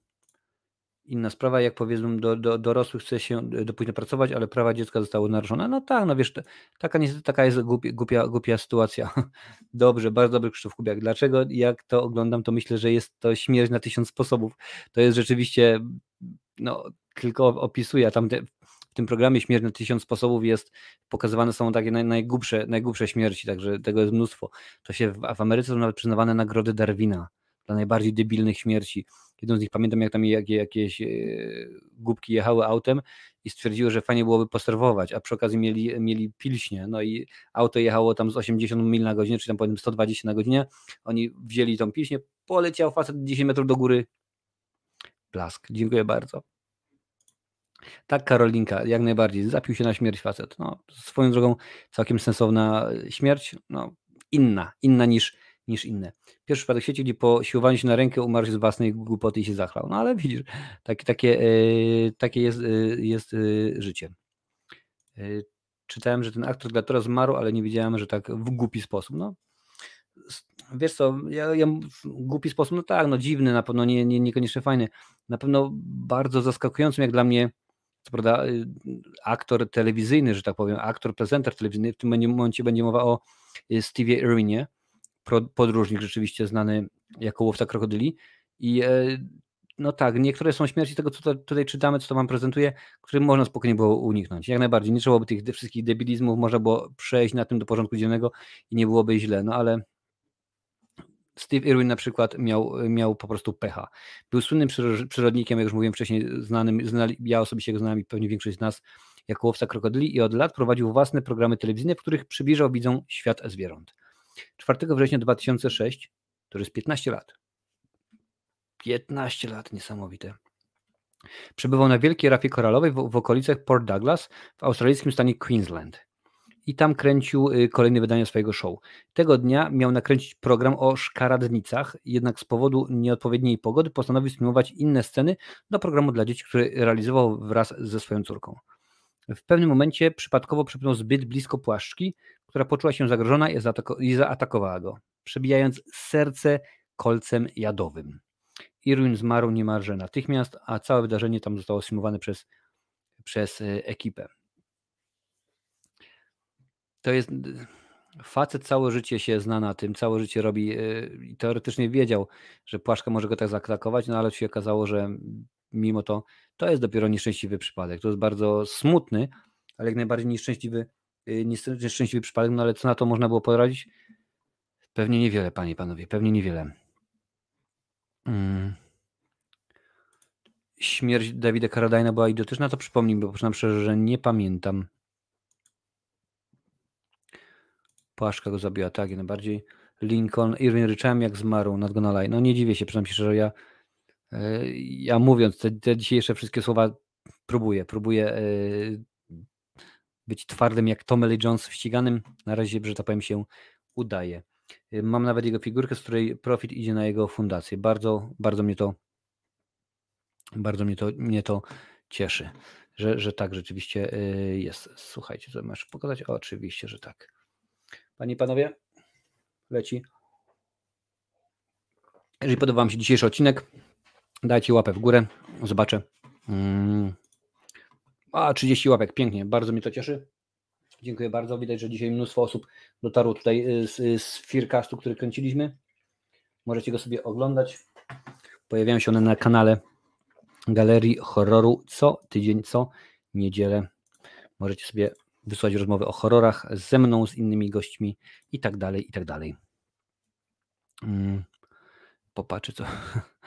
Inna sprawa, jak powiedzmy, do, do dorosłych chce się do późno pracować, ale prawa dziecka zostały naruszone. No tak, no wiesz, taka, niestety taka jest głupia, głupia, głupia sytuacja. Dobrze, bardzo dobry Krzysztof Kubiak. Dlaczego? Jak to oglądam, to myślę, że jest to śmierć na tysiąc sposobów. To jest rzeczywiście, no, tylko opisuje, a tam te, w tym programie Śmierć na tysiąc sposobów jest, pokazywane są takie naj, najgłupsze, najgłupsze śmierci, także tego jest mnóstwo. To się w, w Ameryce są nawet przyznawane nagrody Darwina dla najbardziej debilnych śmierci. Jedną z nich pamiętam, jak tam jakie, jakieś e, głupki jechały autem i stwierdziły, że fajnie byłoby poserwować, a przy okazji mieli, mieli pilśnie. No i auto jechało tam z 80 mil na godzinę, czy tam powiedzmy 120 na godzinę. Oni wzięli tą pilśnie, poleciał facet 10 metrów do góry. Blask. Dziękuję bardzo. Tak, Karolinka, jak najbardziej. Zapił się na śmierć facet. No, swoją drogą całkiem sensowna śmierć. No, inna, inna niż, niż inne. Pierwszy przypadek w gdzie po siłowaniu się na rękę umarł z własnej głupoty i się zachlał. No ale widzisz, tak, takie, e, takie jest, e, jest e, życie. E, czytałem, że ten aktor Glatora zmarł, ale nie wiedziałem, że tak w głupi sposób. No, wiesz co, ja, ja głupi sposób, no tak, no dziwny, na pewno nie, nie, niekoniecznie fajny, na pewno bardzo zaskakującym jak dla mnie, co prawda aktor telewizyjny, że tak powiem, aktor, prezenter telewizyjny, w tym momencie będzie mowa o Stevie Irwinie, podróżnik rzeczywiście znany jako łowca krokodyli i e, no tak, niektóre są śmierci tego, co tutaj czytamy, co to wam prezentuje, które można spokojnie było uniknąć. Jak najbardziej. Nie trzeba byłoby tych wszystkich debilizmów, można było przejść na tym do porządku dziennego i nie byłoby źle, no ale Steve Irwin na przykład miał, miał po prostu pecha. Był słynnym przyro- przyrodnikiem, jak już mówiłem wcześniej, znanym, znali, ja osobiście go znałem i pewnie większość z nas jako łowca krokodyli i od lat prowadził własne programy telewizyjne, w których przybliżał widzom świat zwierząt. 4 września 2006, to jest 15 lat. 15 lat, niesamowite. Przebywał na Wielkiej Rafie Koralowej w, w okolicach Port Douglas w australijskim stanie Queensland. I tam kręcił y, kolejne wydanie swojego show. Tego dnia miał nakręcić program o szkaradnicach, jednak z powodu nieodpowiedniej pogody postanowił streamować inne sceny do programu dla dzieci, który realizował wraz ze swoją córką. W pewnym momencie przypadkowo przepnął zbyt blisko płaszczki, która poczuła się zagrożona i, i zaatakowała go, przebijając serce kolcem jadowym. Irwin zmarł niemalże natychmiast, a całe wydarzenie tam zostało streamowane przez, przez e, ekipę. To jest. Facet całe życie się zna na tym, całe życie robi e, i teoretycznie wiedział, że płaszka może go tak zaatakować, no ale się okazało, że mimo to to jest dopiero nieszczęśliwy przypadek. To jest bardzo smutny, ale jak najbardziej nieszczęśliwy, y, nieszczęśliwy przypadek, no ale co na to można było poradzić? Pewnie niewiele, panie i panowie, pewnie niewiele. Mm. Śmierć Dawida Carradina była idiotyczna, to przypomnij, bo przyznam szczerze, że nie pamiętam. Płaszka go zabiła, tak, jak najbardziej. Lincoln, Irwin ryczałem jak zmarł nad Gonalaj. No nie dziwię się, przyznam się szczerze, ja, ja mówiąc te, te dzisiejsze wszystkie słowa próbuję, próbuję e, być twardym jak Tommy Lee Jones w ściganym. Na razie, że tak powiem, się udaje. E, Mam nawet jego figurkę, z której profit idzie na jego fundację. Bardzo, bardzo mnie to bardzo mnie to, mnie to cieszy, że, że tak rzeczywiście jest. Słuchajcie, co masz pokazać? O, oczywiście, że tak. Panie i panowie, leci. Jeżeli podoba Wam się dzisiejszy odcinek, dajcie łapę w górę. Zobaczę. Mm. A, 30 łapek, pięknie, bardzo mnie to cieszy. Dziękuję bardzo. Widać, że dzisiaj mnóstwo osób dotarło tutaj y, z, z Fearcastu, który kręciliśmy. Możecie go sobie oglądać. Pojawiają się one na kanale Galerii Horroru co tydzień, co niedzielę. Możecie sobie wysłać rozmowy o horrorach ze mną, z innymi gośćmi i tak dalej, i tak dalej. Mm, Popatrzę, co.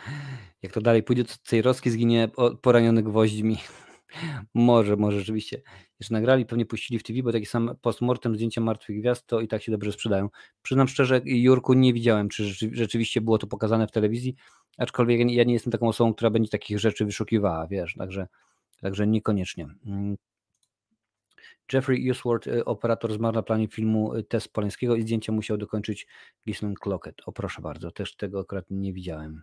Jak to dalej pójdzie, to Cejrowski zginie poraniony gwoźdźmi. Może, może rzeczywiście. Jeszcze nagrali, pewnie puścili w TV, bo taki sam postmortem zdjęcia martwych gwiazd to i tak się dobrze sprzedają. Przyznam szczerze, Jurku, nie widziałem, czy rzeczy- rzeczywiście było to pokazane w telewizji, aczkolwiek ja nie jestem taką osobą, która będzie takich rzeczy wyszukiwała, wiesz, także, także niekoniecznie. Mm. Jeffrey Usworth, y, operator, zmarł na planie filmu y, Test Polańskiego i zdjęcia musiał dokończyć Gisman Clockett. O proszę bardzo, też tego akurat nie widziałem.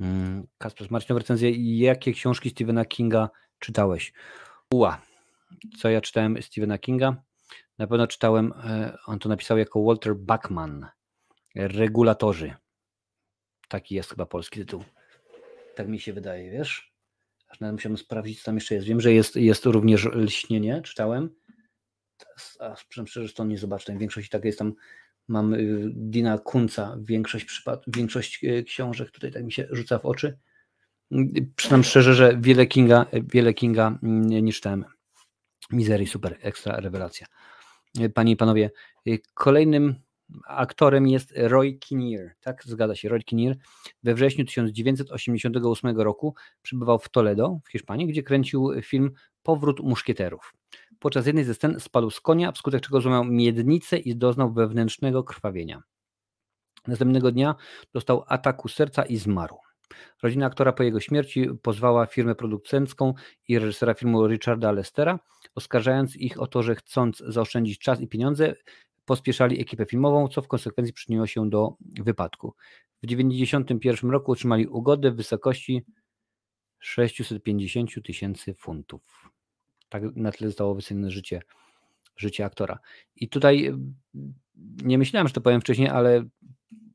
Mm, Kasper, Marcin, recenzję. Jakie książki Stephena Kinga czytałeś? Uła. Co ja czytałem Stephena Kinga? Na pewno czytałem, e, on to napisał jako Walter Bachman. Regulatorzy. Taki jest chyba polski tytuł. Tak mi się wydaje, wiesz? Aż nawet musiałem sprawdzić, co tam jeszcze jest. Wiem, że jest, jest również lśnienie, czytałem. A przyznam szczerze, to nie zobaczyłem. W większości tak jest tam. Mam y, Dina Kunca, większość, większość y, książek tutaj tak mi się rzuca w oczy. Przyznam szczerze, że wiele Kinga, wiele Kinga mm, nie, czytałem. Misery, super, ekstra rewelacja. Y, Panie i panowie, kolejnym aktorem jest Roy Kinnear, tak? Zgadza się, Roy Kinnear. We wrześniu 1988 roku przybywał w Toledo w Hiszpanii, gdzie kręcił film Powrót muszkieterów. Podczas jednej ze scen spadł z konia, wskutek czego złamał miednicę i doznał wewnętrznego krwawienia. Następnego dnia dostał ataku serca i zmarł. Rodzina aktora po jego śmierci pozwała firmę producencką i reżysera filmu Richarda Lestera, oskarżając ich o to, że chcąc zaoszczędzić czas i pieniądze, pospieszali ekipę filmową, co w konsekwencji przyczyniło się do wypadku. W 1991 roku otrzymali ugodę w wysokości 650 000 tysięcy funtów. Tak na tyle zostało wycenione życie, życie aktora. I tutaj nie myślałem, że to powiem wcześniej, ale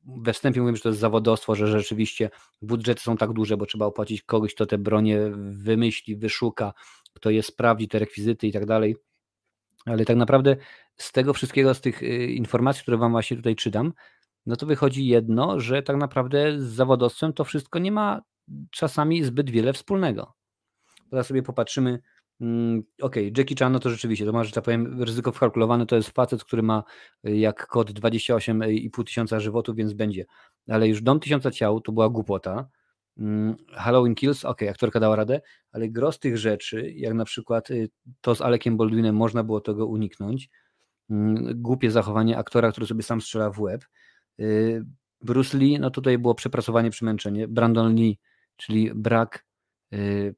we wstępie mówiłem, że to jest zawodowstwo, że rzeczywiście budżety są tak duże, bo trzeba opłacić kogoś, kto te bronie wymyśli, wyszuka, kto je sprawdzi, te rekwizyty i tak dalej. Ale tak naprawdę z tego wszystkiego, z tych y, informacji, które Wam właśnie tutaj czytam, no to wychodzi jedno, że tak naprawdę z zawodowstwem to wszystko nie ma czasami zbyt wiele wspólnego. Teraz sobie popatrzymy. Mm, Okej, Jackie Chan, no to rzeczywiście, to ma, że tak powiem, ryzyko wkalkulowane, to jest facet, który ma y, jak kod 28,5 tysiąca żywotów, więc będzie. Ale już Dom Tysiąca Ciał to była głupota. Mm, Halloween Kills, okej, aktorka dała radę, ale gros tych rzeczy, jak na przykład y, to z Alekiem Baldwinem, można było tego uniknąć. Mm, Głupie zachowanie aktora, który sobie sam strzela w łeb. Y, Bruce Lee, no tutaj było przepracowanie, przemęczenie. Brandon Lee, czyli brak y,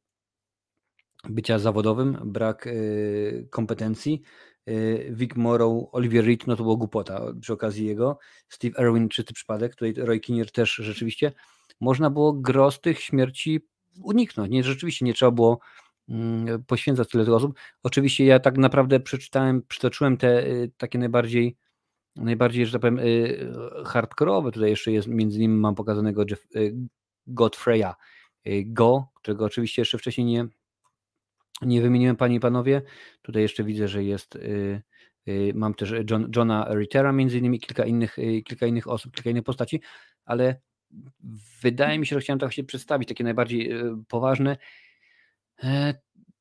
bycia zawodowym, brak y, kompetencji. Y, Vic Morrow, Olivier Reed, no to było głupota przy okazji jego. Steve Irwin, czysty przypadek. Tutaj Roy Kinnear też rzeczywiście. Można było gros tych śmierci uniknąć. Nie, rzeczywiście nie trzeba było mm, poświęcać tyle tych osób. Oczywiście ja tak naprawdę przeczytałem, przytoczyłem te y, takie najbardziej najbardziej, że tak powiem, y, hardkorowe. Tutaj jeszcze jest, między innymi mam pokazanego Jeff, Godfreya Go, którego oczywiście jeszcze wcześniej nie, nie wymieniłem, panie i panowie. Tutaj jeszcze widzę, że jest, y, y, mam też John, Johna Rittera, między innymi kilka innych, y, kilka innych osób, kilka innych postaci, ale wydaje mi się, że chciałem tak się przedstawić, takie najbardziej y, poważne. E,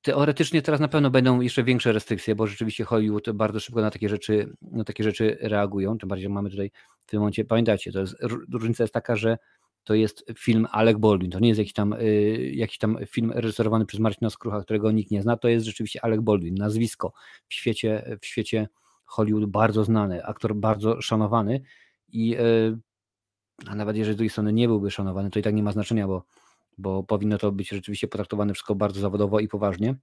Teoretycznie teraz na pewno będą jeszcze większe restrykcje, bo rzeczywiście Hollywood bardzo szybko na takie rzeczy, na takie rzeczy reagują. Tym bardziej mamy tutaj w tym momencie, pamiętajcie, to jest, różnica jest taka, że to jest film Alec Baldwin, to nie jest jakiś tam, y, jakiś tam film reżyserowany przez Marcina Skrucha, którego nikt nie zna, to jest rzeczywiście Alec Baldwin, nazwisko w świecie, w świecie Hollywood bardzo znany, aktor bardzo szanowany i y, a nawet jeżeli z drugiej strony nie byłby szanowany, to i tak nie ma znaczenia, bo bo powinno to być rzeczywiście potraktowane wszystko bardzo zawodowo i poważnie.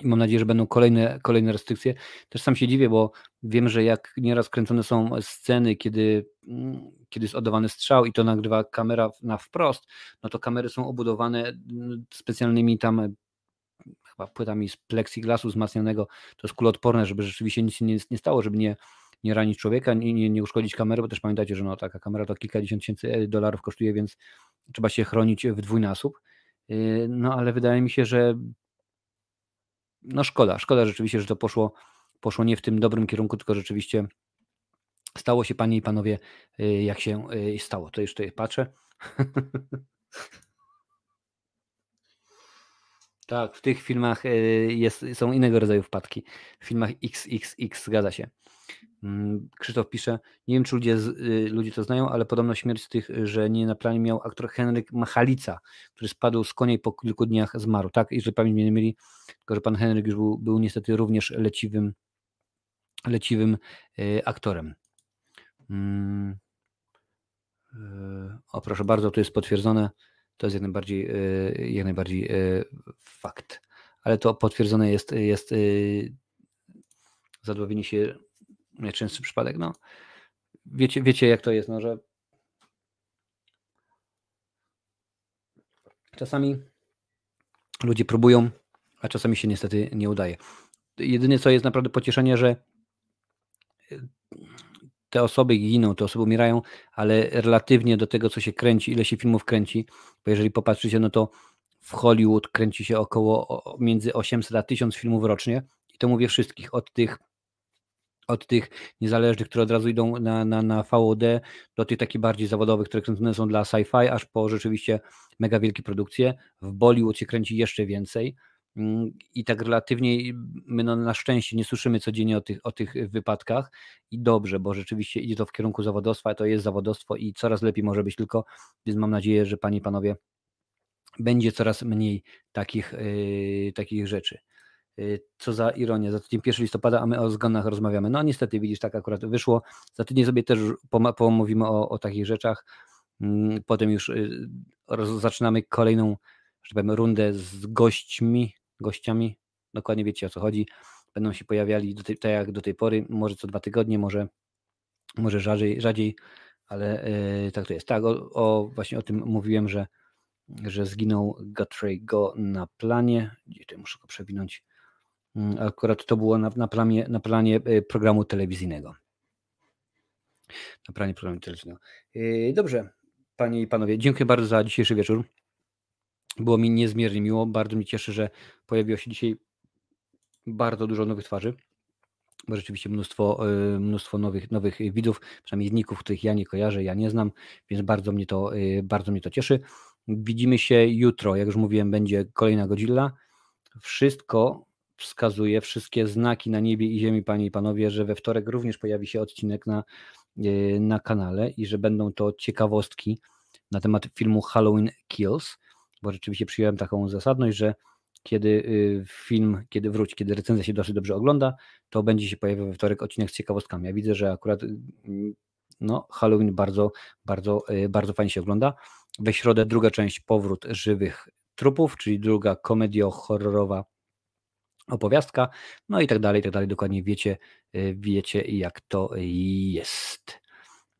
I mam nadzieję, że będą kolejne, kolejne restrykcje. Też sam się dziwię, bo wiem, że jak nieraz kręcone są sceny, kiedy, mm, kiedy jest oddawany strzał i to nagrywa kamera na wprost, no to kamery są obudowane mm, specjalnymi tam e, chyba płytami z plexiglasu wzmacnianego. To jest kuloodporne, żeby rzeczywiście nic się nie, nie stało, żeby nie, nie ranić człowieka, nie, nie, uszkodzić kamery, bo też pamiętajcie, że no, taka kamera to kilkadziesiąt tysięcy e, dolarów kosztuje, więc trzeba się chronić w dwójnasób. Yy, No ale wydaje mi się, że no szkoda, szkoda rzeczywiście, że to poszło, poszło nie w tym dobrym kierunku, tylko rzeczywiście stało się, panie i panowie, yy, jak się yy, stało. To już tutaj patrzę. Tak, w tych filmach yy, jest, są innego rodzaju wpadki. W filmach XXX zgadza się. Mm, Krzysztof pisze, nie wiem czy ludzie, y, ludzie to znają, ale podobno śmierć z tych, że nie na planie miał aktor Henryk Machalica, który spadł z konia i po kilku dniach zmarł. Tak, jeżeli pamięć mnie nie tylko że pan Henryk już był, był niestety również leciwym, leciwym y, aktorem. Mm. Y, O, proszę bardzo, to jest potwierdzone. To jest jak najbardziej, y, jak najbardziej y, fakt. Ale to potwierdzone jest, jest y, zadławienie się najczęstszy przypadek. No, wiecie, wiecie, jak to jest, no, że czasami ludzie próbują, a czasami się niestety nie udaje. Jedyne co jest naprawdę pocieszenie, że y, te osoby giną, te osoby umierają, ale relatywnie do tego, co się kręci, ile się filmów kręci, bo jeżeli popatrzycie, no to w Hollywood kręci się około między 800 a 1000 filmów rocznie i to mówię wszystkich, od tych od tych niezależnych, które od razu idą na, na, na VOD, do tych takich bardziej zawodowych, które kręcone są dla sci-fi, aż po rzeczywiście mega wielkie produkcje. W Bollywood się kręci jeszcze więcej. Mm, I tak relatywnie my no, na szczęście nie słyszymy codziennie o tych, o tych wypadkach i dobrze, bo rzeczywiście idzie to w kierunku zawodowstwa, to jest zawodowstwo i coraz lepiej może być tylko, więc mam nadzieję, że panie i panowie będzie coraz mniej takich, yy, takich rzeczy. Yy, Co za ironia, za tydzień 1 listopada, a my o zgonach rozmawiamy. No niestety, widzisz, tak akurat wyszło. Za tydzień sobie też pomówimy o, o takich rzeczach. Mm, Potem już roz- zaczynamy kolejną, że powiem, rundę z gośćmi, gościami. Dokładnie wiecie o co chodzi. Będą się pojawiali do tej, tak jak do tej pory, może co dwa tygodnie, może, może rzadziej, rzadziej ale yy, tak to jest. Tak, o, o, właśnie o tym mówiłem, że że zginął Guthrie Go na planie. Gdzie to muszę go przewinąć. Mm, Akurat to było na, na, planie, na planie y, programu telewizyjnego. Na planie programu telewizyjnego. Yy, Dobrze, panie i panowie, dziękuję bardzo za dzisiejszy wieczór. Było mi niezmiernie miło. Bardzo mi cieszy, że pojawiło się dzisiaj bardzo dużo nowych twarzy. Bo rzeczywiście mnóstwo, y, mnóstwo nowych, nowych widzów, przynajmniej zników, których ja nie kojarzę, ja nie znam, więc bardzo mnie to, y, bardzo mnie to cieszy. Widzimy się jutro, jak już mówiłem, będzie kolejna Godzilla. Wszystko wskazuje, wszystkie znaki na niebie i ziemi, panie i panowie, że we wtorek również pojawi się odcinek na, y, na kanale i że będą to ciekawostki na temat filmu Halloween Kills, bo rzeczywiście przyjąłem taką zasadność, że kiedy y, film, kiedy wróci, kiedy recenzja się dosyć dobrze ogląda, to będzie się pojawiał we wtorek odcinek z ciekawostkami. Ja widzę, że akurat y, no, Halloween bardzo, bardzo, y, bardzo fajnie się ogląda. We środę druga część Powrót żywych trupów, czyli druga komedio-horrorowa opowiastka, no i tak dalej, i tak dalej. Dokładnie wiecie, y, wiecie jak to jest.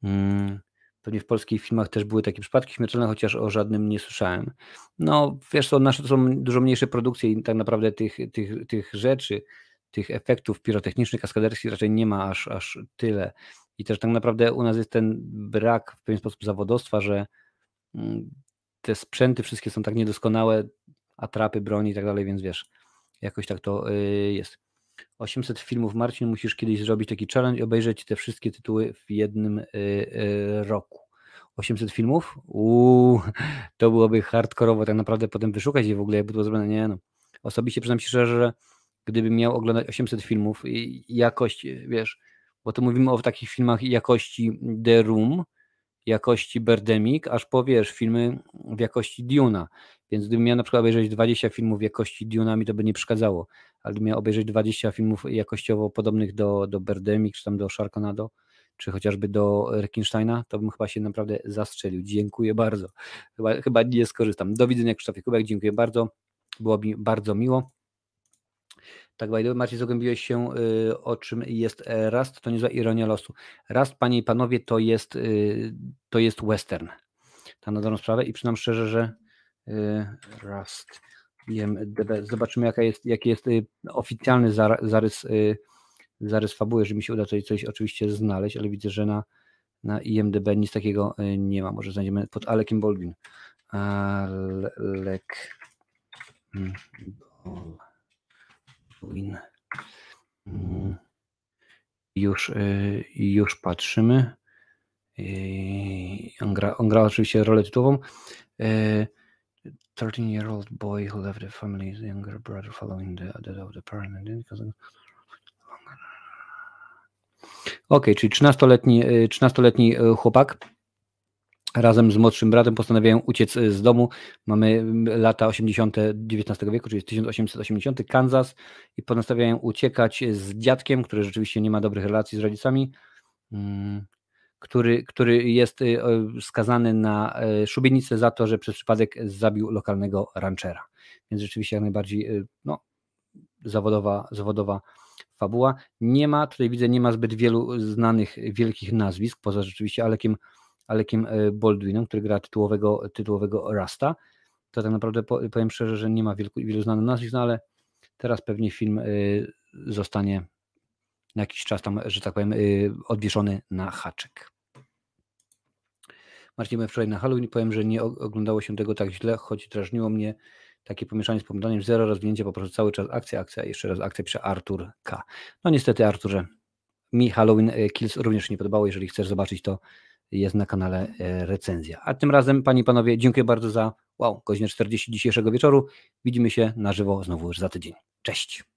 Mm, Pewnie w polskich filmach też były takie przypadki śmiertelne, chociaż o żadnym nie słyszałem. No, wiesz co, nasze to są dużo mniejsze produkcje i tak naprawdę tych, tych, tych rzeczy, tych efektów pirotechnicznych, kaskaderskich raczej nie ma aż, aż tyle. I też tak naprawdę u nas jest ten brak w pewien sposób zawodowstwa, że mm, te sprzęty wszystkie są tak niedoskonałe, atrapy, broni i tak dalej, więc wiesz, jakoś tak to y, jest. 800 filmów, Marcin, musisz kiedyś zrobić taki challenge i obejrzeć te wszystkie tytuły w jednym y, y, roku. 800 filmów? Uuu, to byłoby hardkorowo tak naprawdę potem wyszukać je w ogóle, jakby to zrobione. Nie no. Osobiście przyznam się szczerze, że gdybym miał oglądać 800 filmów i jakość, wiesz, bo to mówimy o takich filmach jakości The Room, jakości Birdemic, aż po wiesz, filmy w jakości Duna. Więc gdybym miał na przykład obejrzeć 20 filmów jakości Duna, mi to by nie przeszkadzało. Ale gdybym miał obejrzeć 20 filmów jakościowo podobnych do, do Birdemic, czy tam do Sharknado, czy chociażby do Rekinsteina, to bym chyba się naprawdę zastrzelił. Dziękuję bardzo. Chyba, chyba nie skorzystam. Do widzenia Krzysztofie Kubek, dziękuję bardzo. Było mi bardzo miło. Tak, by Marcin, zagłębiłeś się, y, o czym jest Rust, to niezła ironia losu. Rust, panie i panowie, to jest, y, to jest western. Tak na dobrą sprawę i przynam szczerze, że Rust, IMDb, zobaczymy jaka jest, jaki jest y, oficjalny zar- zarys, y, zarys fabuły, że mi się uda tutaj coś oczywiście znaleźć, ale widzę, że na, na IMDb nic takiego y, nie ma. Może znajdziemy pod Alekiem Baldwin. Alek Baldwin. Mm. Już, y, już patrzymy. Y, On gra, on gra oczywiście rolę tytułową. Y, 13-year-old boy who left the family's younger brother following the death of the parent. Okej, czyli 13-letni, y, 13-letni y, chłopak razem z młodszym bratem postanawiają uciec y, z domu. Mamy lata 80. XIX wieku, czyli 1880, Kansas i postanawiają uciekać z dziadkiem, który rzeczywiście nie ma dobrych relacji z rodzicami, mm, który, który jest y, skazany na y, szubienicę za to, że przez przypadek zabił lokalnego ranchera. Więc rzeczywiście jak najbardziej y, no, zawodowa, zawodowa fabuła. Nie ma, tutaj widzę, nie ma zbyt wielu znanych wielkich nazwisk, poza rzeczywiście Alekiem, Alekiem e, Baldwinem, który gra tytułowego, tytułowego Rasta. To tak naprawdę po- powiem szczerze, że nie ma wielu, wielu znanych nazwisk, no ale teraz pewnie film y, zostanie na jakiś czas tam, że tak powiem, odwieszony na haczyk. Marcin, byłem wczoraj na Halloween i powiem, że nie oglądało się tego tak źle, choć drażniło mnie takie pomieszanie z pomidaniem, zero rozwinięcia, po prostu cały czas akcja, akcja, jeszcze raz akcja przy Artur K. No niestety Arturze, mi Halloween e, Kills również nie podobało, jeżeli chcesz zobaczyć to jest na kanale e, recenzja. A tym razem, panie i panowie, dziękuję bardzo za, wow, godzinę 40 dzisiejszego wieczoru. Widzimy się na żywo znowu już za tydzień. Cześć!